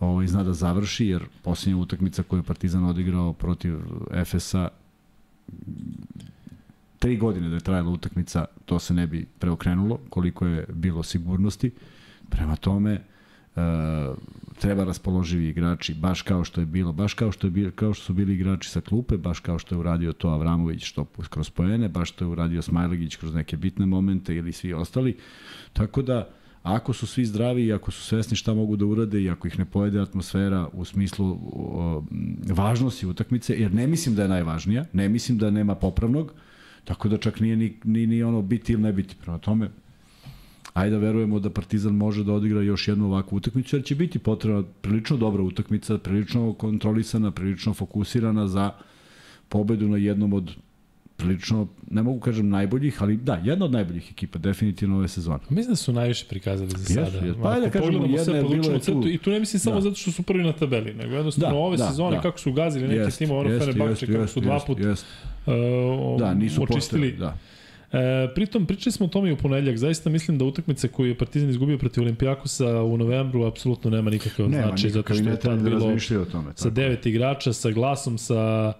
B: ovaj, zna da završi, jer posljednja utakmica koju je Partizan odigrao protiv FSA tri godine da je trajala utakmica, to se ne bi preokrenulo, koliko je bilo sigurnosti. Prema tome, e, treba raspoloživi igrači, baš kao što je bilo, baš kao što, je bilo, kao što su bili igrači sa klupe, baš kao što je uradio to Avramović što kroz pojene, baš što je uradio Smajlegić kroz neke bitne momente ili svi ostali. Tako da, ako su svi zdravi i ako su svesni šta mogu da urade i ako ih ne pojede atmosfera u smislu o, važnosti utakmice, jer ne mislim da je najvažnija, ne mislim da nema popravnog, tako da čak nije ni, ni, ni ono biti ili ne biti. Prema tome, ajde da verujemo da Partizan može da odigra još jednu ovakvu utakmicu, jer će biti potrebna prilično dobra utakmica, prilično kontrolisana, prilično fokusirana za pobedu na jednom od prilično, ne mogu kažem najboljih, ali da, jedna od najboljih ekipa, definitivno ove sezone.
A: Mislim da su najviše prikazali za sada.
B: jesu. Pa ajde da kažemo, jedna je
A: po
B: bila
A: lučnom
B: tu-
A: I tu ne mislim samo
B: Da.
A: zato što su prvi na tabeli, nego jednostavno
B: Da,
A: ove
B: da,
A: sezone
B: da.
A: kako su gazili neke
B: Jest,
A: timove, ono
B: jest,
A: Fenerbahče,
B: jest,
A: kako su dva puta
B: jest,
A: uh,
B: Da, nisu
A: očistili.
B: postojali, da.
A: E, pritom, pričali smo o tome i u ponedljak. Zaista mislim da utakmica koju je Partizan izgubio protiv Olimpijakosa u novembru apsolutno nema nikakav
B: Nema
A: značaj, zato
B: nikakav i
A: što
B: ne
A: je
B: treba
A: tad
B: da
A: bilo
B: razmišljaju o tome.
A: sa
B: tako.
A: devet igrača, sa glasom, sa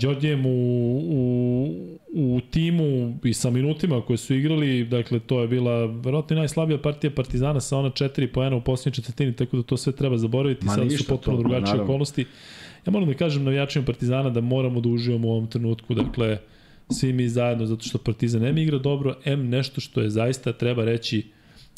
A: Đorđejem u, u, u timu i sa minutima koje su igrali, dakle to je bila verovatno najslabija partija Partizana sa ona četiri poena u posljednjoj četvrtini, tako da to sve treba zaboraviti,
B: Ma
A: sada su potpuno
B: to,
A: drugačije
B: naravno.
A: okolnosti. Ja moram da kažem navijačima Partizana da moramo da uživamo u ovom trenutku, dakle svi mi zajedno, zato što Partizan M igra dobro, M nešto što je zaista, treba reći,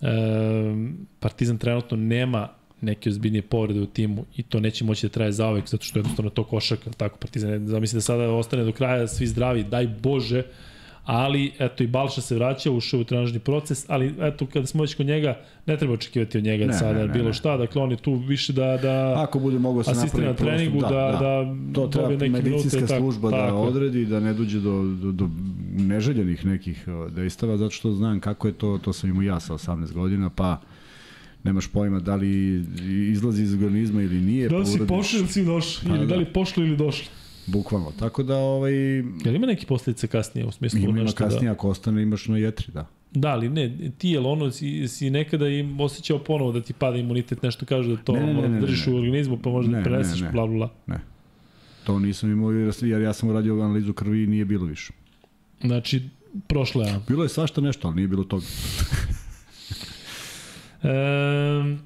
A: um, Partizan trenutno nema neke ozbiljnije povrede u timu i to neće moći da traje zaovek zato što jednostavno je to košak, tako Partizan, zamisli da sada ostane do kraja svi zdravi, daj Bože, ali eto i Balša se vraća, ušao u trenažni proces, ali eto kada smo već kod njega, ne treba očekivati od njega
B: Ne,
A: sada
B: ne, ne,
A: bilo
B: ne.
A: šta, dakle on je tu više da, da
B: Ako bude mogao se
A: asistira na treningu, da, da, da,
B: to treba
A: neke
B: medicinska
A: minute i tako.
B: služba da
A: tako.
B: odredi da ne dođe do, do, do neželjenih nekih dejstava zato što znam kako je to to sam imao ja sa 18 godina pa nemaš pojma da li izlazi iz organizma ili nije
A: Da li si pošli ili si došli,
B: Pa
A: ili da
B: da.
A: li pošli ili došli.
B: bukvalno tako da ovaj
A: Jel ima neki posljedice kasnije u smislu
B: ima
A: nešto
B: kasnije
A: da...
B: ako ostane imaš na jetri da
A: Da, ali ne, ti jel ono si, si nekada im osjećao ponovo da ti pada imunitet, nešto kaže da to
B: Ne, ne, ne,
A: da
B: ne, ne,
A: držiš
B: ne.
A: u organizmu pa možda
B: Ne,
A: da preneseš,
B: ne, ne.
A: bla, bla, bla.
B: to nisam imao jer, ja sam uradio analizu krvi i nije bilo više
A: Znači, prošle, a.
B: bilo je svašta nešto ali nije bilo toga
A: Ehm,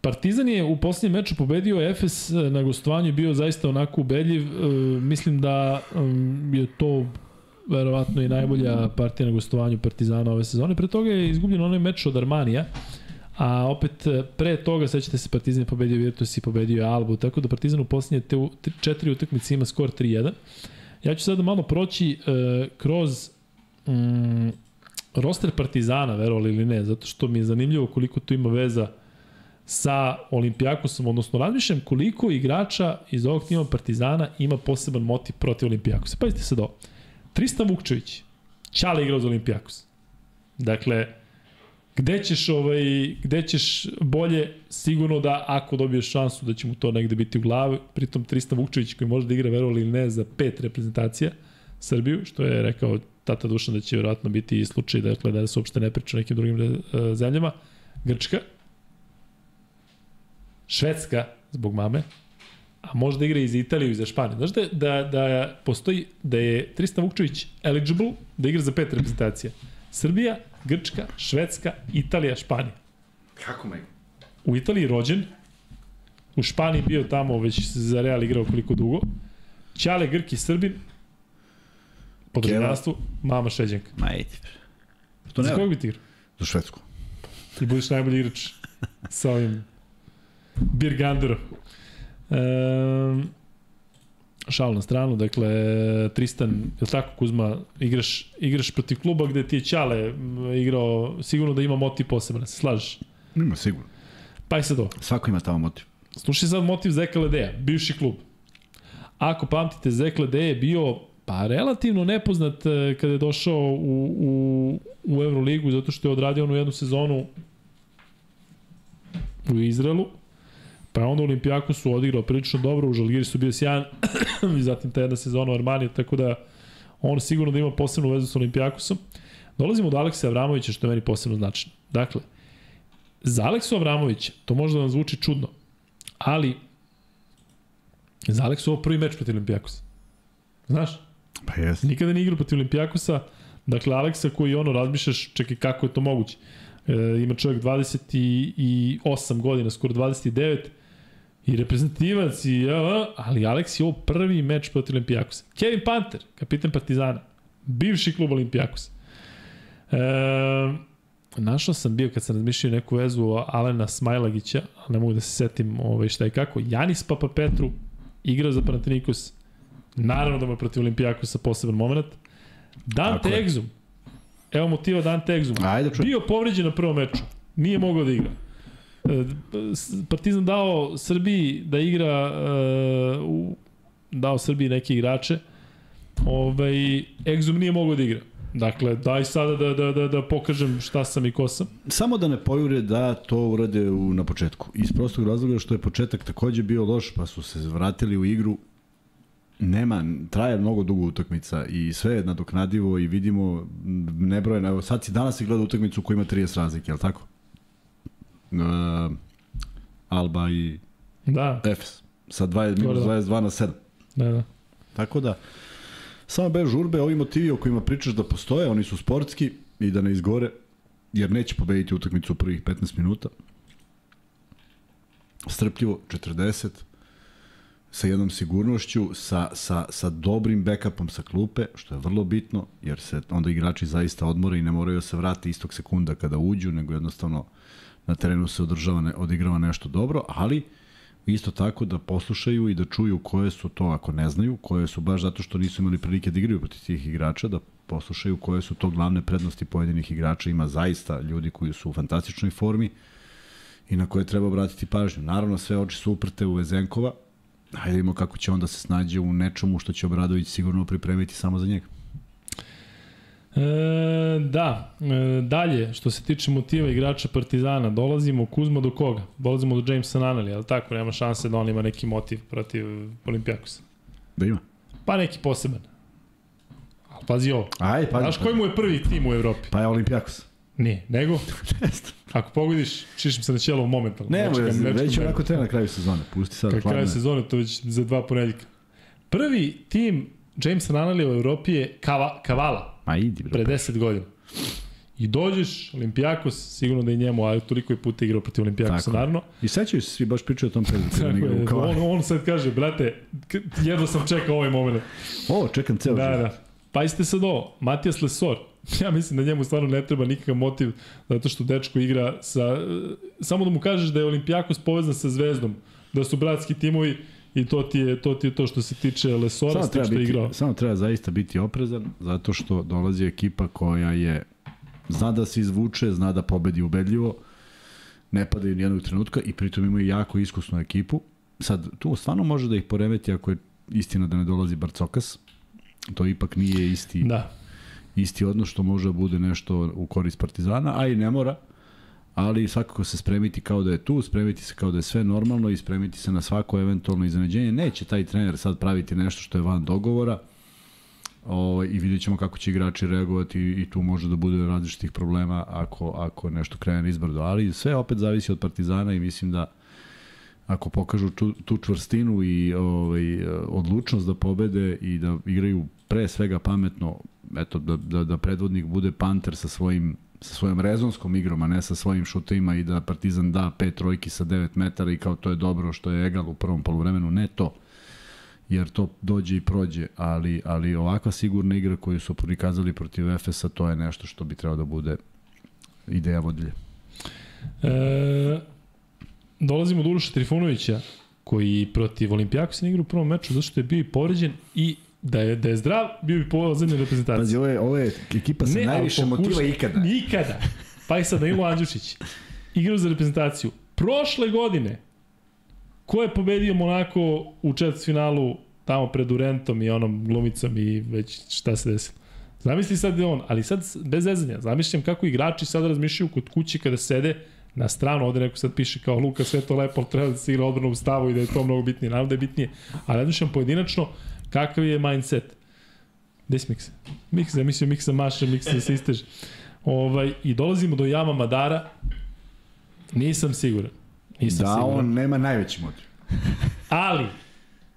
A: Partizan je u posljednjem meču pobedio Efes e, na gostovanju bio zaista onako ubedljiv. E, mislim da um, je to verovatno i najbolja partija na gostovanju Partizana ove sezone. Pre toga je izgubljen onaj meč od Armanija, a opet e, pre toga, sećate se, Partizan je pobedio Virtus i pobedio Albu, tako da Partizan u posljednje te, te, četiri utakmice ima skor 3-1. Ja ću sada malo proći e, kroz mm, roster Partizana, verovali ili ne, zato što mi je zanimljivo koliko tu ima veza sa Olimpijakosom, odnosno razmišljam koliko igrača iz ovog tima Partizana ima poseban motiv protiv Olimpijakosa. Pazite sad ovo. Tristan Vukčević, Ćale igrao za Olimpijakos. Dakle, gde ćeš, ovaj, gde ćeš bolje, sigurno da ako dobiješ šansu da će mu to negde biti u glavi, pritom Tristan Vukčević koji može da igra verovali ili ne za pet reprezentacija Srbiju, što je rekao Tata Dušan da će vjerojatno biti i slučaj, dakle da se uopšte ne priča o nekim drugim uh, zemljama. Grčka, Švedska, zbog mame, a možda igra i za Italiju i za Španiju. Znaš da, da, da postoji, da je Tristan Vukčević eligible da igra za pet reprezentacija. Srbija, Grčka, Švedska, Italija, Španija.
B: kako me
A: U Italiji rođen, u Španiji bio tamo već za Real igrao koliko dugo. Ćale, Grki, Srbin, po državljanstvu, mama Šeđenka.
B: ma ej to
A: Za
B: ne
A: kog bi ti igrao?
B: za Švedsku
A: Ti budeš najbolji igrač sa ovim Birganderom. Um, šal na stranu, dakle, Tristan, je li tako Kuzma, igraš, igraš protiv kluba gde ti je Ćale igrao, sigurno da ima motiv poseban, se slažeš?
B: ima sigurno
A: Pa i sad ovo.
B: svako ima tamo motiv
A: Slušaj sad motiv Zeka Ledeja, bivši klub. Ako pamtite, Zek Ledej je bio pa relativno nepoznat e, kada je došao u, u, u Euroligu, zato što je odradio onu jednu sezonu u Izraelu, pa onda u Olimpijakosu odigrao prilično dobro, u Žalgiri su bio sjajan i zatim ta jedna sezona u Armaniji, tako da on sigurno da ima posebnu vezu sa Olimpijakosom. Dolazimo do Aleksa Avramovića, što je meni posebno značajno. Dakle, za Aleksu Avramovića, to možda vam zvuči čudno, ali za Aleksu ovo prvi meč protiv Olimpijakosa. Znaš?
B: Pa jes
A: Nikada nije igrao protiv Olimpijakosa. Dakle, Aleksa koji ono razmišljaš, čekaj kako je to moguće. E, ima čovjek 28 godina, skoro 29 i reprezentativac i a, ali Aleks je ovo prvi meč protiv Olimpijakosa. Kevin Panter, kapitan Partizana, bivši klub Olimpijakosa. E, našao sam bio kad sam razmišljao neku vezu Alena Smajlagića, ne mogu da se setim ovaj, šta i kako. Janis Papapetru igrao za Panathinaikos, naravno da mu je protiv Olimpijakosa poseban moment. Dante
B: Tako.
A: Exum, evo motiva Dante Exum,
B: Ajde, čuj.
A: bio povređen na prvom meču, nije mogao da igra. E, Partizan dao Srbiji da igra e, u dao Srbiji neke igrače, ovaj, Exum nije mogao da igra. Dakle, daj sada da, da, da, da pokažem šta sam i ko sam.
B: Samo da ne pojure da to urade u, na početku. Iz prostog razloga što je početak takođe bio loš, pa su se vratili u igru. Nema, traje mnogo dugo utakmica i sve je nadoknadivo i vidimo nebrojeno. Evo sad si danas gleda utakmicu koja ima 30 razlike, je li tako? Uh, Alba i
A: Da,
B: Efes. Sa 20, minus
A: da.
B: 22 na 7.
A: da, da.
B: Tako da, samo bez žurbe, ovi motivi o kojima pričaš da postoje, oni su sportski i da ne izgore, jer neće pobediti utakmicu u prvih 15 minuta. Strpljivo, 40, sa jednom sigurnošću, sa, sa, sa dobrim backupom sa klupe, što je vrlo bitno, jer se onda igrači zaista odmore i ne moraju da se vrati istog sekunda kada uđu, nego jednostavno na terenu se održava, ne, odigrava nešto dobro, ali isto tako da poslušaju i da čuju koje su to, ako ne znaju, koje su baš zato što nisu imali prilike da igraju protiv tih igrača, da poslušaju koje su to glavne prednosti pojedinih igrača. Ima zaista ljudi koji su u fantastičnoj formi i na koje treba obratiti pažnju. Naravno, sve oči su uprte u Vezenkova, Hajde vidimo kako će onda se snađe u nečemu što će Obradović sigurno pripremiti samo za njega.
A: E, da, e, dalje, što se tiče motiva igrača Partizana, dolazimo Kuzma do koga? Dolazimo do Jamesa Naneli, ali tako, nema šanse da on ima neki motiv protiv Olimpijakosa.
B: Da ima.
A: Pa neki poseban. Ali pazi ovo.
B: Aj, pa,
A: Znaš koji mu je prvi tim u Evropi?
B: Pa je Olimpijakos.
A: Nije, nego, ako pogodiš, čišim se na ćelo momentalno.
B: Ne,
A: Nečekam-
B: ne,
A: nečekam
B: već
A: mene.
B: onako treba na kraju sezone. Pusti sad
A: Kad kraje sezone, to već za dva ponedeljka. Prvi tim Jamesa Nanelija u Evropi je Kava, Kavala,
B: Ma idi, bre.
A: pre 10 godina. I dođeš, Olimpijakos, sigurno da i njemu, ali toliko je puta igrao protiv Olimpijakosa,
B: je.
A: naravno.
B: I sećaju se svi baš pričaju o tom periodu. kada on
A: je,
B: u
A: on, on sad kaže, brate, jedno sam čekao ovaj moment.
B: O, čekam ceo
A: Da,
B: život.
A: da. Pazite sad ovo, Matijas Lesor, ja mislim da njemu stvarno ne treba nikakav motiv, zato što dečko igra sa... e, Samo da mu kažeš da je Olimpijakos povezan sa Zvezdom, da su bratski timovi i to ti je to, ti je to što se tiče Lesora,
B: Samo treba,
A: što je
B: biti,
A: igrao.
B: samo treba zaista biti oprezan, zato što dolazi ekipa koja je zna da se izvuče, zna da pobedi ubedljivo, ne padaju ni jednog trenutka i pritom imaju jako iskusnu ekipu. Sad, tu stvarno može da ih poremeti ako je istina da ne dolazi Barcokas. To ipak nije isti,
A: Da.
B: Isti odnos što može da bude nešto u korist Partizana, a i ne mora ali svakako se spremiti kao da je tu, spremiti se kao da je sve normalno i spremiti se na svako eventualno iznenađenje. Neće taj trener sad praviti nešto što je van dogovora o, i vidjet ćemo kako će igrači reagovati i tu može da bude različitih problema ako, ako nešto krene izbrdo. Ali sve opet zavisi od Partizana i mislim da ako pokažu tu, tu čvrstinu i ovaj, odlučnost da pobede i da igraju pre svega pametno, eto, da, da, da predvodnik bude Panter sa svojim sa svojom rezonskom igrom, a ne sa svojim šutima i da Partizan da pet trojki sa 9 metara i kao to je dobro što je egal u prvom poluvremenu, ne to jer to dođe i prođe, ali, ali ovakva sigurna igra koju su prikazali protiv Efesa, to je nešto što bi trebalo da bude ideja vodilje.
A: E, dolazimo do Uroša Trifunovića, koji protiv Olimpijakosa igra u prvom meču, zato što je bio i povređen i da je, da je zdrav, bio bi pozadnje reprezentacije.
B: Pazi, ovo je, ovo je ekipa sa
A: Ne,
B: najviše
A: pokuša-
B: motiva ikada.
A: Nikada. Pa i sad Danilo Andjušić. Igrao za reprezentaciju. Prošle godine, ko je pobedio Monako u četvrtfinalu tamo pred Durentom i onom glumicom i već šta se desilo. Zamisli sad da je on, ali sad bez zezanja, zamišljam kako igrači sad razmišljaju kod kuće kada sede na stranu, ovde neko sad piše kao Luka, sve to lepo, treba da se igra odbrano u stavu i da je to mnogo bitnije. Naravno da je bitnije, ali razmišljam pojedinačno kakav je mindset. Gde si Miksa? Miksa, ja mislio Miksa maša, Miksa da se isteže. Ovaj, I dolazimo do Jama Madara, nisam siguran. Nisam
B: da,
A: siguran.
B: on nema najveći motiv.
A: Ali,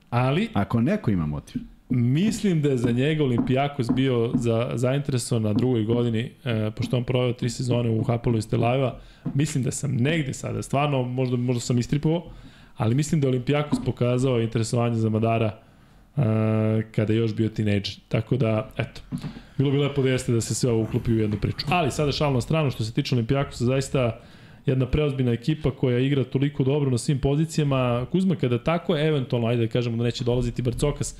A: ali,
B: Ako neko ima motiv.
A: Mislim da je za njega Olimpijakos bio za, zainteresovan na drugoj godini, e, pošto on proveo tri sezone u Hapolu iz Telajeva. Mislim da sam negde sada, stvarno, možda, možda sam istripovao, ali mislim da je Olimpijakos pokazao interesovanje za Madara e, kada je još bio tinejdžer. Tako da, eto, bilo bi lepo da jeste da se sve ovo uklopi u jednu priču. Ali sada šalno stranu, što se tiče Olimpijakosa, zaista jedna preozbiljna ekipa koja igra toliko dobro na svim pozicijama. Kuzma, kada tako, eventualno, ajde da kažemo da neće dolaziti Barcokas,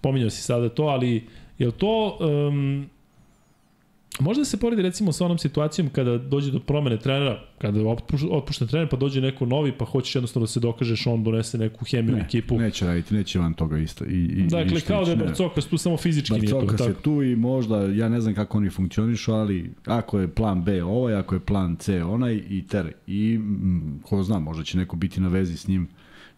A: pominjao si sada to, ali je to um, Možda se poredi recimo sa onom situacijom kada dođe do promene trenera, kada je otpušten trener pa dođe neko novi pa hoćeš jednostavno da se dokažeš on donese neku hemiju
B: ne,
A: ekipu.
B: Neće raditi, neće van toga isto. I, i,
A: dakle, kao da je Barcokas tu samo fizički
B: nije
A: to.
B: Barcokas je tu i možda, ja ne znam kako oni funkcionišu, ali ako je plan B ovaj, ako je plan C onaj i ter. I m, ko zna, možda će neko biti na vezi s njim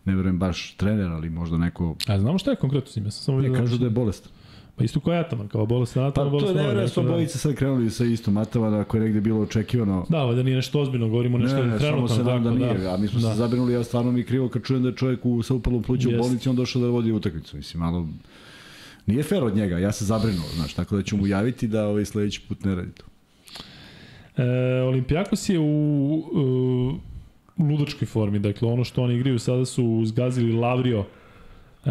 B: ne verujem baš trener, ali možda neko...
A: A znamo šta je konkretno s njim? Ja sam samo
B: ne, kažu da je bolest.
A: Pa isto kao Ataman, kao bolest na Ataman,
B: pa, bolest na Ataman. Pa to je nevjerojatno, bojice sad krenuli sa istom Atamana, ako je negde bilo očekivano.
A: Da, da nije nešto ozbiljno, govorimo nešto
B: ne, ne,
A: trenutno.
B: Samo se nam da nije, da. a mi smo da. se zabrinuli, ja stvarno mi krivo kad čujem da je čovjek u, sa upalom pluća u bolnici, on došao da vodi utakmicu. Mislim, malo... Nije fair od njega, ja se zabrinuo, znaš, tako da ću mu javiti da ovaj sledeći put ne radi to.
A: E, Olimpijakos je u, u ludačkoj formi, dakle ono što oni igraju sada su zgazili Lavrio e,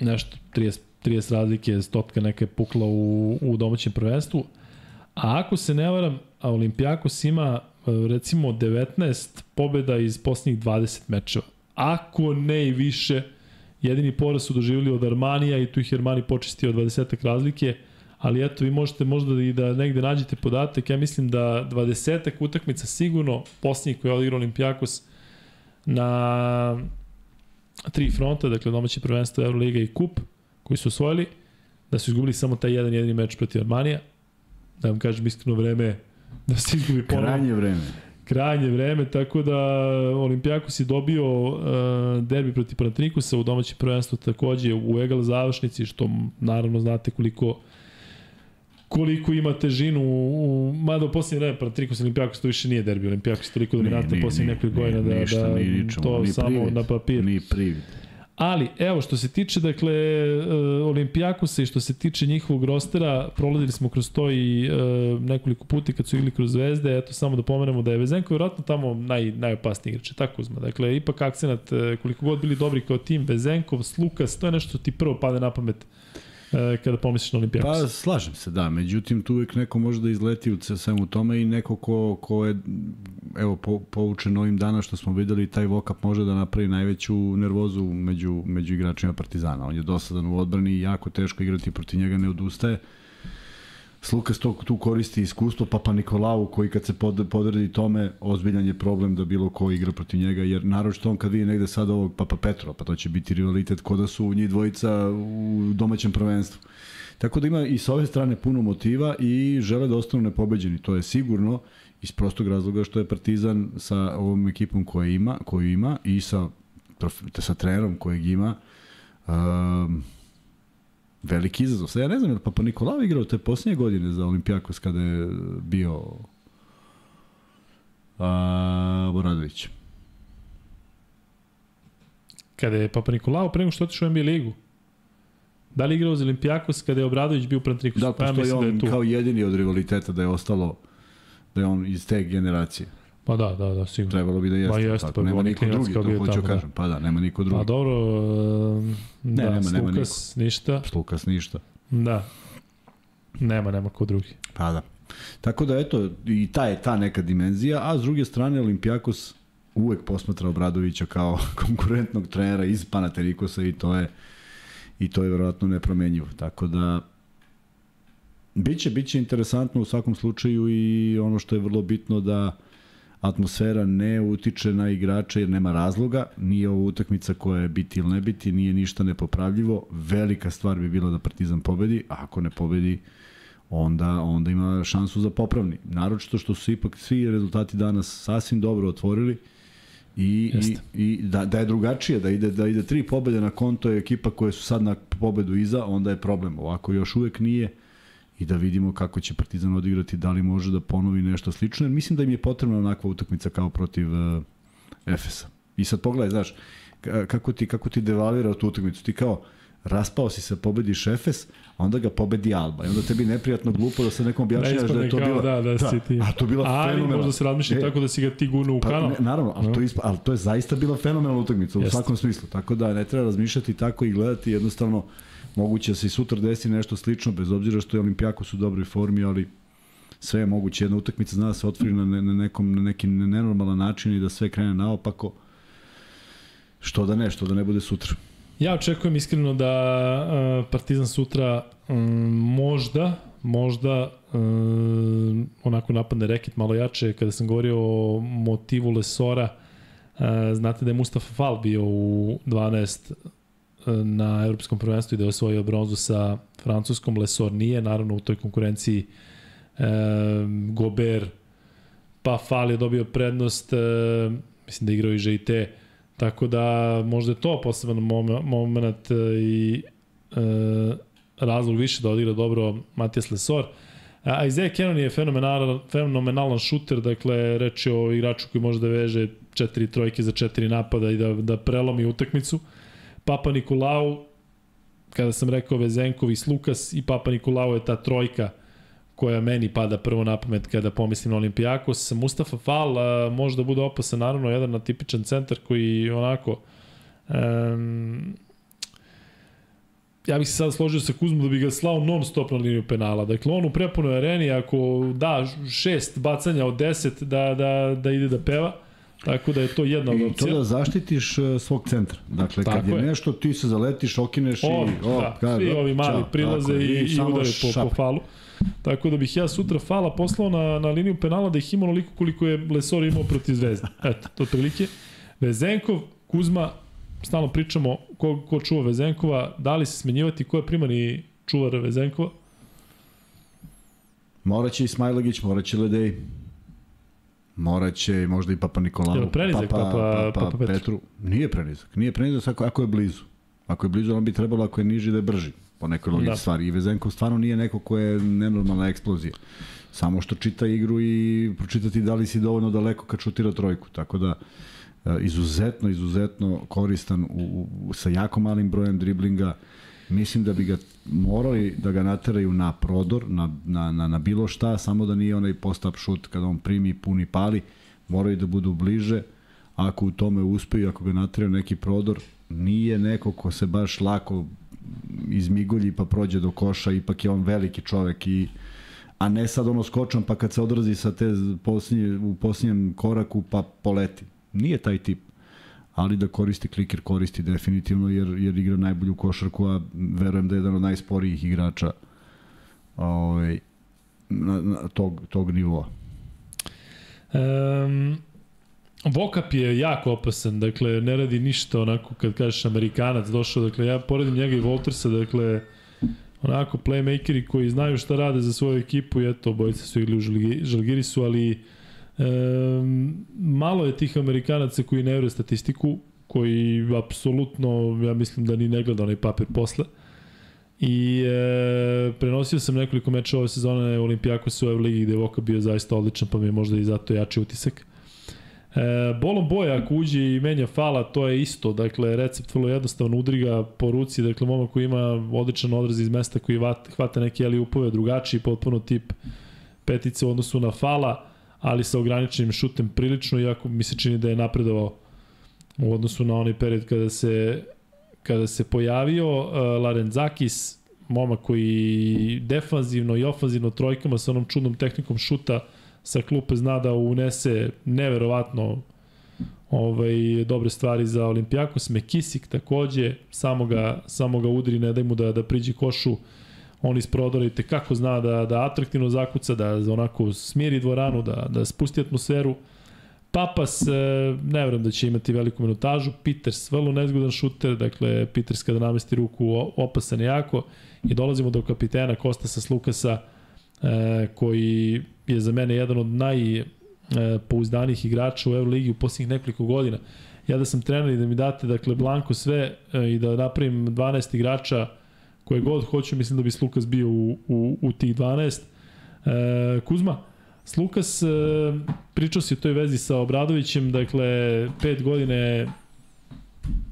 A: nešto 30, 30 razlike, stotka neka je pukla u, u domaćem prvenstvu. A ako se ne varam, a Olimpijakos ima recimo 19 pobeda iz posljednjih 20 mečeva. Ako ne i više, jedini poraz su doživjeli od Armanija i tu ih Armani počistio 20 razlike, ali eto vi možete možda i da negde nađete podatak, ja mislim da 20 utakmica sigurno posljednjih koje je odigrao Olimpijakos na tri fronta, dakle domaće prvenstvo Euroliga i Kup, koji su osvojili, da su izgubili samo taj jedan jedini meč protiv Armanija. Da vam kažem iskreno vreme da se izgubi ponovno.
B: Krajnje vreme.
A: Krajnje vreme, tako da Olimpijakos je dobio uh, derbi protiv Panatrikusa u domaće prvenstvo takođe u egal završnici, što naravno znate koliko koliko ima težinu u, mada u posljednje vreme Panathinaikos Olimpijakos to više nije derbi Olimpijakos toliko dominantno posljednje nekoliko godina da, ništa, da ničemu, to ni samo privid, na papir.
B: ni privid.
A: Ali, evo, što se tiče, dakle, uh, Olimpijakosa i što se tiče njihovog rostera, prolazili smo kroz to i uh, nekoliko puti kad su igli kroz zvezde, eto, samo da pomenemo da je Vezenko vjerojatno tamo naj, najopasniji igrač, tako uzma. Dakle, ipak akcenat, uh, koliko god bili dobri kao tim, Vezenkov, Slukas, to je nešto što ti prvo pade na pamet. e, kada pomisliš na Olimpijakos.
B: Pa slažem se, da. Međutim, tu uvek neko može da izleti u svemu tome i neko ko, ko je evo, po, poučen ovim dana što smo videli, taj Vokap može da napravi najveću nervozu među, među igračima Partizana. On je dosadan u odbrani i jako teško igrati protiv njega, ne odustaje. Slukas to, tu koristi iskustvo Papa Nikolau koji kad se pod, podredi tome ozbiljan je problem da bilo ko igra protiv njega jer naročito on kad vidi negde sad ovog Papa Petro pa to će biti rivalitet kod da su njih dvojica u domaćem prvenstvu. Tako da ima i sa ove strane puno motiva i žele da ostanu nepobeđeni, to je sigurno iz prostog razloga što je Partizan sa ovom ekipom koja ima, koju ima i sa, sa trenerom kojeg ima um, veliki izazov. Sad ja ne znam je Papa Nikolao igrao te posljednje godine za Olimpijakos kada je bio a, Boradović.
A: Kada je Papa Nikolao pre nego što otišao u NBA ligu? Da li igrao za Olimpijakos kada je Obradović bio u Panatrikusu?
B: Da, postoji pa ja on da je tu. kao jedini od rivaliteta da je ostalo da je on iz te generacije.
A: Pa da, da, da, sigurno.
B: Trebalo bi da jeste. Pa jeste, pa nema niko drugi, to hoću tamo, da. kažem. Pa da, nema niko drugi.
A: Pa dobro, ne, da, nema, Slukas, nema niko. ništa.
B: Slukas ništa.
A: Da. Nema, nema ko drugi.
B: Pa da. Tako da, eto, i ta je ta neka dimenzija, a s druge strane, Olimpijakos uvek posmatra Obradovića kao konkurentnog trenera iz Panaterikosa i to je i to je verovatno nepromenjivo. Tako da, Biće, biće interesantno u svakom slučaju i ono što je vrlo bitno da atmosfera ne utiče na igrače jer nema razloga, nije ovo utakmica koja je biti ili ne biti, nije ništa nepopravljivo, velika stvar bi bila da Partizan pobedi, a ako ne pobedi, onda, onda ima šansu za popravni. Naročito što su ipak svi rezultati danas sasvim dobro otvorili i, i, i da, da je drugačije, da ide, da ide tri pobede na konto je ekipa koje su sad na pobedu iza, onda je problem. Ovako još uvek nije, i da vidimo kako će Partizan odigrati, da li može da ponovi nešto slično, jer mislim da im je potrebna onakva utakmica kao protiv uh, Efesa. I sad pogledaj, znaš, kako ti, kako ti devalira tu utakmicu, ti kao, raspao si se, pobediš Efes, a onda ga pobedi Alba. I onda tebi neprijatno glupo da se nekom objašnjavaš da je to bila...
A: Da, da, da, si ti.
B: A to bila ali fenomenalna.
A: možda se razmišlja e, tako da si ga ti gurno u pa, kanal. Ne,
B: naravno, ali, no. to, ispa, ali to je zaista bila fenomenalna utakmica u Jest. svakom smislu. Tako da ne treba razmišljati tako i gledati jednostavno Moguće da se i sutra desi nešto slično, bez obzira što je Olimpijakos u dobroj formi, ali sve je moguće. Jedna utakmica zna da se otvori na, ne, na, nekom, na neki nenormalan način i da sve krene naopako. Što da ne, što da ne bude sutra.
A: Ja očekujem iskreno da uh, Partizan sutra možda, možda um, onako napadne reket malo jače. Kada sam govorio o motivu Lesora, uh, znate da je Mustafa Fal bio u 12 na evropskom prvenstvu i da je osvojio bronzu sa francuskom, Lesor nije, naravno u toj konkurenciji e, Gober, pa Fal je dobio prednost, e, mislim da igrao i GIT, tako da možda je to poseban moment i e, razlog više da odigra dobro Matijas Lesor. A Isaiah Cannon je fenomenalan, fenomenalan šuter, dakle reč je o igraču koji može da veže četiri trojke za četiri napada i da, da prelomi utakmicu. Papa Nikolau, kada sam rekao Vezenkov i Slukas i Papa Nikolau je ta trojka koja meni pada prvo na pamet kada pomislim na Olimpijakos. Mustafa Fal a, može da bude opasan, naravno, jedan na tipičan centar koji onako... Um, ja bih se sad složio sa Kuzmom da bi ga slao non stop na liniju penala. Dakle, on u prepunoj areni, ako da šest bacanja od deset, da, da, da ide da peva, Tako da je to jedna od opcija.
B: I to da zaštitiš uh, svog centra. Dakle, Tako kad je, je nešto, ti se zaletiš, okineš
A: o,
B: i...
A: O, da, kad, svi ovi mali čao, prilaze tako, i, i, i udare po, po falu. Tako da bih ja sutra fala poslao na, na liniju penala da ih ima onoliko koliko je Lesor imao protiv Zvezde. Eto, to prilike. Vezenkov, Kuzma, stalno pričamo ko, ko čuva Vezenkova, da li se smenjivati, ko je primani čuvar Vezenkova?
B: Moraće i Smajlagić, moraće Ledej. Moraće možda i Papa Nikolau.
A: Jel prenizak Papa, Papa, Papa, Papa Petru? Petru?
B: Nije prenizak. Nije prenizak ako, ako je blizu. Ako je blizu, on bi trebalo, ako je niži, da je brži. Po nekoj logici da. stvari. I Vezenkov stvarno nije neko ko je nenormalna eksplozija. Samo što čita igru i pročitati da li si dovoljno daleko kad šutira trojku. Tako da, e, izuzetno, izuzetno koristan u, u, sa jako malim brojem driblinga. Mislim da bi ga morali da ga nateraju na prodor, na, na, na, na bilo šta, samo da nije onaj post-up šut kada on primi, puni, pali, moraju da budu bliže, ako u tome uspeju, ako ga nateraju neki prodor, nije neko ko se baš lako izmigolji pa prođe do koša, ipak je on veliki čovek i a ne sad ono skočan pa kad se odrazi sa te posljednje, u posljednjem koraku pa poleti. Nije taj tip ali da koristi kliker koristi definitivno jer, jer igra najbolju košarku, a verujem da je jedan od najsporijih igrača ovaj, na, na tog, tog nivoa.
A: Um, Vokap je jako opasan, dakle ne radi ništa onako kad kažeš Amerikanac došao, dakle ja poredim njega i Voltersa, dakle onako playmakeri koji znaju šta rade za svoju ekipu i eto, bojice su igli u Žalgirisu, ali E, malo je tih Amerikanaca koji ne veruje statistiku, koji apsolutno, ja mislim da ni ne gleda onaj papir posle. I e, prenosio sam nekoliko meča ove sezone Olimpijakosa u Euroligi gde je Voka bio zaista odličan, pa mi je možda i zato jači utisak. E, bolom boja ako uđe i menja fala, to je isto, dakle recept vrlo jednostavno, udri ga po ruci, dakle momak koji ima odličan odraz iz mesta koji hvata neke ali upove drugačiji, potpuno tip petice u odnosu na fala ali sa ograničenim šutem prilično, iako mi se čini da je napredovao u odnosu na onaj period kada se kada se pojavio uh, Larenzakis, momak koji defanzivno i ofanzivno trojkama sa onom čudnom tehnikom šuta sa klupe zna da unese neverovatno ovaj, dobre stvari za Olimpijakos. Mekisik takođe, samo ga, samo ga udri, ne daj mu da, da priđi košu. Uh, on iz prodora i zna da, da atraktivno zakuca, da onako smiri dvoranu, da, da spusti atmosferu. Papas, e, ne vjerujem da će imati veliku minutažu, Peters, vrlo nezgodan šuter, dakle Peters kada namesti ruku opasan jako i dolazimo do kapitena Kostasa Slukasa e, koji je za mene jedan od najpouzdanijih igrača u Euroligi u posljednjih nekoliko godina. Ja da sam trener i da mi date dakle blanko sve e, i da napravim 12 igrača koje god hoću, mislim da bi Slukas bio u, u, u tih 12. E, Kuzma, Slukas, e, pričao si o toj vezi sa Obradovićem, dakle, pet godine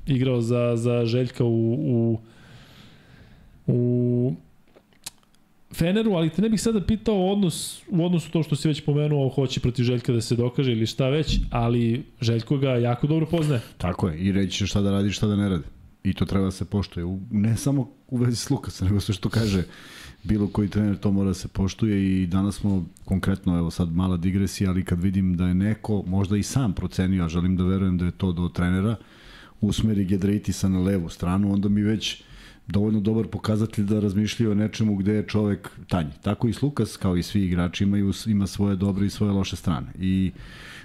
A: igrao za, za Željka u, u, u Feneru, ali te ne bih sada pitao odnos, u odnosu to što si već pomenuo, hoće protiv Željka da se dokaže ili šta već, ali Željko ga jako dobro poznaje.
B: Tako je, i reći šta da radi, šta da ne radi. I to treba da se poštuje. U, ne samo u vezi s Lukasom, nego sve što kaže bilo koji trener, to mora da se poštuje i danas smo konkretno, evo sad mala digresija, ali kad vidim da je neko možda i sam procenio, a želim da verujem da je to do trenera, usmeri Gedreitisa na levu stranu, onda mi već dovoljno dobar pokazatelj da razmišljaju o nečemu gde je čovek tanji. Tako i Slukas, kao i svi igrači, imaju, ima svoje dobre i svoje loše strane. I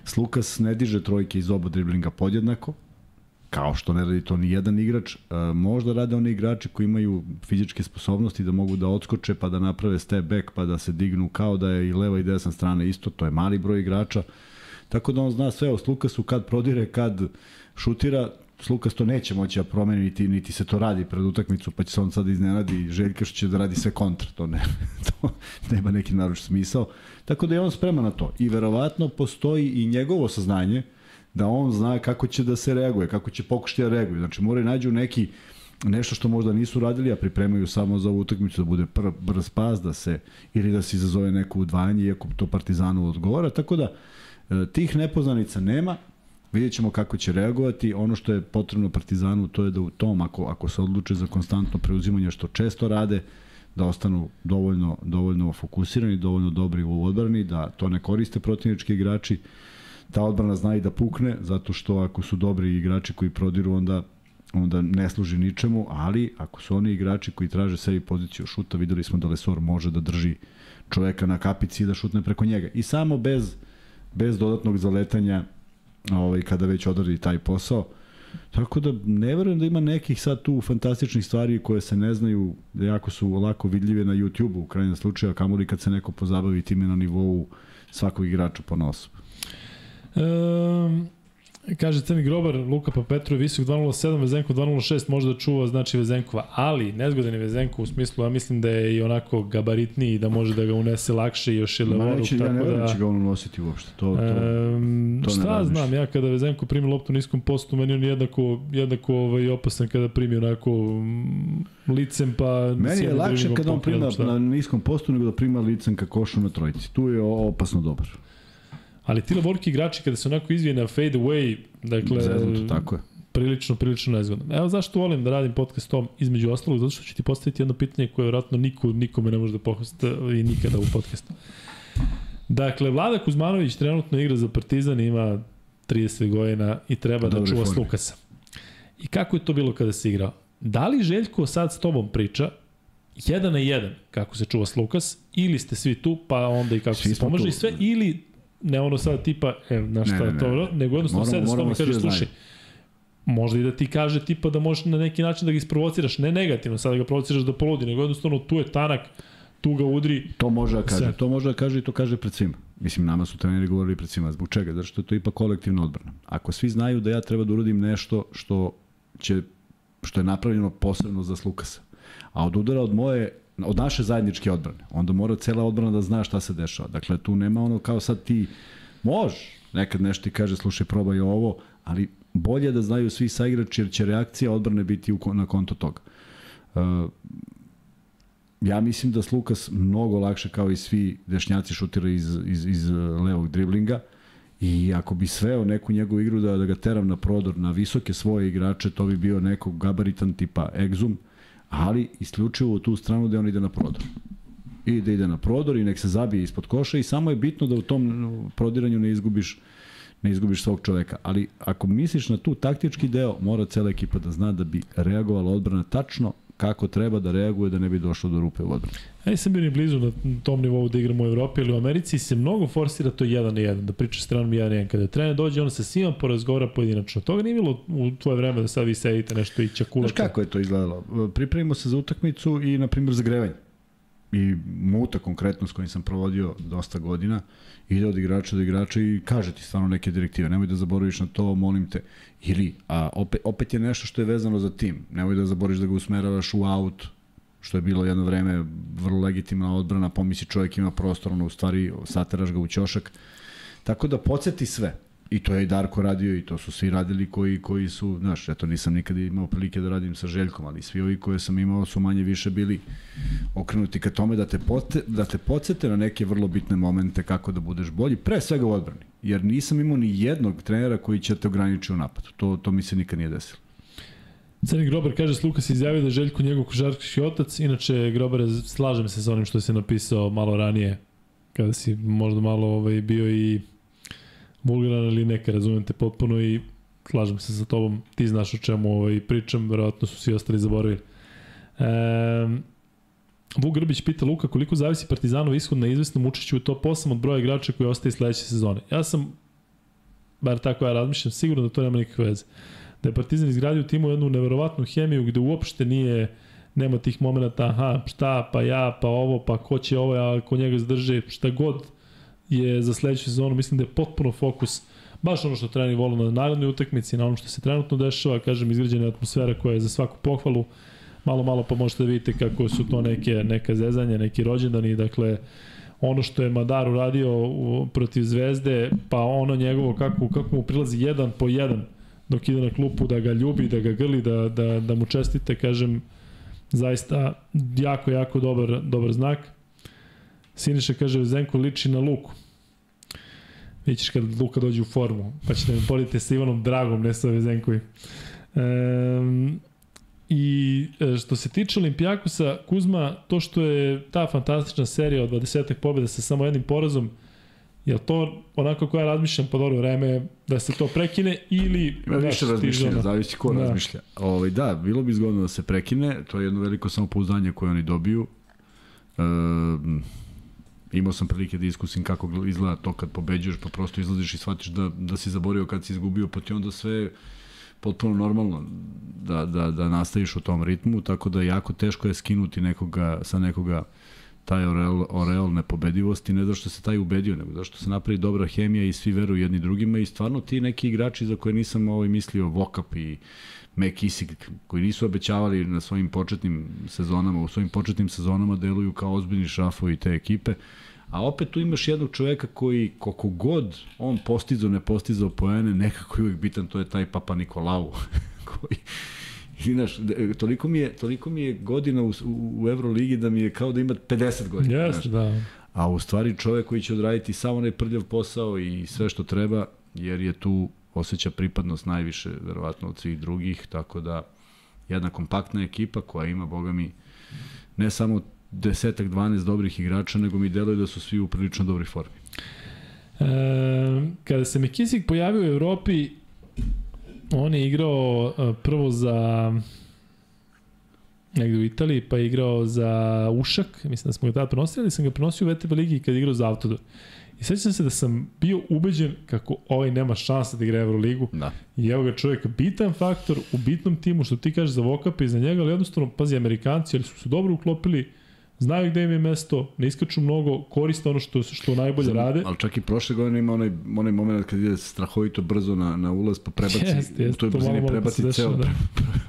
B: Slukas ne diže trojke iz oba driblinga podjednako, kao što ne radi to ni jedan igrač, e, možda rade oni igrači koji imaju fizičke sposobnosti da mogu da odskoče pa da naprave step back pa da se dignu kao da je i leva i desna strana isto, to je mali broj igrača. Tako da on zna sve o Slukasu kad prodire, kad šutira, Slukas to neće moći da promeni, niti, niti se to radi pred utakmicu, pa će se on sad iznenadi Željka što će da radi sve kontra, to, ne, to nema neki naruč smisao. Tako da je on spreman na to. I verovatno postoji i njegovo saznanje, da on zna kako će da se reaguje, kako će pokušati da reaguje. Znači moraju nađu neki nešto što možda nisu radili, a pripremaju samo za ovu utakmicu da bude pr, brz pas, da se, ili da se izazove neko udvajanje, iako to Partizanu odgovara. Tako da, e, tih nepoznanica nema, vidjet ćemo kako će reagovati. Ono što je potrebno Partizanu, to je da u tom, ako, ako se odluče za konstantno preuzimanje, što često rade, da ostanu dovoljno, dovoljno fokusirani, dovoljno dobri u odbrani, da to ne koriste protivnički igrači, ta odbrana zna i da pukne, zato što ako su dobri igrači koji prodiru, onda onda ne služi ničemu, ali ako su oni igrači koji traže sebi poziciju šuta, videli smo da Lesor može da drži čoveka na kapici i da šutne preko njega. I samo bez, bez dodatnog zaletanja, ovaj, kada već odradi taj posao, Tako da ne verujem da ima nekih sad tu fantastičnih stvari koje se ne znaju, jako su lako vidljive na YouTube-u u krajnjem slučaju, a kamoli kad se neko pozabavi time na nivou svakog igrača po nosu.
A: Um, kaže Crni Grobar, Luka Papetru je visok 2.07, Vezenko 2.06 može da čuva znači Vezenkova, ali nezgodan je Vezenko u smislu, ja mislim da je i onako gabaritniji da može da ga unese lakše i još je levoruk.
B: Neće, ja ne da, će ga on unositi uopšte. To, to, um,
A: to šta znam, ja kada Vezenko primi loptu u niskom postu, meni on jednako, jednako ovaj, opasan kada primi onako mm, licem pa...
B: Meni je lakše kada on prima na niskom postu nego da prima licem ka košu na trojici. Tu je opasno dobar.
A: Ali ti lavorki igrači kada se onako izvije na fade away, dakle...
B: Zeznuto, tako je.
A: Prilično, prilično nezgodno. Evo zašto volim da radim podcast tom između ostalog, zato što ću ti postaviti jedno pitanje koje vjerojatno niko, nikome ne može da pohosta i nikada u podcastu. Dakle, Vlada Kuzmanović trenutno igra za Partizan, ima 30 godina i treba da čuva Lukasa. I kako je to bilo kada se igrao? Da li Željko sad s tobom priča jedan na jedan kako se čuva Lukas ili ste svi tu pa onda i kako svi se pomaže i sve ili ne ono sad tipa, e, na šta ne, ne, to, ne. nego jednostavno sede s tobom i kaže, da slušaj, možda i da ti kaže tipa da možeš na neki način da ga isprovociraš, ne negativno, sad da ga provociraš da poludi, nego jednostavno tu je tanak, tu ga udri.
B: To može da kaže, sve. to može da kaže i to kaže pred svima. Mislim, nama su treneri govorili pred svima. Zbog čega? Zato što je to ipak kolektivna odbrana. Ako svi znaju da ja treba da uradim nešto što će što je napravljeno posebno za Slukasa, a od udara od moje od naše zajedničke odbrane. Onda mora cela odbrana da zna šta se dešava. Dakle, tu nema ono kao sad ti može, nekad nešto ti kaže, slušaj, probaj ovo, ali bolje da znaju svi saigrači, jer će reakcija odbrane biti u, na konto toga. Uh, ja mislim da Slukas mnogo lakše kao i svi dešnjaci šutira iz, iz, iz levog driblinga i ako bi sveo neku njegovu igru da, da ga teram na prodor na visoke svoje igrače, to bi bio nekog gabaritan tipa Exum, ali isključivo u tu stranu da on ide na prodor. I da ide na prodor i nek se zabije ispod koša i samo je bitno da u tom prodiranju ne izgubiš ne izgubiš svog čoveka. Ali ako misliš na tu taktički deo, mora cela ekipa da zna da bi reagovala odbrana tačno kako treba da reaguje da ne bi došlo do rupe u odbrani.
A: Ja nisam bio ni blizu na tom nivou da igram u Evropi, ali u Americi se mnogo forsira to jedan na jedan, da priča stranom jedan na jedan. Kada trener dođe, on sa svima porazgovara pojedinačno. Toga nije bilo u tvoje vreme da sad vi sedite nešto i čakulate.
B: Znaš kako je to izgledalo? Pripremimo se za utakmicu i, na primjer, za grevanje. I Muta konkretno s kojim sam provodio dosta godina, ide od igrača do igrača i kaže ti stvarno neke direktive. Nemoj da zaboraviš na to, molim te. Ili, a opet, opet je nešto što je vezano za tim. Nemoj da zaboriš da ga usmeravaš u aut, što je bilo jedno vreme vrlo legitimna odbrana, pomisli čovjek ima prostor, ono u stvari sateraš ga u ćošak. Tako da podsjeti sve. I to je i Darko radio i to su svi radili koji, koji su, znaš, eto nisam nikad imao prilike da radim sa Željkom, ali svi ovi koje sam imao su manje više bili okrenuti ka tome da te, pote, da te podsjete na neke vrlo bitne momente kako da budeš bolji, pre svega u odbrani. Jer nisam imao ni jednog trenera koji će te ograničiti u napadu. To, to mi se nikad nije desilo.
A: Crni Grober kaže Sluka se izjavio da je Željko njegov košarkaški otac, inače Grober slažem se sa onim što se napisao malo ranije, kada si možda malo ovaj, bio i vulgaran ili neka, razumem te potpuno i slažem se sa tobom, ti znaš o čemu ovaj, pričam, verovatno su svi ostali zaboravili. E, Vuk Grbić pita Luka koliko zavisi Partizanov ishod na izvesnom učešću u top 8 od broja igrača koji ostaje sledeće sezone. Ja sam, bar tako ja razmišljam, sigurno da to nema nikakve veze. Da je Partizan izgradio timu jednu neverovatnu hemiju gde uopšte nije nema tih momenta, aha, šta, pa ja, pa ovo, pa ko će ovo, a ko njega zadrže, šta god je za sledeću sezonu, mislim da je potpuno fokus baš ono što trener vole na narodnoj utakmici, na ono što se trenutno dešava, kažem, izgrađena atmosfera koja je za svaku pohvalu, malo, malo pa možete da vidite kako su to neke, neka zezanja, neki rođendani, dakle, ono što je Madar uradio u, protiv Zvezde, pa ono njegovo kako, kako mu prilazi jedan po jedan dok ide na klupu, da ga ljubi, da ga grli, da, da, da mu čestite, kažem, zaista jako, jako dobar, dobar znak. Siniša kaže, Zenko liči na Luku. Vićeš kad Luka dođe u formu, pa ćete me porediti sa Ivanom Dragom, ne sa Vezenkovim. Um, I e, što se tiče Olimpijakosa, Kuzma, to što je ta fantastična serija od 20. pobjeda sa samo jednim porazom, je to onako koja razmišljam po dobro vreme da se to prekine ili...
B: Ima više razmišljanja, zavisi ko da. razmišlja. Ovo, ovaj, da, bilo bi zgodno da se prekine, to je jedno veliko samopouzdanje koje oni dobiju. E, imao sam prilike da iskusim kako izgleda to kad pobeđuješ, pa prosto izlaziš i shvatiš da, da si zaborio kad si izgubio, pa ti onda sve potpuno normalno da, da, da nastaviš u tom ritmu, tako da jako teško je skinuti nekoga sa nekoga taj oreol, oreol nepobedivosti, ne zašto se taj ubedio, nego zašto se napravi dobra hemija i svi veruju jedni drugima i stvarno ti neki igrači za koje nisam ovaj mislio Vokap i McKissick, koji nisu obećavali na svojim početnim sezonama, u svojim početnim sezonama deluju kao ozbiljni šrafovi te ekipe, A opet tu imaš jednog čoveka koji, koliko god on postizao, ne postizao poene, nekako je uvijek bitan, to je taj Papa Nikolau, koji, I, znaš, toliko mi je, toliko mi je godina u, u, Euroligi da mi je kao da ima 50 godina.
A: Jeste, da.
B: A u stvari čovek koji će odraditi samo onaj prljav posao i sve što treba, jer je tu osjeća pripadnost najviše, verovatno, od svih drugih, tako da jedna kompaktna ekipa koja ima, boga mi, ne samo desetak, 12 dobrih igrača, nego mi deluje da su svi u prilično dobroj formi.
A: E, kada se McKissick pojavio u Evropi, on je igrao e, prvo za negde u Italiji, pa je igrao za Ušak, mislim da smo ga tada prenosili, ali sam ga prenosio u VTB ligi kada je igrao za Autodor. I sećam se da sam bio ubeđen kako ovaj nema šansa da igra Euroligu. Da. I evo ga čovjek, bitan faktor u bitnom timu, što ti kažeš za Vokapa i za njega, ali jednostavno, pazi, Amerikanci, ali su se dobro uklopili, znaju gde im je mesto, ne iskaču mnogo, koriste ono što što najbolje Znam, rade.
B: Ali čak i prošle godine ima onaj, onaj moment kad ide strahovito brzo na, na ulaz, pa prebaci, jest, jest, u toj brzini prebaci, da ceo, da.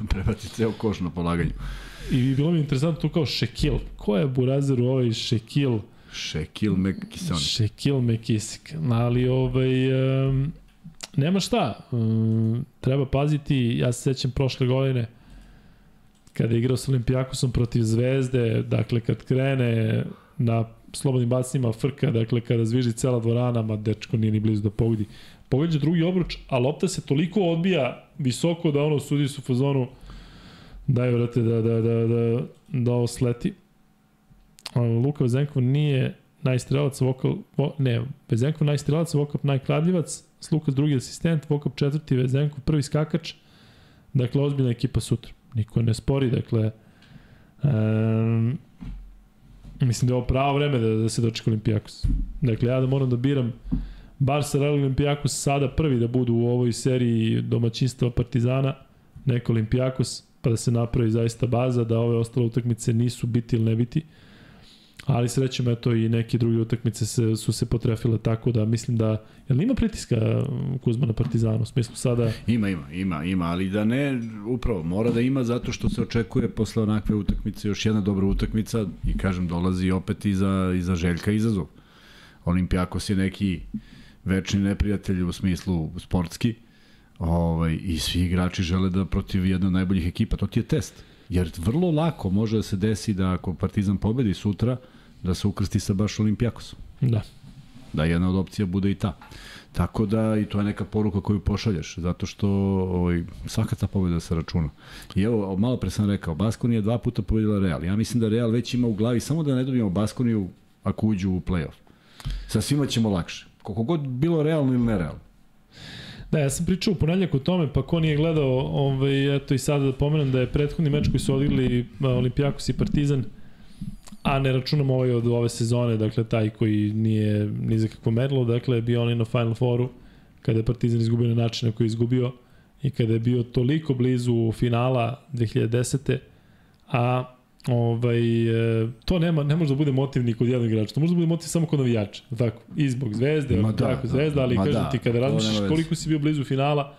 B: prebaci ceo koš na polaganju.
A: I bilo mi interesantno tu kao Šekil. Ko je Burazer u ovaj Šekil?
B: Šekil Mekison.
A: Šekil Mekisik. Ali ovaj, um, nema šta. Um, treba paziti, ja se sećam prošle godine, kada je igrao sa Olimpijakosom protiv Zvezde, dakle kad krene na slobodnim bacima frka, dakle kada zviži cela dvorana, ma dečko nije ni blizu da pogodi. Pogađa drugi obruč, a lopta se toliko odbija visoko da ono sudi su fazonu daj vrate da, da, da, da, da ovo sleti. Luka Vezenkov nije najstrelac, Vokal, vo, ne, Vezenkov najstrelac, Vokap najkladljivac, Lukas drugi asistent, Vokap četvrti, Vezenkov prvi skakač, dakle ozbiljna ekipa sutra niko ne spori, dakle, um, mislim da je ovo pravo vreme da, da se dočeka Olimpijakos. Dakle, ja da moram da biram Barca, Real Olimpijakos sada prvi da budu u ovoj seriji domaćinstva Partizana, neko Olimpijakos, pa da se napravi zaista baza, da ove ostale utakmice nisu biti ili ne biti. Uh, ali srećem eto i neke druge utakmice se, su se potrefile tako da mislim da jel ima pritiska um, Kuzma na Partizanu u smislu sada
B: ima ima ima ima ali da ne upravo mora da ima zato što se očekuje posle onakve utakmice još jedna dobra utakmica i kažem dolazi opet iza iza Željka izazov Olimpijakos je neki večni neprijatelj u smislu sportski ovaj, i svi igrači žele da protiv jedne od najboljih ekipa, to ti je test. Jer vrlo lako može da se desi da ako Partizan pobedi sutra, da se ukrsti sa baš Olimpijakosom.
A: Da.
B: Da jedna od opcija bude i ta. Tako da i to je neka poruka koju pošalješ, zato što ovaj, svaka ta pobeda se računa. I evo, malo pre sam rekao, Baskoni je dva puta pobedila Real. Ja mislim da Real već ima u glavi, samo da ne dobijemo Baskoniju ako uđu u play-off. Sa svima ćemo lakše. Koliko god bilo realno ili nerealno.
A: Da, ja sam pričao u ponedljak o tome, pa ko nije gledao, ovaj, eto i sada da pomenem da je prethodni meč koji su odigrali Olimpijakos i Partizan, a ne računam ovaj od ove sezone, dakle taj koji nije ni za kakvo merilo, dakle bio onaj na Final Fouru, kada je Partizan izgubio na način na koji je izgubio i kada je bio toliko blizu finala 2010. A ovaj, e, to nema, ne može da bude motiv ni kod jednog igrača, to može da bude motiv samo kod navijača, tako, i zbog zvezde, Ma da, tako, da, zvezda, ali kažem da, ti kada razmišljaš koliko si bio blizu finala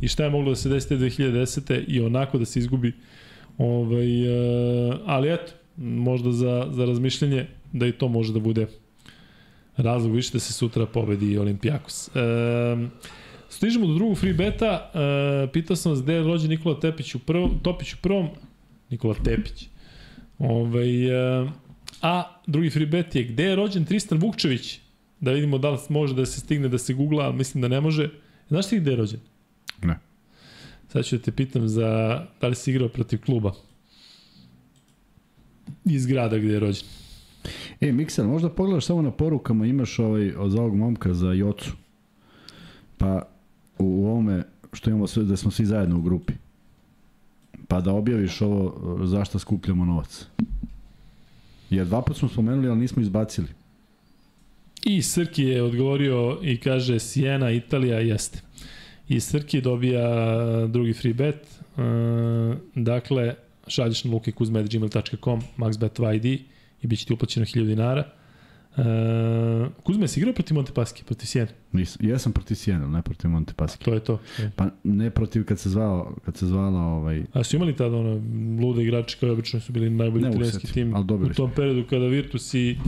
A: i šta je moglo da se desi te 2010. i onako da se izgubi, ovaj, e, ali eto, možda za, za razmišljanje da i to može da bude razlog više da se sutra pobedi Olimpijakos. E, stižemo do drugog free beta, e, pitao sam vas gde je rođen Nikola Tepić u prvom, Topić u prvom, Nikola Tepić, Ovaj, e, a drugi free bet je gde je rođen Tristan Vukčević? Da vidimo da li može da se stigne da se googla, ali mislim da ne može. Znaš ti gde je rođen?
B: Ne.
A: Sad ću da te pitam za da li si igrao protiv kluba. Iz grada gde je rođen.
B: E, Mikser, možda pogledaš samo na porukama, imaš ovaj, od ovog momka za Jocu. Pa u ovome što imamo sve, da smo svi zajedno u grupi pa da objaviš ovo zašto skupljamo novac. Jer dva put smo spomenuli, ali nismo izbacili.
A: I Srki je odgovorio i kaže Siena, Italija, jeste. I Srki dobija drugi free bet. Uh, dakle, šalješ na lukekuzme.gmail.com maxbet2id i bit će ti uplaćeno 1000 dinara. Uh, Kuzme, si igrao protiv Montepaski, protiv Sijene?
B: Nisam, ja sam protiv Sijene, ne protiv Montepaski.
A: To je to. Je.
B: Pa ne protiv kad se zvao, kad se zvala ovaj...
A: A su imali tada ono, lude igrači kao obično su bili najbolji trenerski tim ali u tom periodu kada Virtus i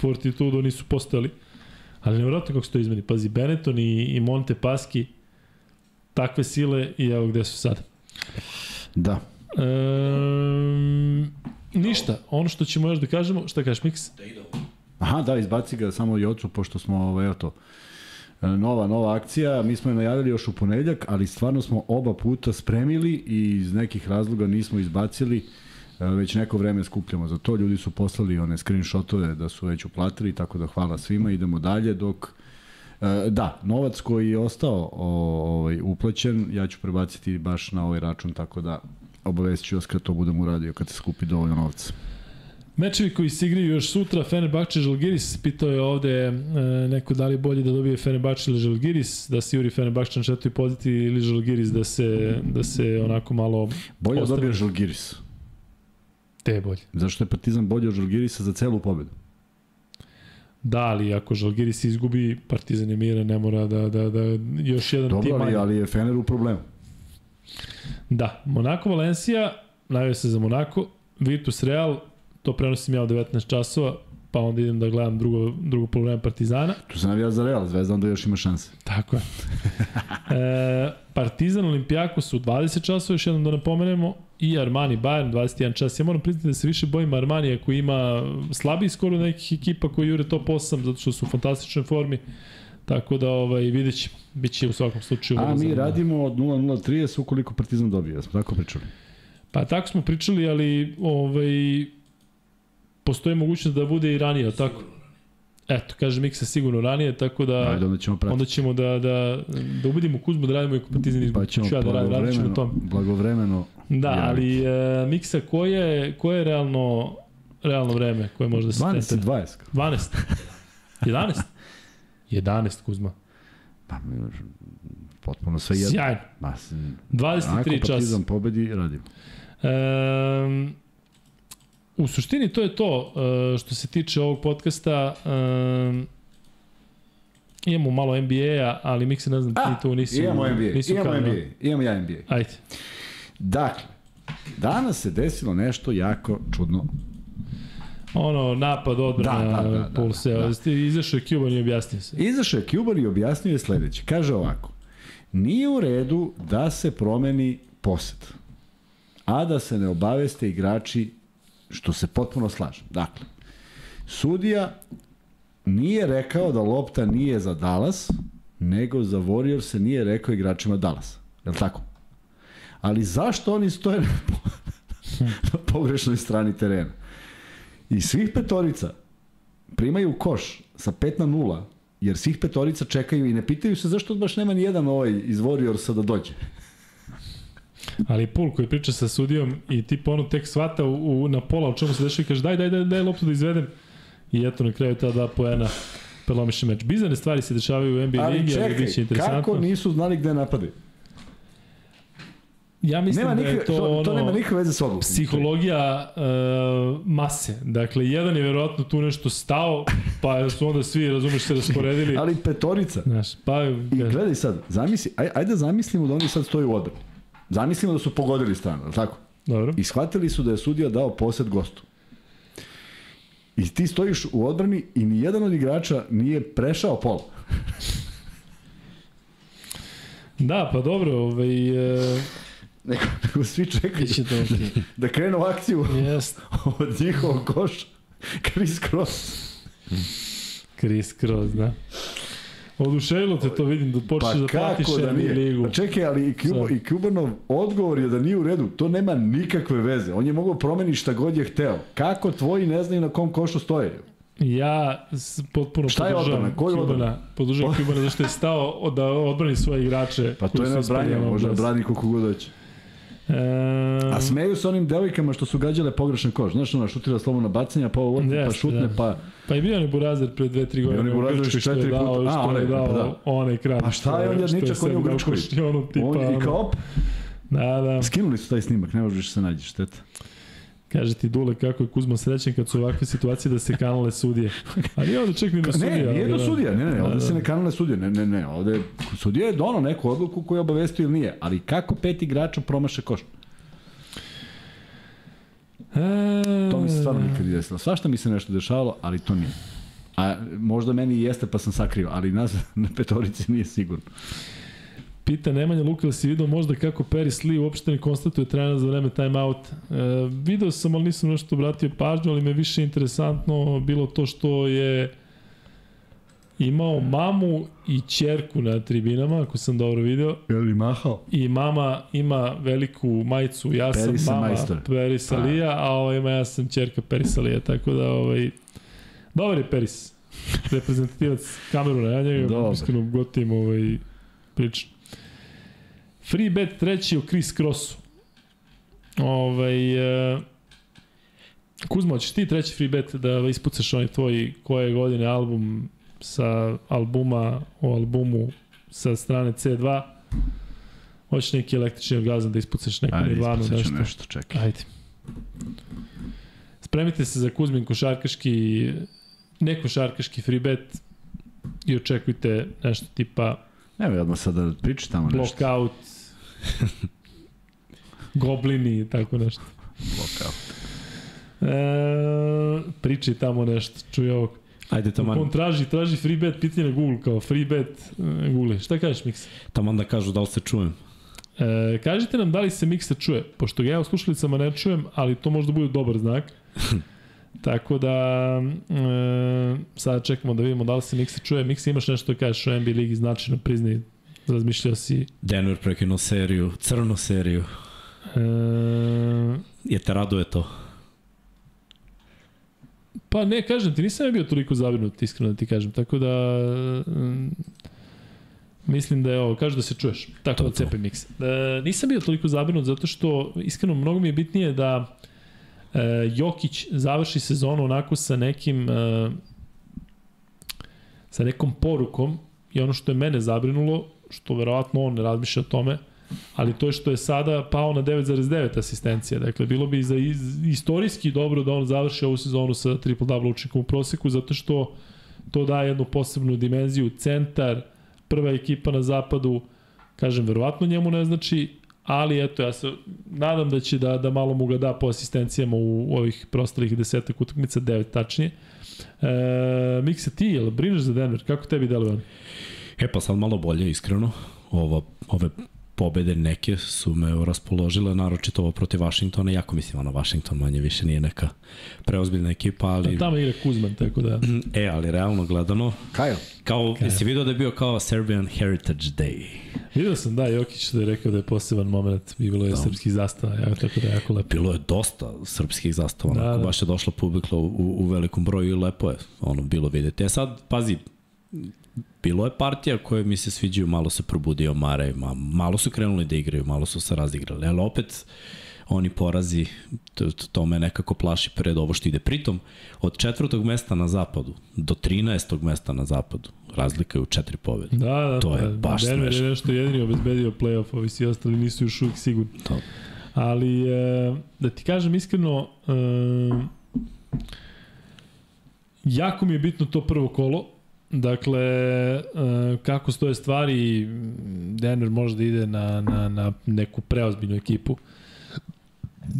A: Fortitudo nisu postali. Ali nevjerojatno kako se to izmeni. Pazi, Benetton i, i Montepaski takve sile i evo gde su sad.
B: Da.
A: Um, ništa, ono što ćemo još da kažemo, šta kažeš Miks? Da idemo.
B: Aha, da, izbaci ga samo Jocu, pošto smo, evo to, e, nova, nova akcija, mi smo je najavili još u ponedljak, ali stvarno smo oba puta spremili i iz nekih razloga nismo izbacili, e, već neko vreme skupljamo za to, ljudi su poslali one screenshotove da su već uplatili, tako da hvala svima, idemo dalje, dok e, Da, novac koji je ostao ovaj, uplaćen, ja ću prebaciti baš na ovaj račun, tako da obavestit ću vas kad to budem uradio, kad se skupi dovoljno novca.
A: Mečevi koji se igraju još sutra, Fenerbahče Žalgiris, pitao je ovde e, neko da li bolje da dobije Fenerbahče ili Žalgiris, da se juri Fenerbahče na četvrtoj poziciji ili Žalgiris da se, da se onako malo...
B: Bolje da dobije Žalgiris.
A: Te je bolje.
B: Zašto je Partizan bolje od Žalgirisa za celu pobedu?
A: Da, ali ako Žalgiris izgubi, Partizan je miran, ne mora da, da, da još jedan
B: Dobro,
A: tim
B: Dobro, ali, ali je Fener u problemu.
A: Da, Monako Valencija, najve se za Monako, Virtus Real, to prenosim ja u 19 časova, pa onda idem da gledam drugo, drugo polovreme Partizana.
B: Tu se navija za Real, Zvezda onda još ima šanse.
A: Tako je. e, Partizan Olimpijakos u 20 časova, još jednom da napomenemo, i Armani Bayern 21 čas. Ja moram priznati da se više bojim Armani ako ima slabiji skoro nekih ekipa koji jure top 8 zato što su u fantastičnoj formi. Tako da ovaj vidjet ćemo. Biće u svakom slučaju.
B: A mi radimo od 0-0-30 ukoliko Partizan dobije. Smo tako pričali.
A: Pa tako smo pričali, ali ovaj postoji mogućnost da bude i ranije, sigurno. tako? Eto, kaže Miksa sigurno ranije, tako da
B: Ajde, onda ćemo,
A: onda ćemo da, da, da ubedimo Kuzmu da radimo i kompetizan izbog.
B: Pa ćemo ja da radim, radit ćemo tom. Blagovremeno
A: Da, javiti. ali e, Miksa, koje, koje je realno, realno vreme koje može da se
B: 12 20.
A: 12. 11? 11, Kuzma.
B: Pa, potpuno sve jedno.
A: Sjajno. Ma, 23 časa. Ako
B: Partizan pobedi, radimo.
A: Um, U suštini to je to uh, što se tiče ovog podcasta. Um, imamo malo NBA-a, ali Mikse ne znam,
B: ti
A: tu
B: nisu... Imamo NBA, nisu imamo NBA, imamo ja NBA.
A: Ajde.
B: Dakle, danas se desilo nešto jako čudno.
A: Ono, napad, odbrana, da, da, da, da, pulse. Da, da. Izašao je Cuban i objasnio se.
B: Izašao je Cuban i objasnio je sledeće. Kaže ovako, nije u redu da se promeni posed, a da se ne obaveste igrači Što se potpuno slažem. Dakle, sudija nije rekao da lopta nije za Dallas, nego za Warriors se nije rekao igračima Dallas. Je li tako? Ali zašto oni stoje na, na pogrešnoj strani terena? I svih petorica primaju koš sa 5 na 0 jer svih petorica čekaju i ne pitaju se zašto baš nema ni jedan ovaj iz Warriorsa da dođe.
A: Ali Pul koji priča sa sudijom i tipa ono tek svata u, u, na pola o čemu se dešava i kaže daj, daj, daj, daj loptu da izvedem. I eto na kraju ta dva poena prelomiše meč. Bizarne stvari se dešavaju u NBA
B: Ali
A: ligi, ali
B: čekaj,
A: biće interesantno.
B: kako nisu znali gde napadaju?
A: Ja mislim
B: Nema
A: da je to,
B: to,
A: ono,
B: to nema nikakve veze s odlukom.
A: psihologija uh, mase. Dakle, jedan je verovatno tu nešto stao, pa su onda svi, razumeš, se rasporedili.
B: Ali petorica.
A: Znaš, pa...
B: I gledaj sad, zamisli, aj, ajde da zamislimo da oni sad stoju u odbrani. Zamislimo da su pogodili stranu, ali tako?
A: Dobro.
B: I shvatili su da je sudija dao posed gostu. I ti stojiš u odbrani i ni jedan od igrača nije prešao pol.
A: Da, pa dobro, ovaj... Uh,
B: Nego, nego svi čekaju
A: to okej.
B: da krenu akciju
A: Jest.
B: od njihovog koša. Chris Cross.
A: Chris Cross, da. Oduševilo te to, vidim, da počneš
B: Pa
A: da pratiš
B: kako da nije?
A: ligu.
B: Pa čekaj, ali i,
A: Sad.
B: i Kubanov odgovor je da nije u redu. To nema nikakve veze. On je mogao promeni šta god je hteo. Kako tvoji ne znaju na kom košu stoje?
A: Ja potpuno
B: Šta je
A: podržavam?
B: Koju
A: Kubana. Podržavam Kubana zašto je stao da odbrani svoje igrače.
B: Pa to
A: koji
B: je
A: su
B: na
A: ispali
B: branje,
A: onog
B: može da
A: glasa.
B: brani koliko god hoće. A smeju se onim devojkama što su gađale pogrešan koš. Znaš, ona šutira slobodno bacanja, pa ovo pa
A: Jeste,
B: šutne,
A: da.
B: pa...
A: Pa i bio je Burazer pre dve, tri godine.
B: on je
A: u
B: Burazer
A: što je
B: četiri
A: dao,
B: puta- a,
A: što
B: onaj,
A: je dao
B: pa da.
A: onaj kraj.
B: Pa šta je on
A: što
B: jedničak, on je u
A: dao
B: Grčkoj.
A: košljonom tipa.
B: On, I
A: ono.
B: kao op,
A: Da, da.
B: skinuli su taj snimak, ne možeš se nađi, šteta.
A: Kaže ti Dule kako je Kuzma srećan kad su ovakve situacije da se kanale sudije. A nije ovde čak ni do sudija.
B: Ne, nije do
A: da.
B: sudija, ne, ne,
A: Da,
B: ovde
A: da.
B: se ne kanale sudije, ne, ne, ne, ovde sudija je dono neku odluku koju je obavestio ili nije, ali kako pet igrača promaše koš?
A: E,
B: To mi se stvarno nikad nije desilo. Svašta mi se nešto dešavalo, ali to nije. A možda meni jeste pa sam sakrio, ali nas na petorici nije sigurno.
A: Pita Nemanja Luka da si vidio možda kako Paris Lee uopšte ne konstatuje trener za vreme timeout. E, video sam, ali nisam nešto obratio pažnju, ali me više interesantno bilo to što je imao mamu i ćerku na tribinama, ako sam dobro video.
B: Je li mahao?
A: I mama ima veliku majicu, ja sam
B: Perisa
A: mama
B: majstor.
A: Perisa
B: Pa.
A: Lija, a ovaj ima ja sam ćerka Perisa Lija, tako da ovaj, dobar je Peris, reprezentativac Kameruna, ja njega iskreno gotivim ovaj, pričan. Free bet treći o Chris Crossu. Ovaj, Kuzma, hoćeš ti treći free bet da ispucaš onaj tvoj koje godine album sa albuma o albumu sa strane C2 Hoćeš neki električni orgazam da ispucaš neku
B: Ajde,
A: nirvanu,
B: ispucat ću
A: nešto.
B: nešto, čekaj.
A: Ajde. Spremite se za Kuzmin košarkaški, ne košarkaški free bet i očekujte nešto tipa
B: Evo, odmah sad da priča tamo nešto.
A: blockout, goblini i tako nešto.
B: Blockout.
A: E, pričaj tamo nešto, čuj ovog.
C: Ajde, taman,
A: On traži, traži free bet, pitanje na Google kao free bet, e, Google. Šta kažeš, Miksa?
C: taman da kažu da li se čujem.
A: E, kažite nam da li se Miksa čuje, pošto ga ja u slušalicama ne čujem, ali to možda bude dobar znak. Tako da, e, sada čekamo da vidimo da li se Miksa čuje. Miksa, imaš nešto da kažeš o NBA ligi, značajno priznaj, razmišljao si.
C: Denver prekinuo seriju, crnu seriju.
A: E,
C: Je te raduje to?
A: pa ne, kažem ti, nisam ja bio toliko zabrinut, iskreno da ti kažem, tako da... mm, Mislim da je ovo, kaže da se čuješ. Tako
C: To
A: da cepe mikse. E, nisam bio toliko zabrinut zato što, iskreno, mnogo mi je bitnije da e, Jokić završi sezonu onako sa nekim e, sa nekom porukom i ono što je mene zabrinulo, što verovatno on ne razmišlja o tome, ali to je što je sada pao na 9,9 asistencija. Dakle, bilo bi za iz, istorijski dobro da on završi ovu sezonu sa triple-double učinkom u proseku, zato što to daje jednu posebnu dimenziju. Centar, prva ekipa na zapadu, kažem, verovatno njemu ne znači, ali eto, ja se nadam da će da, da malo mu ga da po asistencijama u, u ovih prostalih desetak utakmica, devet tačnije. E, Miksa, ti, jel brineš za Denver? Kako tebi deluje on?
C: E pa sad malo bolje, iskreno. Ovo, ove pobede neke su me raspoložile, naročito ovo protiv Vašingtona. Jako mislim, ono, Vašington manje više nije neka preozbiljna ekipa, ali...
A: Tamo igra Kuzman, tako da...
C: E, ali realno gledano,
B: Kyle,
C: kao, okay. jesi vidio da je bio kao Serbian Heritage Day?
A: Vidio sam, da, Jokić da je rekao da je poseban moment, i bilo je
C: Da.
A: srpskih zastava, ja, tako da je jako lepo.
C: Bilo je dosta srpskih zastava,
A: Da,
C: da,
A: da.
C: baš je došla publika u, u velikom broju i lepo je ono bilo videti. E sad, pazi, bilo je partija koje mi se sviđaju, malo se probudio Mare, ma, malo su krenuli da igraju, malo su se razigrali, ali opet oni porazi, to, to me nekako plaši pred ovo što ide. Pritom, od četvrtog mesta na zapadu do 13. mesta na zapadu, razlika je u četiri pobjede.
A: Da, da,
C: to je
A: pa,
C: baš
A: Denver
C: smešno.
A: je nešto jedini obezbedio playoff, ovi svi ostali nisu još uvijek sigurni.
C: To.
A: Ali, e, da ti kažem iskreno, e, jako mi je bitno to prvo kolo. Dakle, e, kako stoje stvari, Denver može da ide na, na, na neku preozbiljnu ekipu.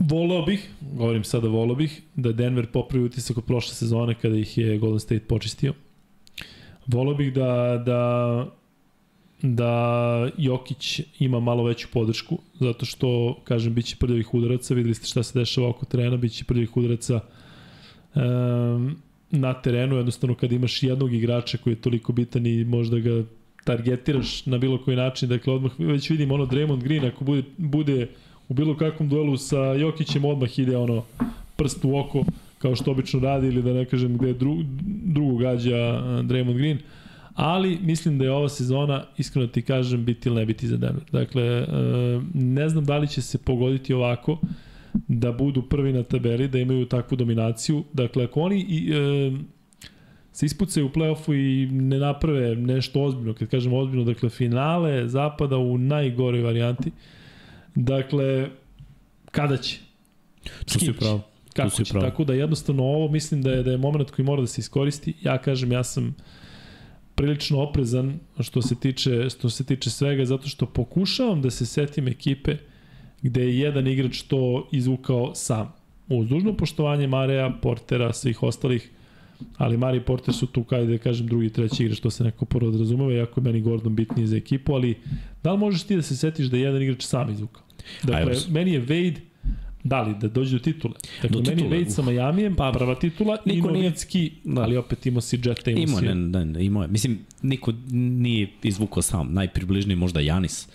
A: Volao bih, govorim sada volao bih, da Denver popravi utisak od prošle sezone kada ih je Golden State počistio. Volao bih da, da da Jokić ima malo veću podršku, zato što, kažem, biće prljavih udaraca, videli ste šta se dešava oko terena, biće prljavih udaraca um, na terenu, jednostavno kad imaš jednog igrača koji je toliko bitan i možda ga targetiraš na bilo koji način, dakle odmah već vidim ono Draymond Green ako bude, bude u bilo kakvom duelu sa Jokićem odmah ide ono prst u oko kao što obično radi ili da ne kažem gde dru, drugo gađa Draymond Green ali mislim da je ova sezona, iskreno ti kažem, biti ili ne biti za Denver. Dakle, ne znam da li će se pogoditi ovako, da budu prvi na tabeli, da imaju takvu dominaciju. Dakle, ako oni i, e, se ispucaju u play-offu i ne naprave nešto ozbiljno, kad kažem ozbiljno, dakle, finale zapada u najgoroj varijanti, dakle, kada će?
C: Tu si pravo.
A: Kako će? Pravo. Tako da jednostavno ovo mislim da je, da je moment koji mora da se iskoristi. Ja kažem, ja sam prilično oprezan što se tiče što se tiče svega zato što pokušavam da se setim ekipe gde je jedan igrač to izvukao sam. Uz dužno poštovanje Mareja, Portera, svih ostalih, ali Mari i Porter su tu, kada da kažem, drugi, treći igrač, to se neko porazumeva, iako je meni Gordon bitniji za ekipu, ali da li možeš ti da se setiš da je jedan igrač sam izvukao? Dakle, meni je Wade Da li, da dođe do titule. Dakle, do meni Wade sa Majamijem, pa, prva titula, niko i Novicki, da. ali opet imao si Jetta, imao,
C: imao
A: si...
C: Ne, ne, ne, imao je. Mislim, niko nije izvukao sam. Najpribližniji možda Janis.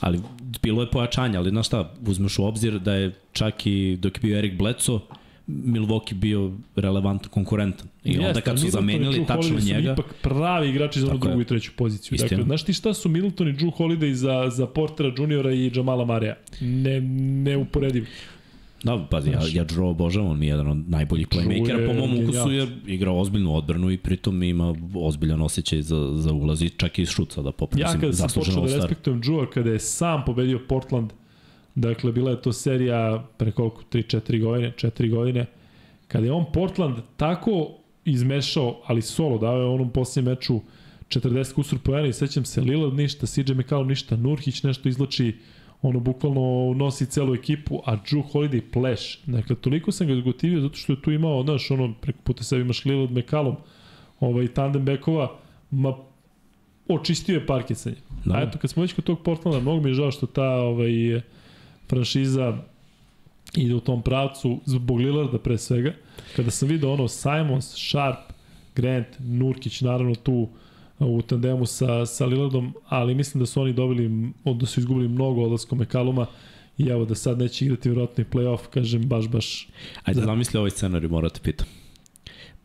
C: Ali bilo je pojačanje, ali znaš šta, uzmeš u obzir da je čak i dok je bio Erik Bledsoe, Milwaukee bio relevantan konkurentan. I Jeste, onda kad su zamenili tačno njega...
A: ipak pravi igrači za onu drugu i treću poziciju. Istina. Dakle, znaš ti šta su Middleton i Drew Holiday za, za Portera Juniora i Jamala Mareja? Ne, neuporedivo.
C: Da, pazi, ja, ja Drew obožavam, on mi je jedan od najboljih playmakera po mom ukusu jer igra ozbiljnu odbranu i pritom ima ozbiljan osjećaj za, za ulaz i čak i šuca da popravo
A: Ja kada sam počeo da respektujem Drewa kada je sam pobedio Portland, dakle bila je to serija pre koliko, 3-4 godine, 4 godine, kada je on Portland tako izmešao, ali solo, dao je onom posljednjem meču 40 kusur pojena i sećam se Lillard ništa, CJ McCallum ništa, Nurhić nešto izlači ono bukvalno nosi celu ekipu, a Drew Holiday pleš. Dakle, toliko sam ga zgotivio zato što je tu imao, znaš, ono, preko puta sebi imaš Lillard McCallum, ovaj, tandem bekova, ma očistio je parket sa njim. Da. A eto, kad smo već kod tog Portlanda, mnogo mi je žao što ta ovaj, franšiza ide u tom pravcu zbog Lillarda pre svega. Kada sam video ono Simons, Sharp, Grant, Nurkić, naravno tu u tandemu sa, sa Lillardom, ali mislim da su oni dobili, da su izgubili mnogo odlaskom Mekaluma i evo da sad neće igrati vjerojatno i playoff, kažem, baš, baš...
C: Ajde, za... zamisli ovaj scenarij, morate pitam.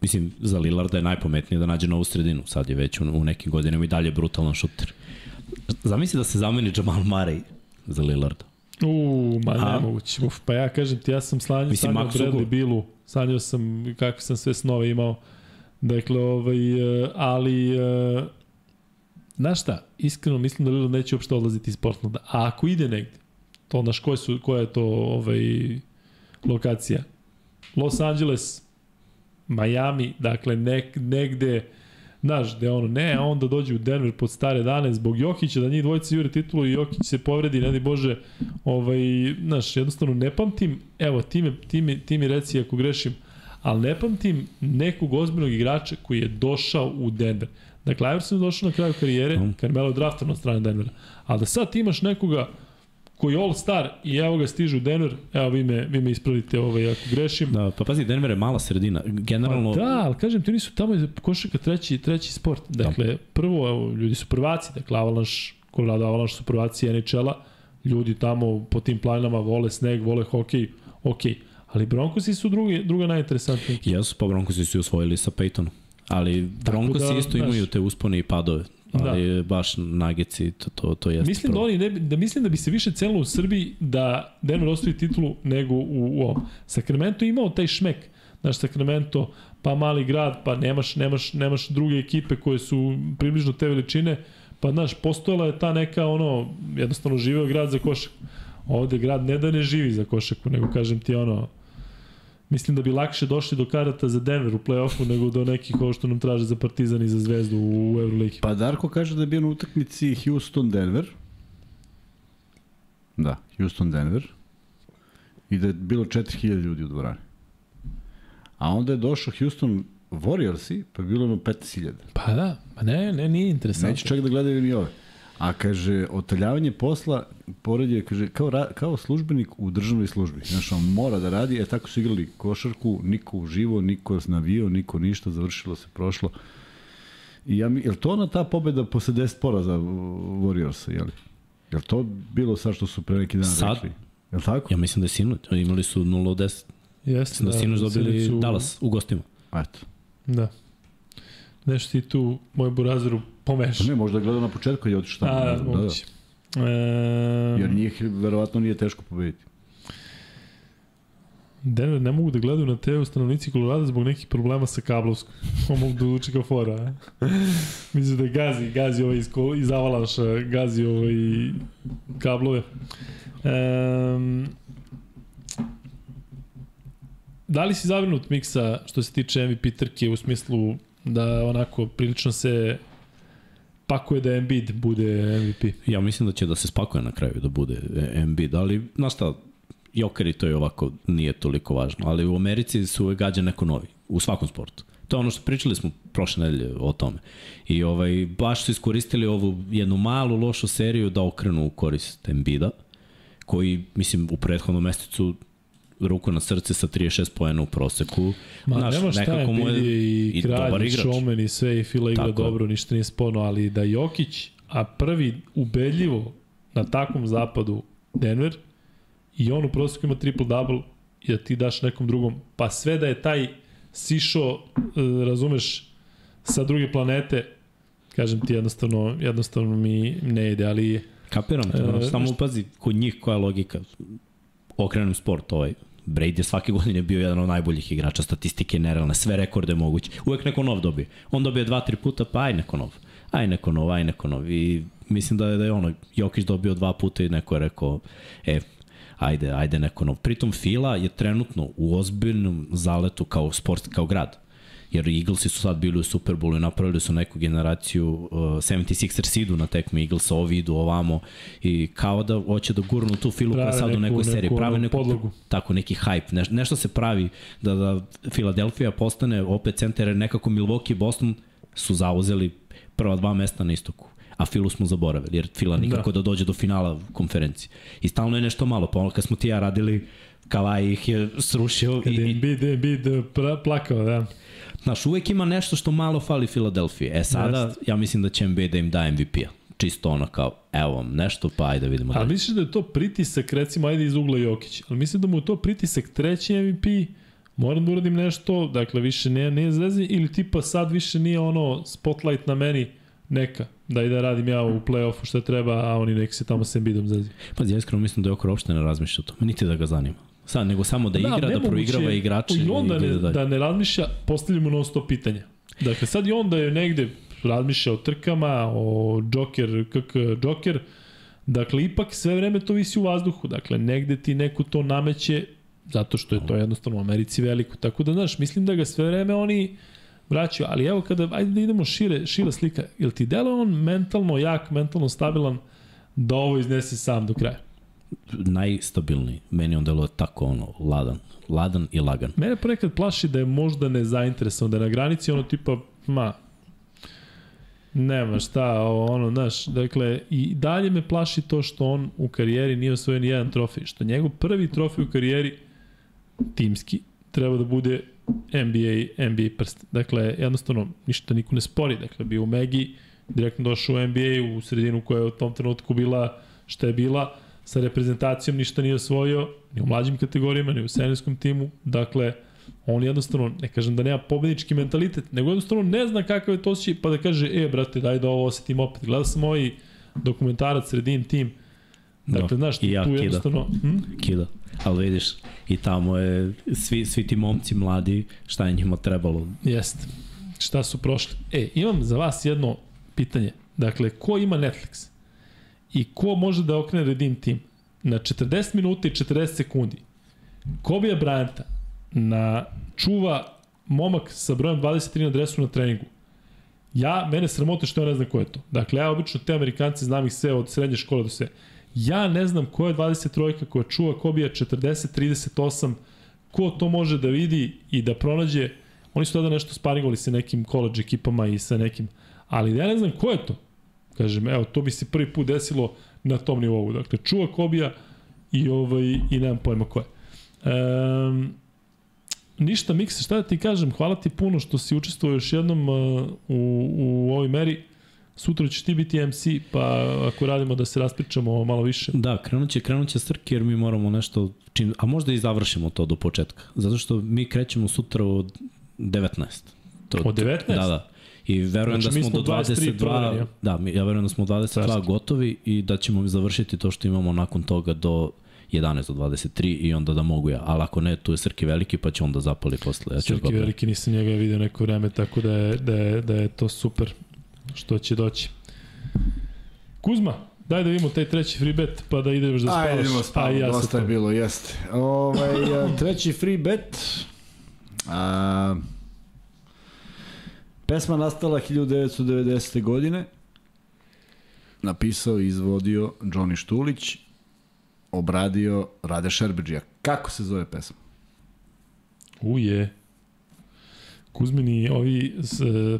C: Mislim, za Lillarda je najpometnije da nađe novu sredinu, sad je već u, u nekim godinama i dalje brutalan šuter. Zamisli da se zameni Jamal Murray za Lillarda.
A: U, ma ne moguće. Uf, pa ja kažem ti, ja sam slanjao, sanjao Bradley Billu, sanjao sam kakve sam sve snove imao. Dakle, ovaj, e, ali, e, znaš šta, iskreno mislim da Lillard neće uopšte odlaziti iz Portlanda. A ako ide negde, to naš koje su, koja je to ovaj, lokacija? Los Angeles, Miami, dakle nek, negde, znaš, gde ono, ne, a onda dođe u Denver pod stare dane zbog Jokića, da njih dvojica jure titulu i Jokić se povredi, ne di Bože, ovaj, znaš, jednostavno ne pamtim, evo, ti mi, ti mi, ti mi reci ako grešim, ali ne pamtim nekog ozbiljnog igrača koji je došao u Denver. Dakle, Iverson je došao na kraju karijere, mm. Carmelo je draftan od strane Denvera. Ali da sad imaš nekoga koji je all-star i evo ga stiže u Denver, evo vi me, vi me ispravite ovaj, ako grešim.
C: Da, pa pazi, Denver je mala sredina. Generalno...
A: Pa da, ali kažem, ti nisu tamo je košarka treći, treći sport. Dakle, da. prvo, evo, ljudi su prvaci, dakle, Avalanche, Colorado Avalanche su prvaci NHL-a, ljudi tamo po tim planama vole sneg, vole hokej, okej. Okay Ali Broncosi su drugi, druga najinteresantnija.
C: Jesu, pa Broncosi su osvojili sa Peytonom. Ali Broncosi
A: da,
C: isto imaju
A: znaš,
C: te uspone i padove. Ali da. baš Nageci, to, to, to jeste
A: Mislim da, oni ne, da mislim da bi se više cenilo u Srbiji da Denver osvoji titulu nego u, u ovom. Sacramento je imao taj šmek. Znaš, Sacramento, pa mali grad, pa nemaš, nemaš, nemaš druge ekipe koje su približno te veličine, pa znaš, postojala je ta neka ono, jednostavno živeo grad za košak. Ovde grad ne da ne živi za košaku, nego kažem ti ono, Mislim da bi lakše došli do karata za Denver u play-offu nego do nekih ovo što nam traže za Partizan i za Zvezdu u Euroligi.
B: Pa Darko kaže da je bio na utakmici Houston-Denver. Da, Houston-Denver. I da je bilo 4000 ljudi u dvorani. A onda je došao Houston Warriorsi, pa je bilo ono 15.000.
A: Pa da, pa ne, ne, nije interesantno.
B: Neće čak da gledaju ni ove. A kaže, otaljavanje posla, pored je, kaže, kao, ra, kao službenik u državnoj službi. Znaš, on mora da radi, e tako su igrali košarku, niko uživo, niko navio, niko ništa, završilo se, prošlo. I ja mi, je li to ona ta pobeda posle 10 poraza Warriorsa, je li? Je li to bilo sad što su pre neki dan
C: Sad?
B: rekli? Je li tako?
C: Ja mislim da je sinoć. Imali su 0 od 10.
A: Jeste,
C: Da, da sinoć dobili
A: su-
C: Dallas u gostima.
B: Eto.
A: Da. Nešto ti tu moj burazeru pomeš.
B: Pa ne, možda je gledao na početku je otišao tamo.
A: A,
B: da, da.
A: moguće. E,
B: Jer njih verovatno nije teško pobediti.
A: Denver ne mogu da gledaju na TV stanovnici Kolorada zbog nekih problema sa kablovskom. On mogu da uči kao fora. Mislim da gazi, gazi ovaj iz, iz Avalanša, gazi ovaj kablove. Um, da li si zabrinut Miksa što se tiče MVP trke u smislu da onako prilično se pakuje da Embiid bude MVP?
C: Ja mislim da će da se spakuje na kraju da bude Embiid, ali znaš šta, Jokeri to je ovako, nije toliko važno, ali u Americi su uvek gađa neko novi, u svakom sportu. To je ono što pričali smo prošle nedelje o tome. I ovaj, baš su iskoristili ovu jednu malu lošu seriju da okrenu u korist Embida, koji, mislim, u prethodnom mesecu ruku na srce sa 36 poena u proseku.
A: Ma
C: Znaš,
A: nema šta,
C: nekako mu
A: je i,
C: i
A: kralj, i showman i sve, i Fila igra
C: Tako je.
A: dobro, ništa nije sporno, ali da Jokić, a prvi ubedljivo na takvom zapadu Denver, i on u proseku ima triple-double, i da ti daš nekom drugom, pa sve da je taj sišo, e, razumeš, sa druge planete, kažem ti jednostavno, jednostavno mi ne ide, ali
C: Kapiram te,
A: E,
C: samo
A: šta-
C: pazi kod njih koja je logika. Okrenem sport ovaj. Brady je svake godine bio jedan od najboljih igrača, statistike nerealne, sve rekorde moguće. Uvek neko nov dobije. On dobije dva, tri puta, pa aj neko nov. Aj neko nov, aj neko nov. I mislim da je, da je ono, Jokić dobio dva puta i neko je rekao, e, ajde, ajde neko nov. Pritom Fila je trenutno u ozbiljnom zaletu kao sport, kao grad jer Eaglesi su sad bili u Superbowlu i napravili su neku generaciju uh, 76ers idu na tekme Eaglesa, ovi idu ovamo i kao da hoće da gurnu tu filu koja
A: Prave
C: sad u
A: neku-
C: nekoj seriji,
A: neku
C: prave
A: ono
C: neku
A: podlogu.
C: tako neki hype, neš, nešto se pravi da, da Filadelfija postane opet centar, nekako Milwaukee i Boston su zauzeli prva dva mesta na istoku a Filu smo zaboravili, jer Fila nikako da, da dođe do finala konferencije. I stalno je nešto malo, pa ono kad smo ti ja radili, Kavaj ih je srušio
A: kad
C: i,
A: je Embiid, Embiid pra- plakao, da.
C: Znaš, uvek ima nešto što malo fali Filadelfiji. E sada, ja mislim da će Embiid da im da MVP-a. Čisto ono kao, evo vam nešto, pa ajde vidimo
A: Ali misliš da je to pritisak, recimo, ajde iz ugla Jokić, ali mislim da mu je to pritisak treći MVP, moram da uradim nešto, dakle više nije, nije zvezdi, ili tipa sad više nije ono spotlight na meni, neka, da i da radim ja u play-offu što treba, a oni nek se tamo s Embiidom zvezdi.
C: Pa ja iskreno mislim da je okro uopšte ne razmišlja o tome, niti da ga zanima. Sad, nego samo da, igra, da
A: nemoguće
C: proigrava igrače
A: I on da
C: i
A: ne, da ne razmišlja, postavljamo non stop pitanja. Dakle, sad i on da je negde razmišlja o trkama, o Joker, KK Joker, dakle, ipak sve vreme to visi u vazduhu. Dakle, negde ti neko to nameće, zato što je to jednostavno u Americi veliko. Tako da, znaš, mislim da ga sve vreme oni vraćaju. Ali evo, kada, ajde da idemo šire, šira slika. Jel ti delo on mentalno jak, mentalno stabilan da ovo iznese sam do kraja?
C: Najstabilniji. Meni on deluje tako ono, ladan. Ladan i lagan.
A: Mene ponekad plaši da je možda nezainteresovan, da je na granici ono tipa, ma, nema šta, ono, znaš, dakle, i dalje me plaši to što on u karijeri nije osvojio jedan trofej, što njegov prvi trofej u karijeri, timski, treba da bude NBA, NBA prst. Dakle, jednostavno, ništa niko ne spori. Dakle, bio u Megi, direktno došao u NBA, u sredinu koja je u tom trenutku bila šta je bila, sa reprezentacijom ništa nije osvojio, ni u mlađim kategorijama, ni u seniorskom timu. Dakle, On jednostavno, ne kažem da nema pobednički mentalitet, nego jednostavno ne zna kakav je to osjećaj, pa da kaže, e, brate, daj da ovo osetim opet. Gledao sam ovaj dokumentarac Redeem Team, Dakle,
C: No,
A: znaš,
C: i ja
A: tu
C: kida.
A: jednostavno... Hm?
C: Kida. Ali vidiš, i tamo je, svi, svi ti momci mladi, šta je njima trebalo?
A: Jeste. Šta su prošli? E, imam za vas jedno pitanje. Dakle, ko ima Netflix? I ko može da okrene Redeem Team? Na 40 minuta i 40 sekundi. Kobija Bryanta na čuva momak sa brojem 23 na dresu na treningu. Ja, mene sramote što ja ne znam ko je to. Dakle, ja obično te Amerikanci znam ih sve od srednje škole do sve. Ja ne znam ko je 23 koja čuva Kobija 40-38, ko to može da vidi i da pronađe. Oni su tada nešto sparingovali sa nekim college ekipama i sa nekim, ali ja ne znam ko je to. Kažem, evo, to bi se prvi put desilo na tom nivou. Dakle, čuva Kobija i, ovaj, i nemam pojma ko je. Um, ništa, Mikse, šta da ti kažem, hvala ti puno što si učestvovao još jednom uh, u, u ovoj meri. Sutra ćeš ti biti MC, pa ako radimo da se raspričamo malo više.
C: Da, krenut će, krenut će Srki jer mi moramo nešto, čim, a možda i završimo to do početka. Zato što mi krećemo sutra od 19. To,
A: Od 19?
C: Da, da. I verujem
A: Znači,
C: da smo,
A: smo
C: do
A: 23
C: 22,
A: provereni, ja?
C: da, mi, ja verujem da smo 22
A: Carski.
C: gotovi i da ćemo završiti to što imamo nakon toga do 11 do 23 i onda da mogu ja. Ali ako ne, tu je Srki veliki pa će onda zapali posle. Ja ću
A: Srki veliki nisam njega vidio neko vreme, tako da je, da je, da je to super što će doći. Kuzma, daj da vidimo taj treći free bet, pa da ideš da spavaš.
B: Ajde, idemo
A: i ja
B: dosta je
A: to.
B: bilo, jeste. Ovaj, treći free bet. A, pesma nastala 1990. godine. Napisao i izvodio Johnny Štulić. Obradio Rade Šerbeđija. Kako se zove pesma?
A: Uje. Kuzmini, ovi s, e,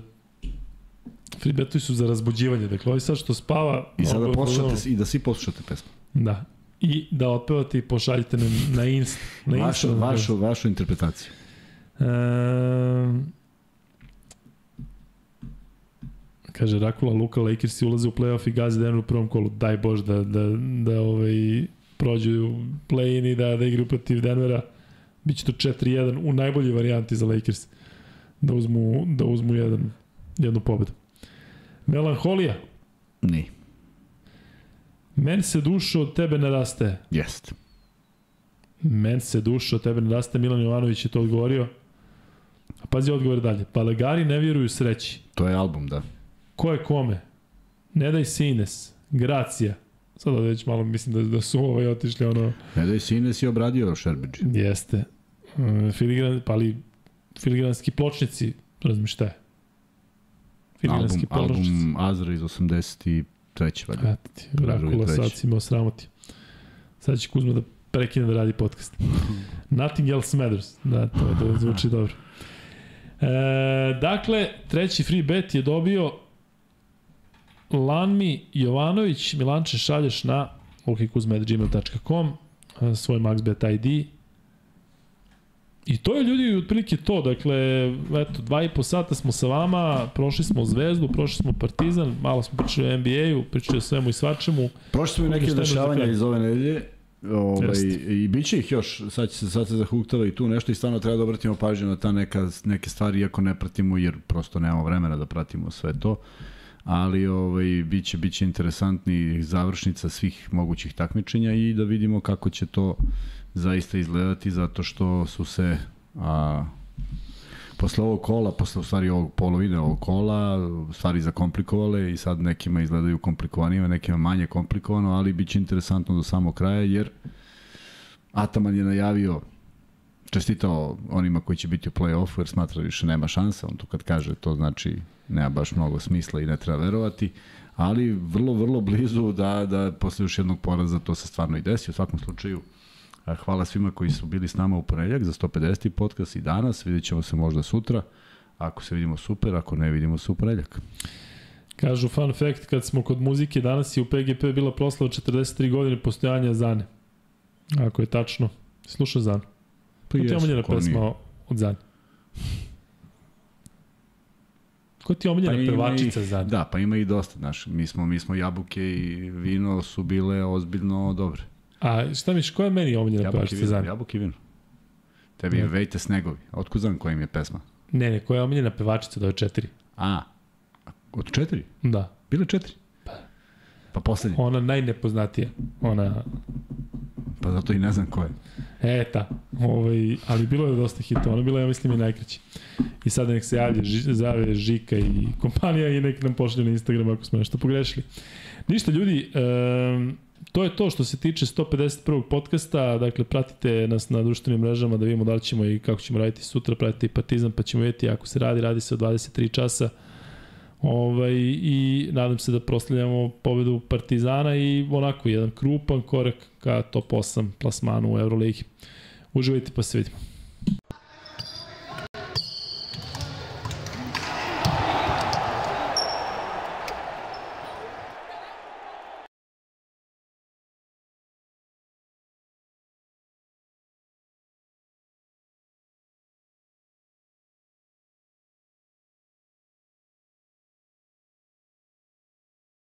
A: free betovi su za razbuđivanje. Dakle, ovi sad što spava...
B: I sada
A: ovo-
B: poslušate, i da svi poslušate pesmu.
A: Da. I da otpevate i pošaljite na, na Insta. Na
B: Vašu,
A: Insta,
B: vašu, vašu interpretaciju.
A: Ehm, kaže Rakula, Luka, Lakersi ulaze u playoff i gazi Denver u prvom kolu. Daj Bož da, da, da ovaj, prođu play-in i da, da igraju protiv Denvera. Biće to 4-1 u najboljoj varijanti za Lakers. Da uzmu, da uzmu jedan, jednu pobedu. Melanholija.
B: Ni.
A: Men se duša od tebe ne raste.
B: Jest.
A: Men se duša od tebe ne raste. Milan Jovanović je to odgovorio. A pazi odgovor dalje. Palegari ne vjeruju sreći.
B: To je album, da.
A: Ko je kome? Ne daj Sines. Gracija. Sad ovdje već malo mislim da, da su ovaj otišli ono...
B: Ne da je Sines i obradio Šerbeđi.
A: Jeste. E, filigran, pa ali filigranski pločnici, razumiješ šta je?
B: Album,
A: Filigranski pločnici.
B: album Azra iz 83. valjda.
A: Eto ti, Rakula, sad si imao sramoti. Sad će Kuzma da prekine da radi podcast. Nothing else matters. Da, to, to zvuči dobro. E, dakle, treći free bet je dobio Lanmi Jovanović. Milanče šalješ na okikuzma.gmail.com e, svoj maxbet ID. I to je ljudi otprilike to, dakle, eto, dva i po sata smo sa vama, prošli smo Zvezdu, prošli smo Partizan, malo smo pričali o NBA-u, pričali o svemu i svačemu.
B: Prošli smo i neke dešavanja iz ove nedelje. Ovaj,
A: Jeste.
B: I bit će ih još, sad, će se, sad se zahuktava i tu nešto i stvarno treba da obratimo pažnju na ta neka, neke stvari, iako ne pratimo, jer prosto nemamo vremena da pratimo sve to. Ali ovaj, bit, će, bit će interesantni završnica svih mogućih takmičenja i da vidimo kako će to zaista izgledati, zato što su se a, posle ovog kola, posle u stvari ovog polovine ovog kola, stvari zakomplikovale i sad nekima izgledaju komplikovanije, nekima manje komplikovano, ali bit će interesantno do samog kraja, jer Ataman je najavio čestitao onima koji će biti u play-offu, jer smatra da više nema šansa, on to kad kaže, to znači nema baš mnogo smisla i ne treba verovati, ali vrlo, vrlo blizu da, da posle još jednog poraza to se stvarno i desi, u svakom slučaju a, hvala svima koji su bili s nama u ponedjeljak za 150. podcast i danas, vidjet ćemo se možda sutra, ako se vidimo super, ako ne vidimo se u ponedjeljak.
A: Kažu fun fact, kad smo kod muzike, danas je u PGP bila proslava 43 godine postojanja Zane. Ako je tačno. Sluša Zane.
B: Pa
A: Ko ti je omiljena
B: ko nije.
A: pesma od Zane? Ko ti je omiljena
B: Pa ima
A: pevačica
B: i-
A: Zane?
B: Da, pa ima i dosta, znaš, mi smo, mi smo jabuke i vino su bile ozbiljno dobre.
A: A šta miš, koja je meni omiljena
B: Jabuke
A: pevačica
B: vino,
A: Zane?
B: jabuke i vino. Tebi je Vejte Snegovi. Otkud znam koja im je pesma?
A: Ne, ne, koja je omiljena pevačica je četiri.
B: A, od četiri?
A: Da.
B: Bile četiri? Pa poslednje.
A: Ona najnepoznatija. Ona
B: Pa zato i ne znam ko je.
A: E, ta. Ovaj, ali bilo je dosta hitova. Ona bila, ja mislim, i najkraći. I sada nek se javlja, ži, zave Žika i kompanija i nek nam pošlje na Instagram ako smo nešto pogrešili. Ništa, ljudi, um, to je to što se tiče 151. podcasta, dakle pratite nas na društvenim mrežama da vidimo da li ćemo i kako ćemo raditi sutra, pratite i Partizan pa ćemo vidjeti ako se radi, radi se o 23 časa. Ovaj, I nadam se da proslavljamo pobedu Partizana i onako jedan krupan korak ka top 8 plasmanu u Euroligi. Uživajte pa se vidimo.